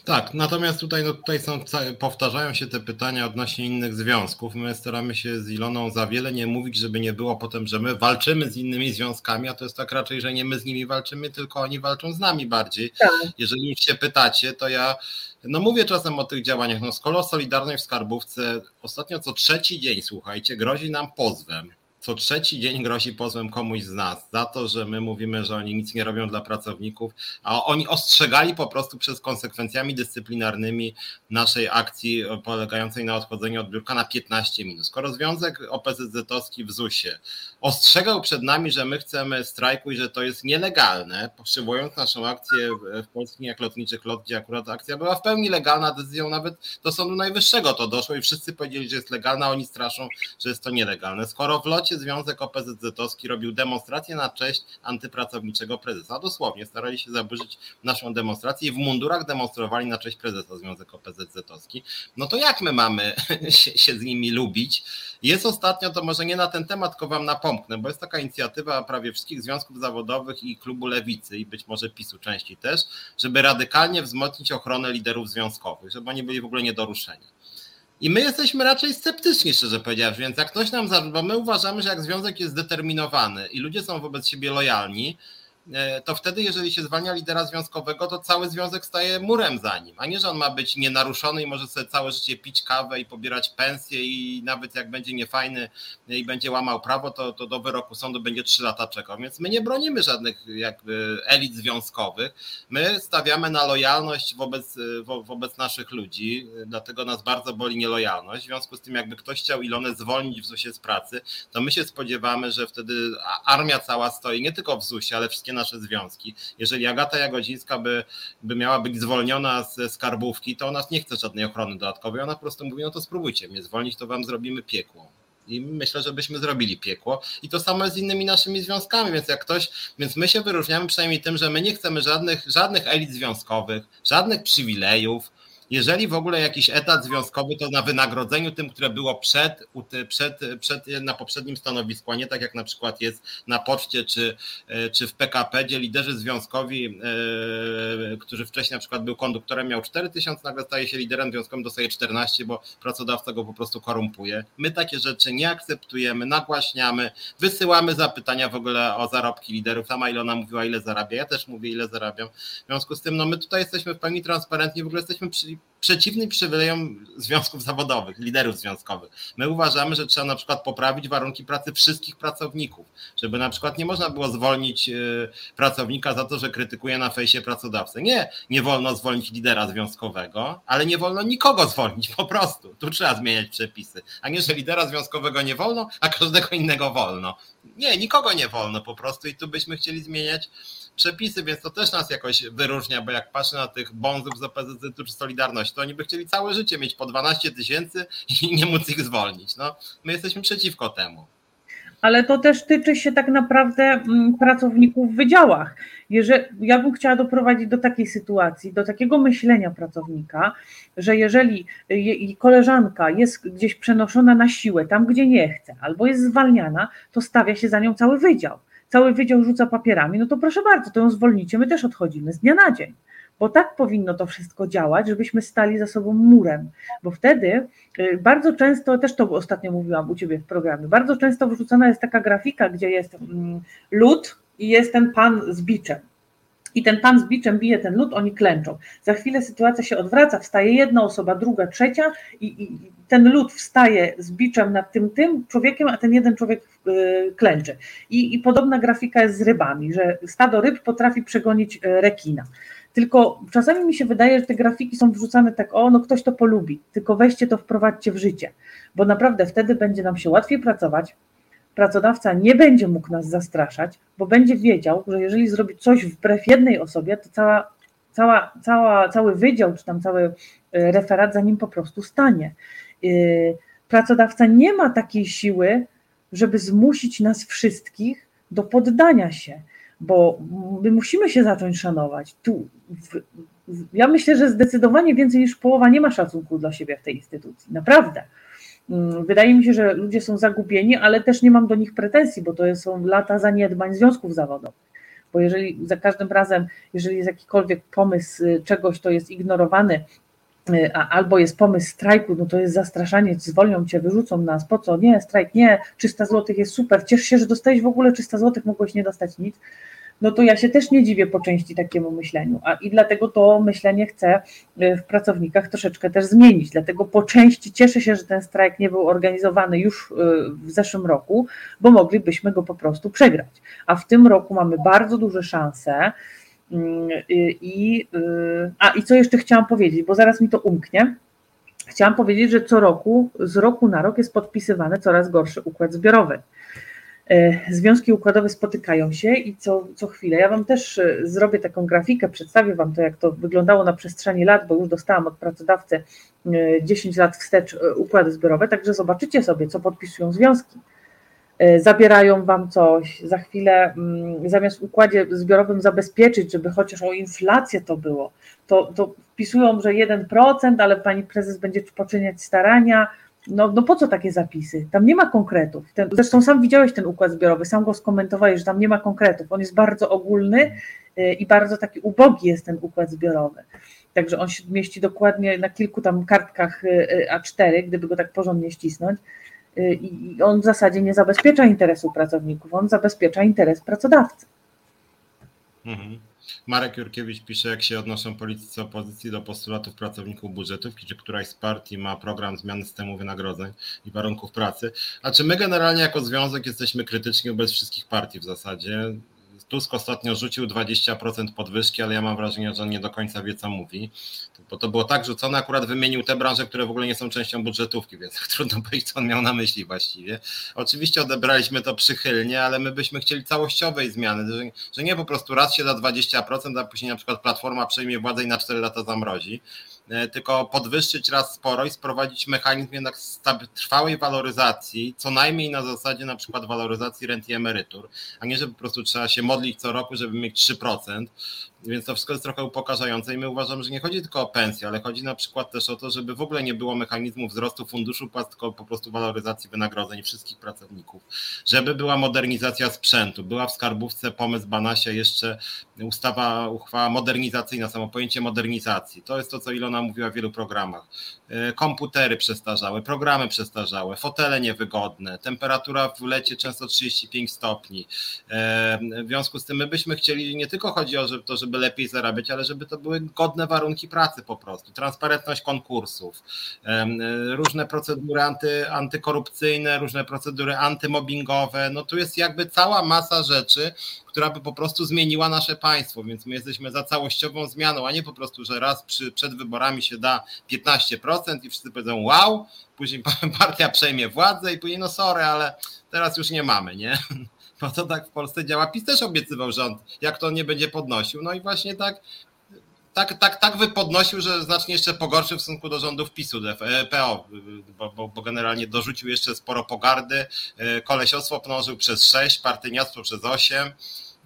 Tak, natomiast tutaj, no tutaj są, powtarzają się te pytania odnośnie innych związków. My staramy się z Iloną za wiele nie mówić, żeby nie było potem, że my walczymy z innymi związkami, a to jest tak raczej, że nie my z nimi walczymy, tylko oni walczą z nami bardziej. Tak. Jeżeli się pytacie, to ja no mówię czasem o tych działaniach. No skoro Solidarność w Skarbówce ostatnio co trzeci dzień, słuchajcie, grozi nam pozwem co trzeci dzień grozi pozwem komuś z nas za to, że my mówimy, że oni nic nie robią dla pracowników, a oni ostrzegali po prostu przez konsekwencjami dyscyplinarnymi naszej akcji polegającej na odchodzeniu od biurka na 15 minut. Skoro Związek OPZZ-owski w ZUS-ie ostrzegał przed nami, że my chcemy strajku i że to jest nielegalne, przywołując naszą akcję w Polskich jak Lotniczych Lot, gdzie akurat akcja była w pełni legalna, decyzją nawet do Sądu Najwyższego to doszło i wszyscy powiedzieli, że jest legalna, a oni straszą, że jest to nielegalne. Skoro w locie Związek OPZZ-owski robił demonstrację na cześć antypracowniczego prezesa, dosłownie starali się zaburzyć naszą demonstrację i w mundurach demonstrowali na cześć prezesa Związek OPZZ-owski, no to jak my mamy się, się z nimi lubić? Jest ostatnio, to może nie na ten temat, tylko wam napomknę, bo jest taka inicjatywa prawie wszystkich związków zawodowych i klubu Lewicy i być może PiSu części też, żeby radykalnie wzmocnić ochronę liderów związkowych, żeby oni byli w ogóle nie do ruszenia. I my jesteśmy raczej sceptyczni, szczerze powiedziawszy, więc jak ktoś nam zarzuca, bo my uważamy, że jak związek jest zdeterminowany i ludzie są wobec siebie lojalni, to wtedy, jeżeli się zwalnia lidera związkowego, to cały związek staje murem za nim, a nie, że on ma być nienaruszony i może sobie całe życie pić kawę i pobierać pensję i nawet jak będzie niefajny i będzie łamał prawo, to, to do wyroku sądu będzie trzy lata czekał. Więc my nie bronimy żadnych jakby elit związkowych. My stawiamy na lojalność wobec, wo, wobec naszych ludzi, dlatego nas bardzo boli nielojalność. W związku z tym, jakby ktoś chciał Ilonę zwolnić w ZUS-ie z pracy, to my się spodziewamy, że wtedy armia cała stoi nie tylko w ZUS-ie, ale wszystkie nasze związki. Jeżeli Agata Jagodzińska by, by miała być zwolniona ze skarbówki, to ona nie chce żadnej ochrony dodatkowej. Ona po prostu mówi, no to spróbujcie mnie zwolnić, to wam zrobimy piekło. I myślę, że byśmy zrobili piekło. I to samo z innymi naszymi związkami, więc jak ktoś, więc my się wyróżniamy przynajmniej tym, że my nie chcemy żadnych, żadnych elit związkowych, żadnych przywilejów, jeżeli w ogóle jakiś etat związkowy, to na wynagrodzeniu tym, które było przed, przed, przed na poprzednim stanowisku, a nie tak jak na przykład jest na poczcie czy, czy w PKP, gdzie liderzy związkowi, e, którzy wcześniej na przykład był konduktorem, miał 4 tysiące, nagle staje się liderem związkowym, dostaje 14, bo pracodawca go po prostu korumpuje. My takie rzeczy nie akceptujemy, nagłaśniamy, wysyłamy zapytania w ogóle o zarobki liderów. Sama Ilona mówiła, ile zarabia, ja też mówię, ile zarabiam. W związku z tym, no my tutaj jesteśmy w pełni transparentni, w ogóle jesteśmy przy, de przeciwny przywilejom związków zawodowych, liderów związkowych. My uważamy, że trzeba na przykład poprawić warunki pracy wszystkich pracowników, żeby na przykład nie można było zwolnić y, pracownika za to, że krytykuje na fejsie pracodawcę. Nie, nie wolno zwolnić lidera związkowego, ale nie wolno nikogo zwolnić po prostu. Tu trzeba zmieniać przepisy. A nie, że lidera związkowego nie wolno, a każdego innego wolno. Nie, nikogo nie wolno po prostu i tu byśmy chcieli zmieniać przepisy, więc to też nas jakoś wyróżnia, bo jak patrzę na tych bonzów z OPZZ czy Solidarności, to oni by chcieli całe życie mieć po 12 tysięcy i nie móc ich zwolnić. No, my jesteśmy przeciwko temu. Ale to też tyczy się tak naprawdę mm, pracowników w wydziałach. Jeżeli, ja bym chciała doprowadzić do takiej sytuacji, do takiego myślenia pracownika, że jeżeli koleżanka jest gdzieś przenoszona na siłę, tam gdzie nie chce, albo jest zwalniana, to stawia się za nią cały wydział cały wydział rzuca papierami, no to proszę bardzo, to ją zwolnicie, my też odchodzimy z dnia na dzień. Bo tak powinno to wszystko działać, żebyśmy stali za sobą murem, bo wtedy y, bardzo często, też to ostatnio mówiłam u Ciebie w programie, bardzo często wrzucona jest taka grafika, gdzie jest mm, lód i jest ten pan z biczem. I ten pan z biczem bije ten lód, oni klęczą. Za chwilę sytuacja się odwraca, wstaje jedna osoba, druga, trzecia i, i ten lód wstaje z biczem nad tym tym człowiekiem, a ten jeden człowiek y, klęczy. I, I podobna grafika jest z rybami, że stado ryb potrafi przegonić y, rekina. Tylko czasami mi się wydaje, że te grafiki są wrzucane tak, o, no ktoś to polubi, tylko weźcie to, wprowadźcie w życie, bo naprawdę wtedy będzie nam się łatwiej pracować, pracodawca nie będzie mógł nas zastraszać, bo będzie wiedział, że jeżeli zrobi coś wbrew jednej osobie, to cała, cała, cała, cały wydział czy tam cały e, referat za nim po prostu stanie. E, pracodawca nie ma takiej siły, żeby zmusić nas wszystkich do poddania się, bo my musimy się zacząć szanować. Tu, w, w, ja myślę, że zdecydowanie więcej niż połowa nie ma szacunku dla siebie w tej instytucji. Naprawdę. Mm, wydaje mi się, że ludzie są zagubieni, ale też nie mam do nich pretensji, bo to są lata zaniedbań związków zawodowych. Bo jeżeli za każdym razem, jeżeli jest jakikolwiek pomysł y, czegoś, to jest ignorowany, albo jest pomysł strajku, no to jest zastraszanie, zwolnią cię, wyrzucą nas, po co? Nie, strajk nie, 300 zł jest super, ciesz się, że dostałeś w ogóle 300 zł, mogłeś nie dostać nic no to ja się też nie dziwię po części takiemu myśleniu. A i dlatego to myślenie chcę y, w pracownikach troszeczkę też zmienić. Dlatego po części cieszę się, że ten strajk nie był organizowany już y, w zeszłym roku, bo moglibyśmy go po prostu przegrać. A w tym roku mamy bardzo duże szanse. Mm, y, I, a i co jeszcze chciałam powiedzieć, bo zaraz mi to umknie. Chciałam powiedzieć, że co roku, z roku na rok jest podpisywany coraz gorszy układ zbiorowy. E, związki układowe spotykają się i co, co chwilę. Ja Wam też e, zrobię taką grafikę, przedstawię Wam to, jak to wyglądało na przestrzeni lat, bo już dostałam od pracodawcy 10 e, lat wstecz układy zbiorowe, także zobaczycie sobie, co podpisują związki. Zabierają Wam coś, za chwilę mm, zamiast w układzie zbiorowym zabezpieczyć, żeby chociaż o inflację to było, to, to wpisują, że 1%, ale Pani Prezes będzie poczyniać starania, no, no po co takie zapisy? Tam nie ma konkretów. Ten, zresztą sam widziałeś ten układ zbiorowy, sam go skomentowałeś, że tam nie ma konkretów. On jest bardzo ogólny y, i bardzo taki ubogi jest ten układ zbiorowy. Także on się mieści dokładnie na kilku tam kartkach y, y, A4, gdyby go tak porządnie ścisnąć. I on w zasadzie nie zabezpiecza interesu pracowników, on zabezpiecza interes pracodawcy. Mhm. Marek Jurkiewicz pisze, jak się odnoszą politycy opozycji do postulatów pracowników budżetówki, czy któraś z partii ma program zmiany systemu wynagrodzeń i warunków pracy. A czy my generalnie jako związek jesteśmy krytyczni wobec wszystkich partii w zasadzie? Tusk ostatnio rzucił 20% podwyżki, ale ja mam wrażenie, że on nie do końca wie, co mówi. Bo to było tak rzucone, akurat wymienił te branże, które w ogóle nie są częścią budżetówki, więc trudno powiedzieć, co on miał na myśli właściwie. Oczywiście odebraliśmy to przychylnie, ale my byśmy chcieli całościowej zmiany, że, że nie po prostu raz się da 20%, a później na przykład Platforma przejmie władzę i na 4 lata zamrozi. E, tylko podwyższyć raz sporo i sprowadzić mechanizm jednak trwałej waloryzacji, co najmniej na zasadzie na przykład waloryzacji rent i emerytur, a nie, że po prostu trzeba się modlić co roku, żeby mieć 3%, więc to wszystko jest trochę upokarzające i my uważamy, że nie chodzi tylko o pensję, ale chodzi na przykład też o to, żeby w ogóle nie było mechanizmu wzrostu funduszu płac, tylko po prostu waloryzacji wynagrodzeń wszystkich pracowników. Żeby była modernizacja sprzętu, była w skarbówce pomysł Banasia jeszcze ustawa, uchwała modernizacyjna, samo pojęcie modernizacji. To jest to, co Ilona mówiła w wielu programach. E, komputery przestarzałe, programy przestarzałe, fotele niewygodne, temperatura w lecie często 35 stopni. E, w związku z tym my byśmy chcieli, nie tylko chodzi o to, żeby lepiej zarabiać, ale żeby to były godne warunki pracy po prostu, transparentność konkursów, e, różne procedury anty, antykorupcyjne, różne procedury antymobbingowe, no tu jest jakby cała masa rzeczy, która by po prostu zmieniła nasze państwo, więc my jesteśmy za całościową zmianą, a nie po prostu, że raz przy, przed wyborami się da 15% i wszyscy powiedzą wow, później partia przejmie władzę i później no sorry, ale teraz już nie mamy, nie? No to tak w Polsce działa. PiS też obiecywał rząd, jak to nie będzie podnosił. No i właśnie tak tak, tak, tak wypodnosił, że znacznie jeszcze pogorszył w stosunku do rządów PiSu, e, PO, bo, bo, bo, generalnie dorzucił jeszcze sporo pogardy. E, kolesiostwo mnożył przez 6, partyjniactwo przez 8.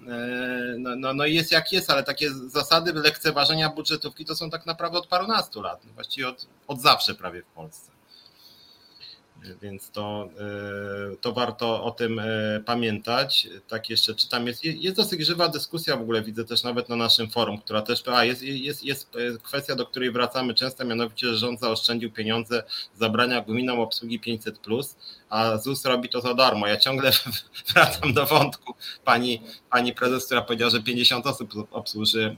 E, no, no, no jest jak jest, ale takie zasady lekceważenia budżetówki to są tak naprawdę od parunastu lat, właściwie od, od zawsze prawie w Polsce. więc to, to warto o tym pamiętać. Tak jeszcze czytam, jest, jest dosyć żywa dyskusja w ogóle, widzę też nawet na naszym forum, która też, a jest, jest, jest kwestia, do której wracamy często, mianowicie, że rząd zaoszczędził pieniądze, zabrania gminom obsługi 500+, a ZUS robi to za darmo. Ja ciągle wracam do wątku pani, pani prezes, która powiedziała, że 50 osób obsłuży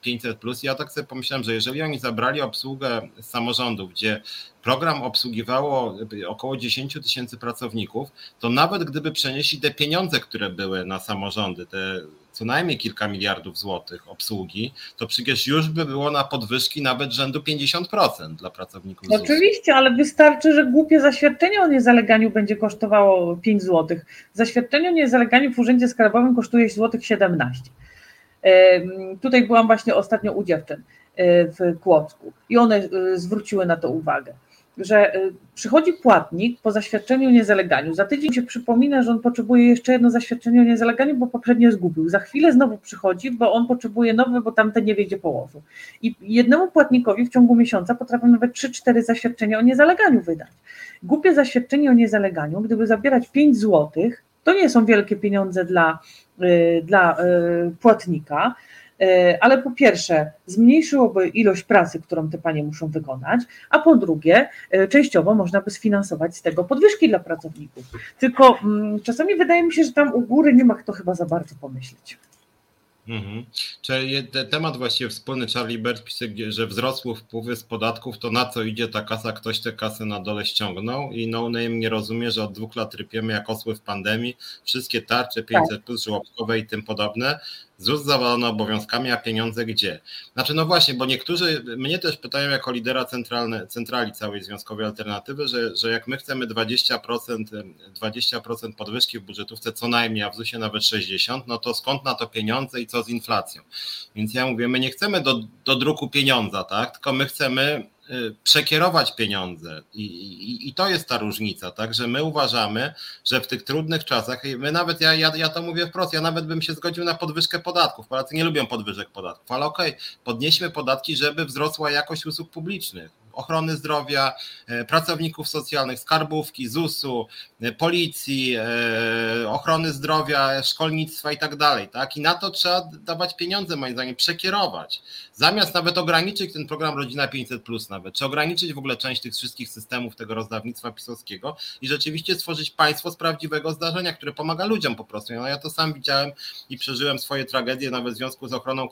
500 plus. Ja tak sobie pomyślałem, że jeżeli oni zabrali obsługę samorządów, gdzie program obsługiwało około 10 tysięcy pracowników, to nawet gdyby przenieśli te pieniądze, które były na samorządy, te co najmniej kilka miliardów złotych obsługi, to przecież już by było na podwyżki nawet rzędu 50% dla pracowników. ZUS. Oczywiście, ale wystarczy, że głupie zaświadczenie o niezaleganiu będzie kosztowało 5 złotych. Zaświadczenie o niezaleganiu w Urzędzie Skarbowym kosztuje złotych 17. Tutaj byłam właśnie ostatnio u dziewczyn e, w Kłodzku i one e, zwróciły na to uwagę że y, przychodzi płatnik po zaświadczeniu o niezaleganiu, za tydzień się przypomina, że on potrzebuje jeszcze jedno zaświadczenie o niezaleganiu, bo poprzednie zgubił. Za chwilę znowu przychodzi, bo on potrzebuje nowe, bo tamte nie wie, gdzie położył. I jednemu płatnikowi w ciągu miesiąca potrafią nawet 3-4 zaświadczenia o niezaleganiu wydać. Głupie zaświadczenie o niezaleganiu, gdyby zabierać 5 zł, to nie są wielkie pieniądze dla, y, dla y, płatnika, ale po pierwsze zmniejszyłoby ilość pracy, którą te panie muszą wykonać, a po drugie e, częściowo można by sfinansować z tego podwyżki dla pracowników. Tylko mm, czasami wydaje mi się, że tam u góry nie ma kto chyba za bardzo pomyśleć. Mhm. Czyli temat właściwie wspólny Charlie Bird pisze, że wzrosły wpływy z podatków, to na co idzie ta kasa, ktoś te kasy na dole ściągnął i No Name nie rozumie, że od dwóch lat rypiemy jak osły w pandemii, wszystkie tarcze 500 tak. plus żłobkowe i tym podobne, ZUS zawalony obowiązkami, a pieniądze gdzie? Znaczy, no właśnie, bo niektórzy mnie też pytają jako lidera centralne, centrali całej Związkowej Alternatywy, że, że jak my chcemy 20%, 20% podwyżki w budżetówce co najmniej, a w ZUSie nawet 60%, no to skąd na to pieniądze i co z inflacją? Więc ja mówię, my nie chcemy do, do druku pieniądza, tak? tylko my chcemy przekierować pieniądze. I, i, I, to jest ta różnica, tak, że my uważamy, że w tych trudnych czasach, my nawet, ja, ja, ja to mówię wprost, ja nawet bym się zgodził na podwyżkę podatków. Polacy nie lubią podwyżek podatków, ale okej, okay, podnieśmy podatki, żeby wzrosła jakość usług publicznych ochrony zdrowia, e, pracowników socjalnych, skarbówki, ZUS-u, e, policji, e, ochrony zdrowia, szkolnictwa i tak dalej. Tak? I na to trzeba dawać pieniądze, moim zdaniem, przekierować. Zamiast nawet ograniczyć ten program Rodzina 500, nawet, czy ograniczyć w ogóle część tych wszystkich systemów tego rozdawnictwa pisowskiego i rzeczywiście stworzyć państwo z prawdziwego zdarzenia, które pomaga ludziom po prostu. No ja to sam widziałem i przeżyłem swoje tragedie nawet w związku z ochroną,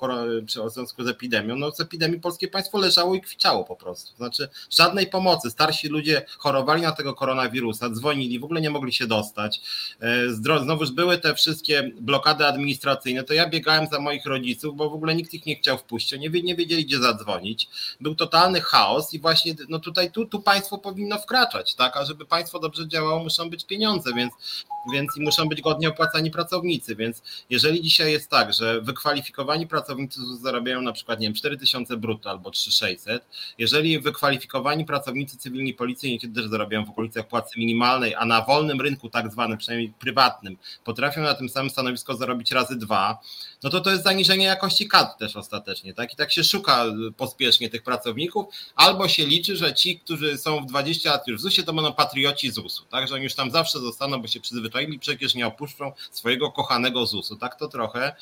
w związku z epidemią. No z epidemii polskie państwo leżało i kwiczało po prostu znaczy żadnej pomocy. Starsi ludzie chorowali na tego koronawirusa, dzwonili, w ogóle nie mogli się dostać. E, znowuż były te wszystkie blokady administracyjne, to ja biegałem za moich rodziców, bo w ogóle nikt ich nie chciał wpuścić, nie, nie wiedzieli gdzie zadzwonić. Był totalny chaos i właśnie no tutaj tu, tu państwo powinno wkraczać, tak? A żeby państwo dobrze działało, muszą być pieniądze, więc, więc muszą być godnie opłacani pracownicy, więc jeżeli dzisiaj jest tak, że wykwalifikowani pracownicy zarabiają na przykład, nie wiem, 4000 brutto albo 3600, jeżeli wykwalifikowani wykwalifikowani pracownicy cywilni policji niekiedy też zarabiają w okolicach płacy minimalnej, a na wolnym rynku tak zwanym, przynajmniej prywatnym, potrafią na tym samym stanowisku zarobić razy dwa, no to to jest zaniżenie jakości kadr też ostatecznie, tak? I tak się szuka pospiesznie tych pracowników, albo się liczy, że ci, którzy są w 20 lat już w ZUS-ie, to będą patrioci ZUS-u, tak? Że oni już tam zawsze zostaną, bo się przyzwyczaili, przecież nie opuszczą swojego kochanego ZUS-u. Tak to trochę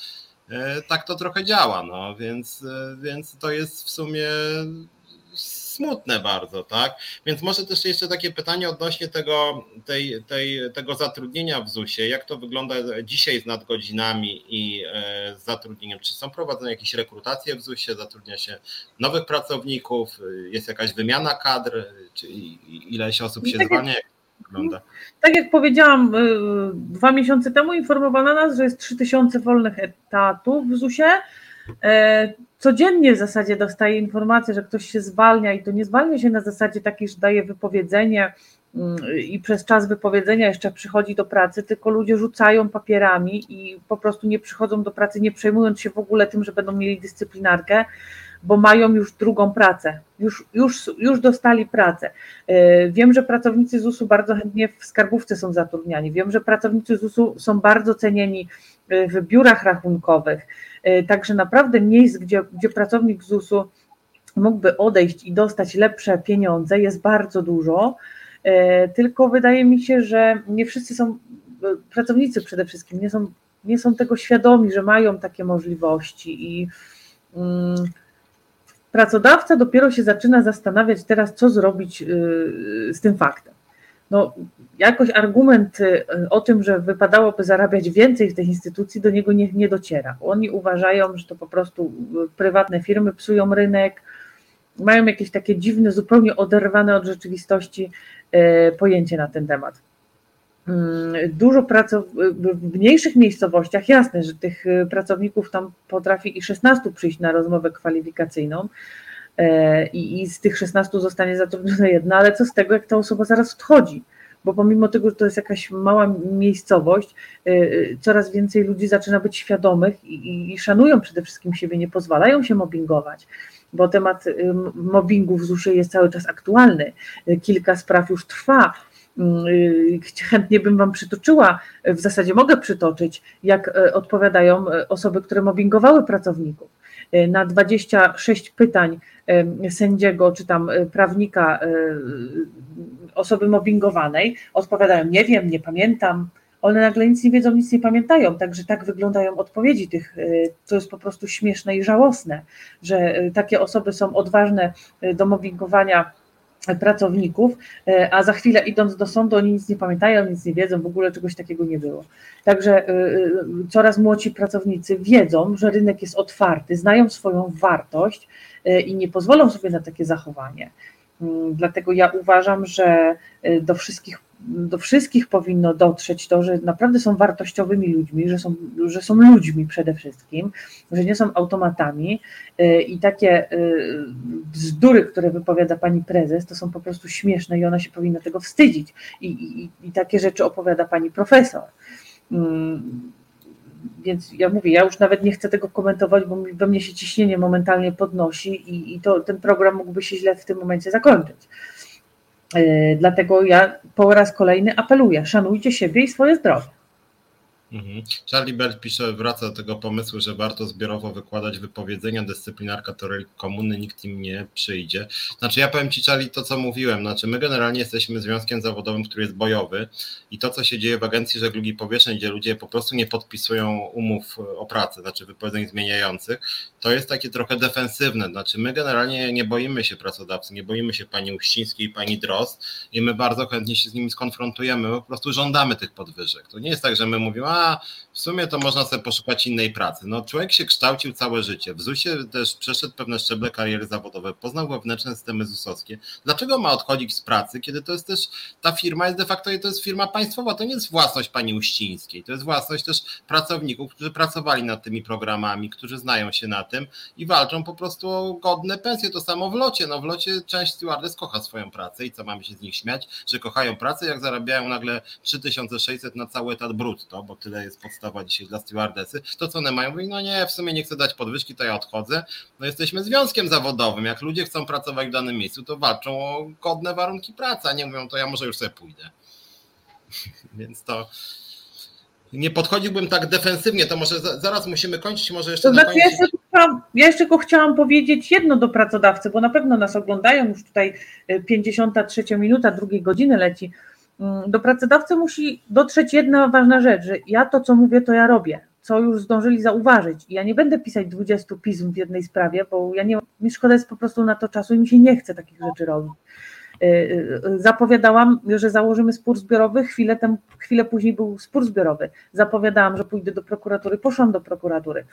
e, tak to trochę działa, no więc, e, więc to jest w sumie smutne bardzo, tak? Więc może też jeszcze takie pytanie odnośnie tego, tej, tej, tego zatrudnienia w ZUS-ie. Jak to wygląda dzisiaj z nadgodzinami i e, z zatrudnieniem? Czy są prowadzone jakieś rekrutacje w ZUS-ie, zatrudnia się nowych pracowników, jest jakaś wymiana kadr, czy ileś osób się tak zwalnia? Wygląda? Tak jak powiedziałam, y, dwa miesiące temu informowano nas, że jest 3000 wolnych etatów w ZUS-ie. E, codziennie w zasadzie dostaję informację, że ktoś się zwalnia i to nie zwalnia się na zasadzie takiej, że daje wypowiedzenie mm, i przez czas wypowiedzenia jeszcze przychodzi do pracy, tylko ludzie rzucają papierami i po prostu nie przychodzą do pracy, nie przejmując się w ogóle tym, że będą mieli dyscyplinarkę, bo mają już drugą pracę, już, już, już dostali pracę. E, wiem, że pracownicy ZUS-u bardzo chętnie w skarbówce są zatrudniani. Wiem, że pracownicy ZUS-u są bardzo cenieni e, w biurach rachunkowych. E, także naprawdę miejsc, gdzie, gdzie pracownik ZUS-u mógłby odejść i dostać lepsze pieniądze, jest bardzo dużo. tylko wydaje mi się, że nie wszyscy są, pracownicy przede wszystkim, nie są, nie są tego świadomi, że mają takie możliwości i mm, pracodawca dopiero się zaczyna zastanawiać teraz, co zrobić z tym faktem no, jakoś argument y, o tym, że wypadałoby zarabiać więcej w tej instytucji, do niego nie, nie dociera. Oni uważają, że to po prostu prywatne firmy psują rynek, mają jakieś takie dziwne, zupełnie oderwane od rzeczywistości y, pojęcie na ten temat. Mm, dużo pracowników w mniejszych miejscowościach, jasne, że tych y, pracowników tam potrafi i 16 przyjść na rozmowę kwalifikacyjną, E, i, i z tych 16 zostanie zatrudniona jedna, ale co z tego, jak ta osoba zaraz odchodzi? Bo pomimo tego, że to jest jakaś mała miejscowość, e, e, coraz więcej ludzi zaczyna być świadomych i, i szanują przede wszystkim siebie, nie pozwalają się mobbingować bo temat mobbingu w ZUS jest cały czas aktualny. Kilka spraw już trwa. Mm, chętnie bym Wam przytoczyła, w zasadzie mogę przytoczyć, jak odpowiadają osoby, które mobbingowały pracowników. Na 26 pytań sędziego czy tam e, prawnika e, osoby mobbingowanej, odpowiadają nie wiem, nie pamiętam, one nagle nic nie wiedzą, nic nie pamiętają, także tak wyglądają odpowiedzi tych, co jest po prostu śmieszne i żałosne, że e, takie osoby są odważne do mobbingowania pracowników, a za chwilę idąc do sądu oni nic nie pamiętają, nic nie wiedzą, w ogóle czegoś takiego nie było. Także coraz młodsi pracownicy wiedzą, że rynek jest otwarty, znają swoją wartość, E, i nie pozwolą sobie na takie zachowanie. Mm, dlatego ja uważam, że e, do wszystkich, do wszystkich powinno dotrzeć to, że naprawdę są wartościowymi ludźmi, że są, że są ludźmi przede wszystkim, że nie są automatami e, i takie bzdury, które wypowiada pani prezes, to są po prostu śmieszne i ona się powinna tego wstydzić. I, i, i takie rzeczy opowiada pani profesor mm, więc ja mówię, ja już nawet nie chcę tego komentować, bo we mnie się ciśnienie momentalnie podnosi i, i to, ten program mógłby się źle w tym momencie zakończyć. Yy, dlatego ja po raz kolejny apeluję, szanujcie siebie i swoje zdrowie. Mhm. Charlie Bell pisze, wraca do tego pomysłu, że warto zbiorowo wykładać wypowiedzenia, dyscyplinarka relik komuny, nikt im nie przyjdzie. Znaczy ja powiem Ci Charlie to, co mówiłem, znaczy my generalnie jesteśmy związkiem zawodowym, który jest bojowy i to, co się dzieje w Agencji Żeglugi Powietrznej, gdzie ludzie po prostu nie podpisują umów o pracę, znaczy wypowiedzeń zmieniających, to jest takie trochę defensywne, znaczy my generalnie nie boimy się pracodawcy, nie boimy się pani Uścińskiej pani Drost i my bardzo chętnie się z nimi skonfrontujemy, my po prostu żądamy tych podwyżek. To nie jest tak, że my mówimy, a w sumie to można sobie poszukać innej pracy. No człowiek się kształcił całe życie, w ZUS-ie też przeszedł pewne szczeble kariery zawodowe, poznał wewnętrzne systemy ZUS-owskie. Dlaczego ma odchodzić z pracy, kiedy to jest też, ta firma jest de facto, to jest firma państwowa, to nie jest własność pani Uścińskiej, to jest własność też pracowników, którzy pracowali nad tymi programami, którzy znają się na tym i walczą po prostu o godne pensje. To samo w locie. No w locie część stewardess kocha swoją pracę i co mamy się z nich śmiać, że kochają pracę, jak zarabiają nagle 3600 na cały etat brutto, bo tyle jest podstawa dzisiaj dla stewardessy, to co one mają? Mówią, no nie, w sumie nie chcę dać podwyżki, to ja odchodzę. No jesteśmy związkiem zawodowym. Jak ludzie chcą pracować w danym miejscu, to walczą o godne warunki pracy, a nie mówią, to ja może już sobie pójdę. Więc to nie podchodziłbym tak defensywnie, to może zaraz musimy kończyć, może jeszcze to znaczy, ja, jeszcze chciałam, ja jeszcze tylko chciałam powiedzieć jedno do pracodawcy, bo na pewno nas oglądają, już tutaj 53 y, minuta, drugiej godziny leci. Mm, do pracodawcy musi dotrzeć jedna ważna rzecz, że ja to, co mówię, to ja robię, co już zdążyli zauważyć. I ja nie będę pisać 20 pism w jednej sprawie, bo ja nie, mi szkoda jest po prostu na to czasu i mi się nie chce takich rzeczy robić. Y, y, zapowiadałam, że założymy spór zbiorowy, chwilę, tem, chwilę później był spór zbiorowy. Zapowiadałam, że pójdę do prokuratury, poszłam do prokuratury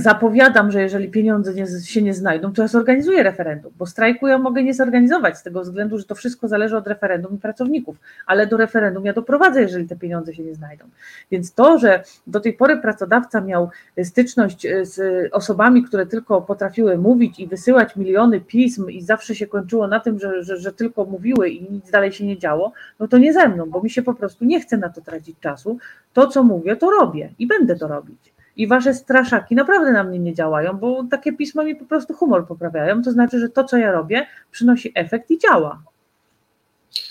zapowiadam, że jeżeli pieniądze nie, się nie znajdą, to ja zorganizuję referendum, bo strajku ja mogę nie zorganizować z tego względu, że to wszystko zależy od referendum i pracowników, ale do referendum ja doprowadzę, jeżeli te pieniądze się nie znajdą. Więc to, że do tej pory pracodawca miał styczność e, z osobami, które tylko potrafiły mówić i wysyłać miliony pism i zawsze się kończyło na tym, że, że, że tylko mówiły i nic dalej się nie działo, no to nie ze mną, bo mi się po prostu nie chce na to tracić czasu. To, co mówię, to robię i będę to robić i wasze straszaki naprawdę na mnie nie działają, bo takie pisma mi po prostu humor poprawiają. To znaczy, że to, co ja robię, przynosi efekt i działa.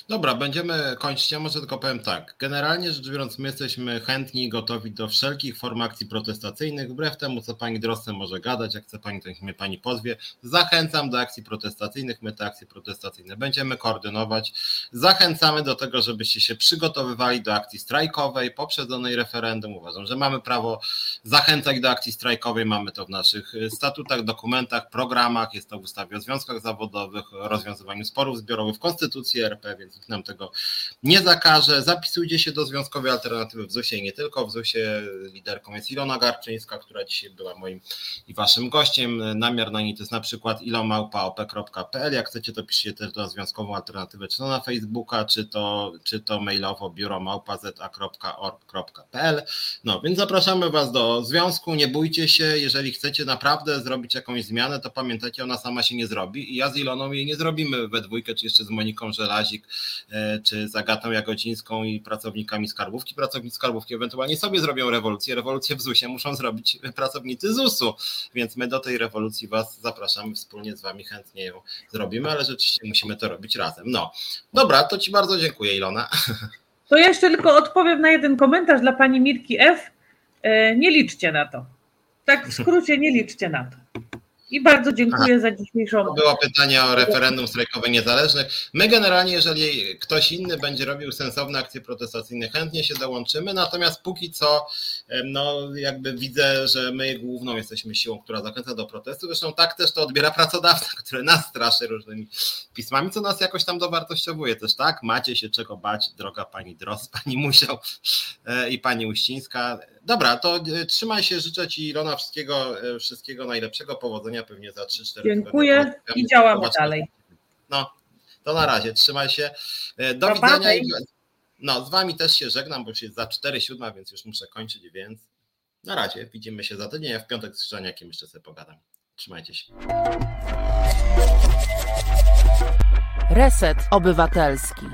Dobra, będziemy kończyć. Ja może tylko powiem tak. Generalnie rzecz biorąc, my jesteśmy chętni i gotowi do wszelkich form akcji protestacyjnych, wbrew temu, co pani Drosten może gadać. Jak chce pani, to niech mnie pani pozwie. Zachęcam do akcji protestacyjnych. My te akcje protestacyjne będziemy koordynować. Zachęcamy do tego, żebyście się przygotowywali do akcji strajkowej, poprzedzonej referendum. Uważam, że mamy prawo zachęcać do akcji strajkowej. Mamy to w naszych statutach, dokumentach, programach. Jest to w ustawie o związkach zawodowych, rozwiązywaniu sporów zbiorowych, w Konstytucji RP, więc nam tego nie zakaże. Zapisujcie się do Związkowej Alternatywy w ZUS-ie i nie tylko. W ZUS-ie liderką jest Ilona Garczyńska, która dzisiaj była moim i waszym gościem. Namiar na niej to jest na przykład ilomałpa.op.pl. Jak chcecie, to piszcie też do Związkową Alternatywę, czy to na Facebooka, czy to, czy to mailowo biuromałpa.za.org.pl. No, więc zapraszamy was do związku. Nie bójcie się, jeżeli chcecie naprawdę zrobić jakąś zmianę, to pamiętajcie, ona sama się nie zrobi i ja z Iloną jej nie zrobimy we dwójkę, czy jeszcze z Moniką Żelazik, czy z Agatą Jagodzińską i pracownikami skarbówki. Pracownicy skarbówki ewentualnie sobie zrobią rewolucję. Rewolucję w ZUS-ie muszą zrobić pracownicy ZUS-u, więc my do tej rewolucji Was zapraszamy, wspólnie z Wami chętnie ją zrobimy, ale rzeczywiście musimy to robić razem. No, dobra, to Ci bardzo dziękuję, Ilona. To ja jeszcze tylko odpowiem na jeden komentarz dla pani Mirki F. E, nie liczcie na to. Tak w skrócie, nie liczcie na to. I bardzo dziękuję Aha. za dzisiejszą. To było pytanie o referendum strajkowe niezależne. My generalnie, jeżeli ktoś inny będzie robił sensowne akcje protestacyjne, chętnie się dołączymy. Natomiast póki co, no jakby widzę, że my główną jesteśmy siłą, która zachęca do protestu. Zresztą tak też to odbiera pracodawca, który nas straszy różnymi pismami, co nas jakoś tam dowartościowuje też, tak? Macie się czego bać, droga pani Dros, pani Musiał e, i pani Uścińska. Dobra, to e, trzymaj się, życzę Ci Ilona wszystkiego, e, wszystkiego najlepszego, powodzenia pewnie za 3-4 Dziękuję i działamy dalej. No, to na razie, trzymaj się. E, do widzenia. I, no, z Wami też się żegnam, bo już jest za 4-7, więc już muszę kończyć, więc na razie, widzimy się za tydzień, a w piątek z Krzyżaniakiem jeszcze sobie pogadam. Trzymajcie się. Reset Obywatelski.